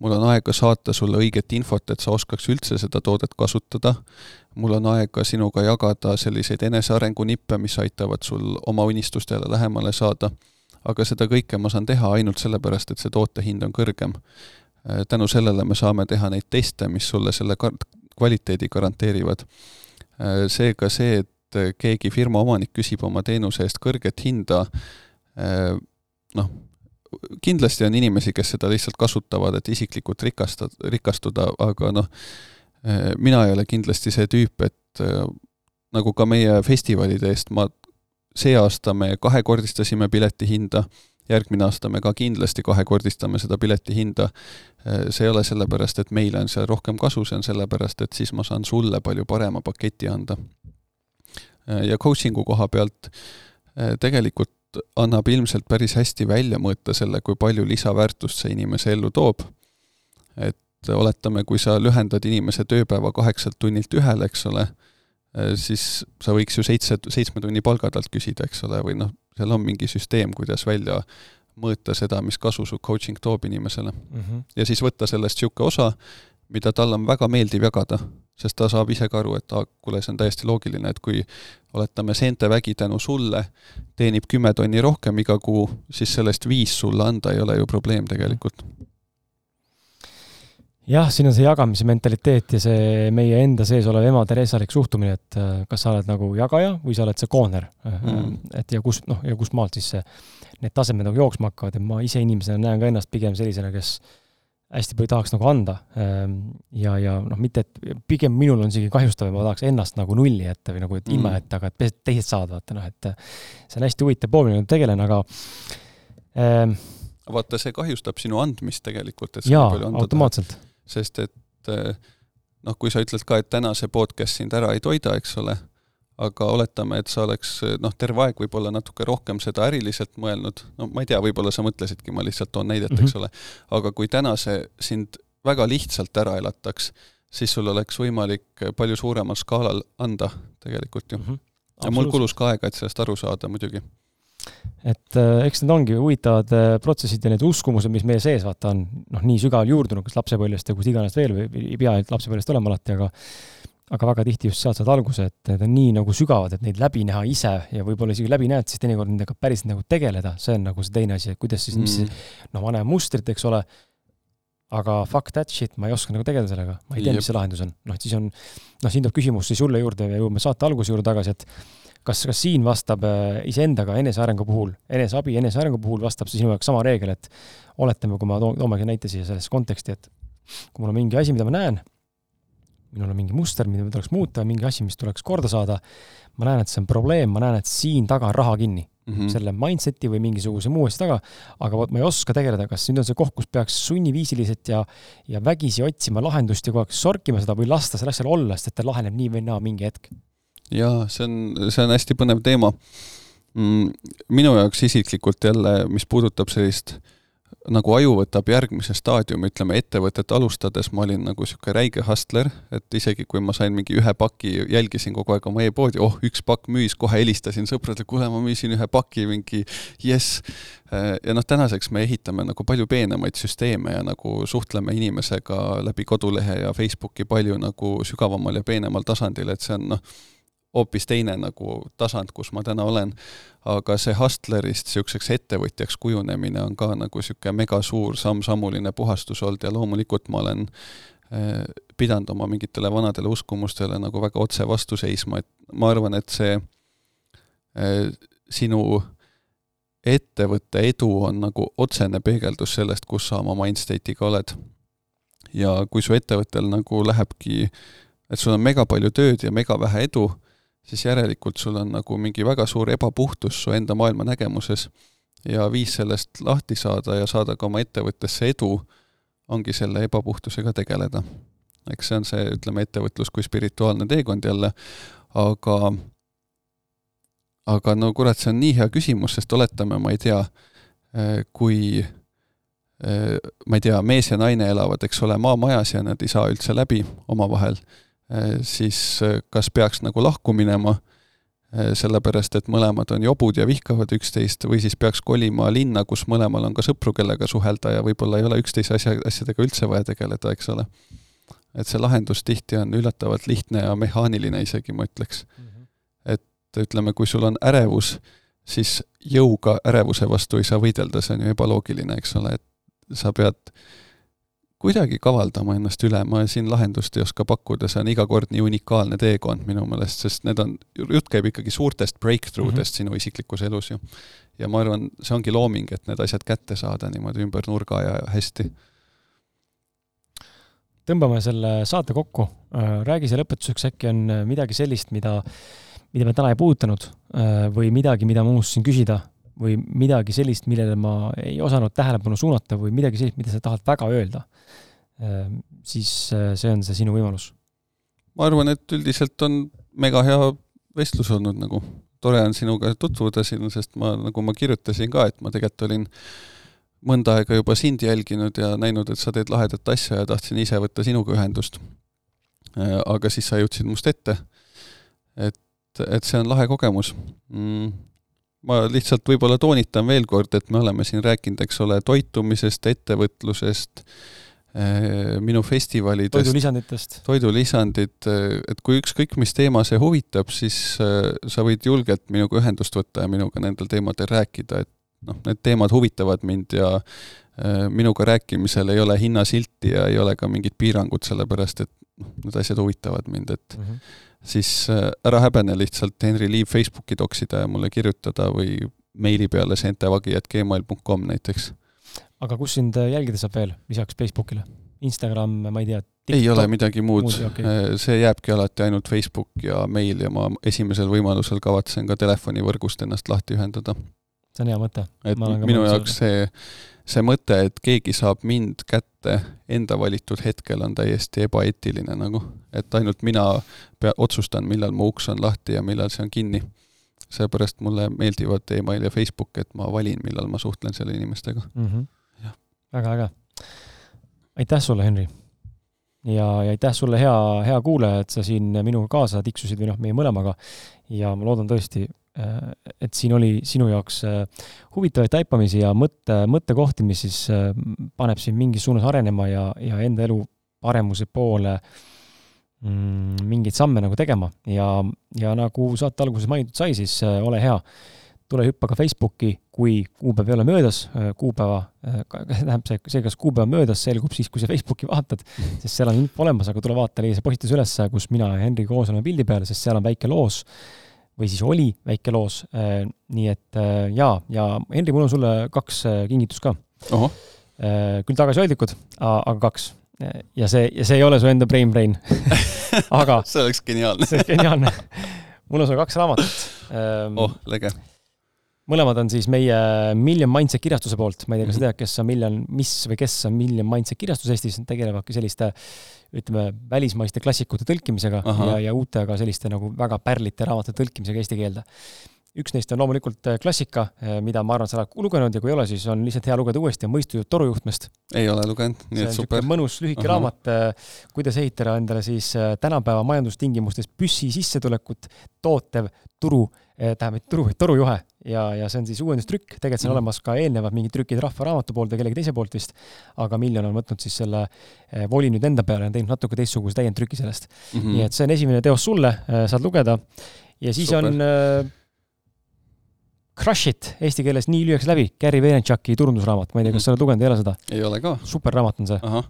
mul on aega saata sulle õiget infot, et sa oskaks üldse seda toodet kasutada, mul on aega sinuga jagada selliseid enesearengu nippe, mis aitavad sul oma unistustele lähemale saada, aga seda kõike ma saan teha ainult sellepärast, et see toote hind on kõrgem. tänu sellele me saame teha neid teste, mis sulle selle kvaliteedi garanteerivad. seega see, et keegi firma omanik küsib oma teenuse eest kõrget hinda, noh, kindlasti on inimesi, kes seda lihtsalt kasutavad, et isiklikult rikasta, rikastuda, aga noh, mina ei ole kindlasti see tüüp, et nagu ka meie festivalide eest ma, see aasta me kahekordistasime pileti hinda, järgmine aasta me ka kindlasti kahekordistame seda pileti hinda. see ei ole sellepärast, et meile on seal rohkem kasu, see on sellepärast, et siis ma saan sulle palju parema paketi anda. ja coaching'u koha pealt tegelikult annab ilmselt päris hästi välja mõõta selle, kui palju lisaväärtust see inimese ellu toob. et oletame, kui sa lühendad inimese tööpäeva kaheksalt tunnilt ühele, eks ole, siis sa võiks ju seitse, seitsme tunni palga talt küsida, eks ole, või noh, seal on mingi süsteem, kuidas välja mõõta seda, mis kasu su coaching toob inimesele mm. -hmm. ja siis võtta sellest niisugune osa, mida tal on väga meeldiv jagada, sest ta saab ise ka aru, et aa, kuule, see on täiesti loogiline, et kui oletame, seentevägi tänu sulle teenib kümme tonni rohkem iga kuu, siis sellest viis sulle anda ei ole ju probleem tegelikult. jah, siin on see jagamise mentaliteet ja see meie enda sees olev ema-Theresalik suhtumine, et kas sa oled nagu jagaja või sa oled see kooner. Mm.. et ja kus, noh, ja kust maalt siis see, need tasemed nagu jooksma hakkavad. Ja ma ise inimesena näen ka ennast pigem sellisena, kes hästi palju tahaks nagu anda. ja, ja noh, mitte, et pigem minul on isegi kahjustav ja ma tahaks ennast nagu nulli jätta või nagu et ilma jätta, aga et teised saavad, vaata noh, et see on hästi huvitav pool, millega ma tegelen, aga ähm, vaata, see kahjustab sinu andmist tegelikult, et jaa, automaatselt. sest et noh, kui sa ütled ka, et täna see podcast sind ära ei toida, eks ole, aga oletame, et sa oleks noh, terve aeg võib-olla natuke rohkem seda äriliselt mõelnud, no ma ei tea, võib-olla sa mõtlesidki, ma lihtsalt toon näidet mm, -hmm. eks ole, aga kui täna see sind väga lihtsalt ära elataks, siis sul oleks võimalik palju suuremal skaalal anda tegelikult ju mm. -hmm. ja mul kulus ka aega, et sellest aru saada muidugi et äh, eks need ongi huvitavad äh, protsessid ja need uskumused, mis meie sees vaata on noh, nii sügavalt juurdunud, kas lapsepõlvest ja kus iganes veel või ei pea ainult lapsepõlvest olema alati, aga aga väga tihti just sealt saad alguse, et need on nii nagu sügavad, et neid läbi näha ise ja võib-olla isegi läbi näed, siis teinekord nendega päriselt nagu tegeleda, see on nagu see teine asi, et kuidas siis mm., mis noh, ma näen mustrit, eks ole, aga fuck that shit, ma ei oska nagu tegeleda sellega, ma ei tea, mis see lahendus on. noh, siis on, noh, siin tuleb küsimus siis sulle juurde ja jõuame saate alguse juurde tagasi, et kas, kas siin vastab äh, iseendaga enesearengu puhul, eneseabi, enesearengu puhul vastab see sinu jaoks sama reegel, et oletame, kui ma toomegi näite siia sellesse konteksti, et kui mul on mingi asi, mida ma näen, minul on mingi muster, mida tuleks muuta, mingi asi, mis tuleks korda saada, ma näen, et see on probleem, ma näen, et siin taga on raha kinni. mm -hmm. selle mindset'i või mingisuguse muu asja taga, aga vot ma ei oska tegeleda, kas nüüd on see koht, kus peaks sunniviisiliselt ja ja vägisi otsima lahendust ja kogu aeg sorkima seda või lasta sellel asjal olla, sest et ta laheneb nii või naa mingi hetk? jaa, see on, see on hästi põnev teema mm,. minu jaoks isiklikult jälle, mis puudutab sellist äh, nagu aju võtab järgmise staadiumi, ütleme ettevõtet alustades ma olin nagu niisugune räige hustler, et isegi kui ma sain mingi ühe paki, jälgisin kogu aeg oma e-poodi, oh, üks pakk müüs, kohe helistasin sõpradele, kuule, ma müüsin ühe paki, mingi jess. ja noh, tänaseks me ehitame nagu palju peenemaid süsteeme ja nagu suhtleme inimesega läbi kodulehe ja Facebooki palju nagu sügavamal ja peenemal tasandil, et see on noh, hoopis teine nagu tasand, kus ma täna olen. aga see hustlerist niisuguseks ettevõtjaks kujunemine on ka nagu niisugune megasuur samm-sammuline puhastus olnud ja loomulikult ma olen eh, pidanud oma mingitele vanadele uskumustele nagu väga otse vastu seisma, et ma arvan, et see eh, sinu ettevõtte edu on nagu otsene peegeldus sellest, kus sa oma mindstate'iga oled. ja kui su ettevõttel nagu lähebki, et sul on mega palju tööd ja mega vähe edu, siis järelikult sul on nagu mingi väga suur ebapuhtus su enda maailmanägemuses ja viis sellest lahti saada ja saada ka oma ettevõttesse edu, ongi selle ebapuhtusega tegeleda. eks see on see, ütleme, ettevõtlus kui spirituaalne teekond jälle, aga aga no kurat, see on nii hea küsimus, sest oletame, ma ei tea, kui ma ei tea, mees ja naine elavad, eks ole, maamajas ja nad ei saa üldse läbi omavahel siis äh, kas peaks nagu lahku minema, äh, sellepärast et mõlemad on jobud ja vihkavad üksteist, või siis peaks kolima linna, kus mõlemal on ka sõpru, kellega suhelda ja võib-olla ei ole üksteise asja, asjadega üldse vaja tegeleda, eks ole. et see lahendus tihti on üllatavalt lihtne ja mehaaniline isegi, ma ütleks. -hmm. et ütleme, kui sul on ärevus, siis jõuga ärevuse vastu ei saa võidelda, see on ju ebaloogiline, eks ole, et sa pead kuidagi kavaldama ennast üle, ma siin lahendust ei oska pakkuda, see on iga kord nii unikaalne teekond minu meelest, sest need on, jutt käib ikkagi suurtest breakthrough dest mm -hmm. sinu isiklikus elus ju. ja ma arvan, see ongi looming, et need asjad kätte saada niimoodi ümber nurga ja hästi. tõmbame selle saate kokku, äh, räägi see lõpetuseks, äkki on midagi sellist, mida, mida me täna ei puudutanud äh, või midagi, mida ma unustasin küsida või midagi sellist, millele ma ei osanud tähelepanu suunata või midagi sellist, mida sa tahad väga öelda, ehm, siis äh, see on see sinu võimalus. ma arvan, et üldiselt on mega hea vestlus olnud nagu, tore on sinuga tutvuda siin, sest ma, nagu ma kirjutasin ka, et ma tegelikult olin mõnda aega juba sind jälginud ja näinud, et sa teed lahedat asja ja tahtsin ise võtta sinuga ühendust. Äh, aga siis sa jõudsid must ette. et, et see on lahe kogemus mm ma lihtsalt võib-olla toonitan veel kord, et me oleme siin rääkinud, eks ole, toitumisest, ettevõtlusest, eh, minu festivalidest. toidulisanditest. toidulisandid, eh, et kui ükskõik, mis teema see huvitab, siis eh, sa võid julgelt minuga ühendust võtta ja minuga nendel teemadel rääkida, et noh, need teemad huvitavad mind ja minuga rääkimisel ei ole hinnasilti ja ei ole ka mingit piirangut, sellepärast et noh, need asjad huvitavad mind, et mm -hmm siis äh, ära häbene lihtsalt Henry Liiv Facebooki toksida ja mulle kirjutada või meili peale sentevagi.gmail.com näiteks. aga kus sind äh, jälgida saab veel, lisaks Facebookile? Instagram, ma ei tea. ei ole midagi muud, muud, okay. Äh, see jääbki alati ainult Facebook ja meil ja ma esimesel võimalusel kavatsen ka telefonivõrgust ennast lahti ühendada. See on hea mõte. et minu jaoks see see mõte, et keegi saab mind kätte enda valitud hetkel, on täiesti ebaeetiline nagu. et ainult mina pea, otsustan, millal mu uks on lahti ja millal see on kinni. seepärast mulle meeldivad email ja Facebook, et ma valin, millal ma suhtlen selle inimestega mm. -hmm. väga äge. aitäh sulle, Henri! ja, ja aitäh sulle, hea, hea kuulaja, et sa siin minuga kaasa tiksusid või noh, meie mõlemaga. ja ma loodan tõesti, et siin oli sinu jaoks äh, huvitavaid taipamisi ja mõtte, mõttekohti, mis siis äh, paneb sind mingis suunas arenema ja, ja enda elu paremuse poole mm, mingeid samme nagu tegema. Ja, ja nagu saate alguses mainitud sai, siis ole hea, tule hüppa ka Facebooki, kui kuupäev ei ole möödas, kuupäeva, tähendab see, see, kas kuupäev möödas, selgub siis, kui sa Facebooki vaatad, sest seal on info olemas, aga tule vaata, leia see postitus üles, kus mina ja Henri koos oleme pildi peal, sest seal on väike loos või siis oli väike loos. Äh, nii et äh, jaa, ja Henri, mul on sulle kaks äh, kingitust ka. küll tagasihoidlikud, aga kaks. ja see, ja see ei ole su enda brain brain aga see oleks geniaalne see oleks geniaalne. mul on sulle kaks raamatut. Ähm, oh, lege. Mõlemad on siis meie Million Mindset kirjastuse poolt, ma ei tea, kas sa Mhm. tead, kes on Million, mis või kes on Million Mindset kirjastus Eestis, tegelevadki selliste ütleme, välismaiste klassikute tõlkimisega Ahah. ja, ja uute, aga selliste nagu väga pärlite raamatute tõlkimisega eesti keelde. üks neist on loomulikult äh, klassika, mida ma arvan, sa oled lugenud ja kui ei ole, siis on lihtsalt hea lugeda uuesti, on Mõistujutt torujuhtmest. ei ole lugenud, nii et on super mõnus lühike Ahah. raamat, kuidas ehitada endale siis äh, tänapäeva majandustingimustes püssi sissetulekut tootev turu, tähendab, mitte turu, vaid torujuhe ja, ja see on siis uuendustrükk, tegelikult seal on Mhm. olemas ka eelnevad mingid trükid Rahva Raamatu poolt ja kellegi teise poolt vist, aga Miljon on võtnud siis selle eh, voli nüüd enda peale ja teinud natuke teistsuguse täiendtrüki sellest mm. mm.. nii et see on esimene teos sulle, saad lugeda ja siis Super. on Crush It eesti keeles Nii lüüakse läbi, Gary Vaynerchuki turundusraamat, ma ei tea, kas Mhm. sa oled lugenud, ei ole seda? ei ole ka. super raamat on see. ahah,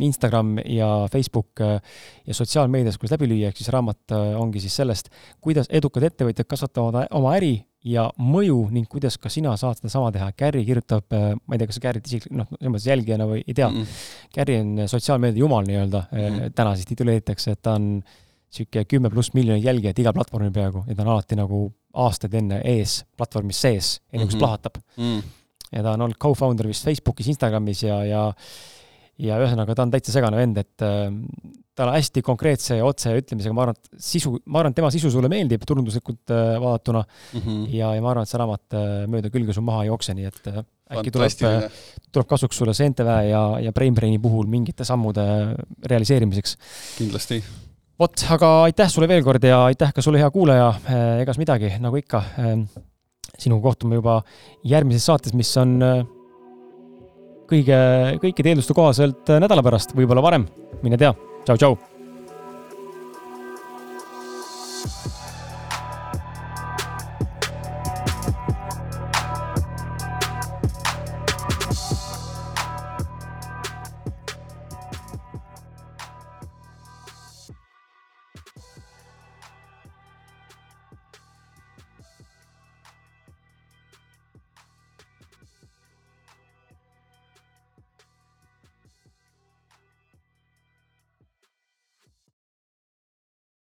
Instagram ja Facebook äh, ja sotsiaalmeedias, kuidas läbi lüüa, ehk siis raamat äh, ongi siis sellest, kuidas edukad ettevõtjad kasvatavad oma äri ja mõju ning kuidas ka sina saad sedasama teha. Gary kirjutab, ma ei tea, kas sa Gary't isiklikult, noh, selles mõttes jälgijana või ei tea mm, -mm. Gary on sotsiaalmeedia jumal nii-öelda mm. -hmm. täna siis tituleeritakse, et ta on niisugune kümme pluss miljonit jälgijat igal platvormil peaaegu ja ta on alati nagu aastaid enne ees platvormis sees, enne kui see Mhm. plahvatab mm. ja ta on olnud co-founder vist Facebookis, Instagramis ja, ja ja ühesõnaga ta on täitsa segane vend, et äh, tal on hästi konkreetse ja otse ütlemisega, ma arvan, et sisu, ma arvan, et tema sisu sulle meeldib turunduslikult äh, vaadatuna Mm -hmm. ja, ja ma arvan, et see raamat äh, mööda külge sul maha ei jookse, nii et äh, äkki tuleb, fantastiline. tuleb kasuks sulle Seenteväe ja, ja Brainbraini puhul mingite sammude realiseerimiseks. kindlasti. vot, aga aitäh sulle veel kord ja aitäh ka sulle, hea kuulaja, egas midagi, nagu ikka. sinuga kohtume juba järgmises saates, mis on äh, kõige, kõikide eelduste kohaselt nädala pärast, võib-olla varem, mine tea. tšau, tšau.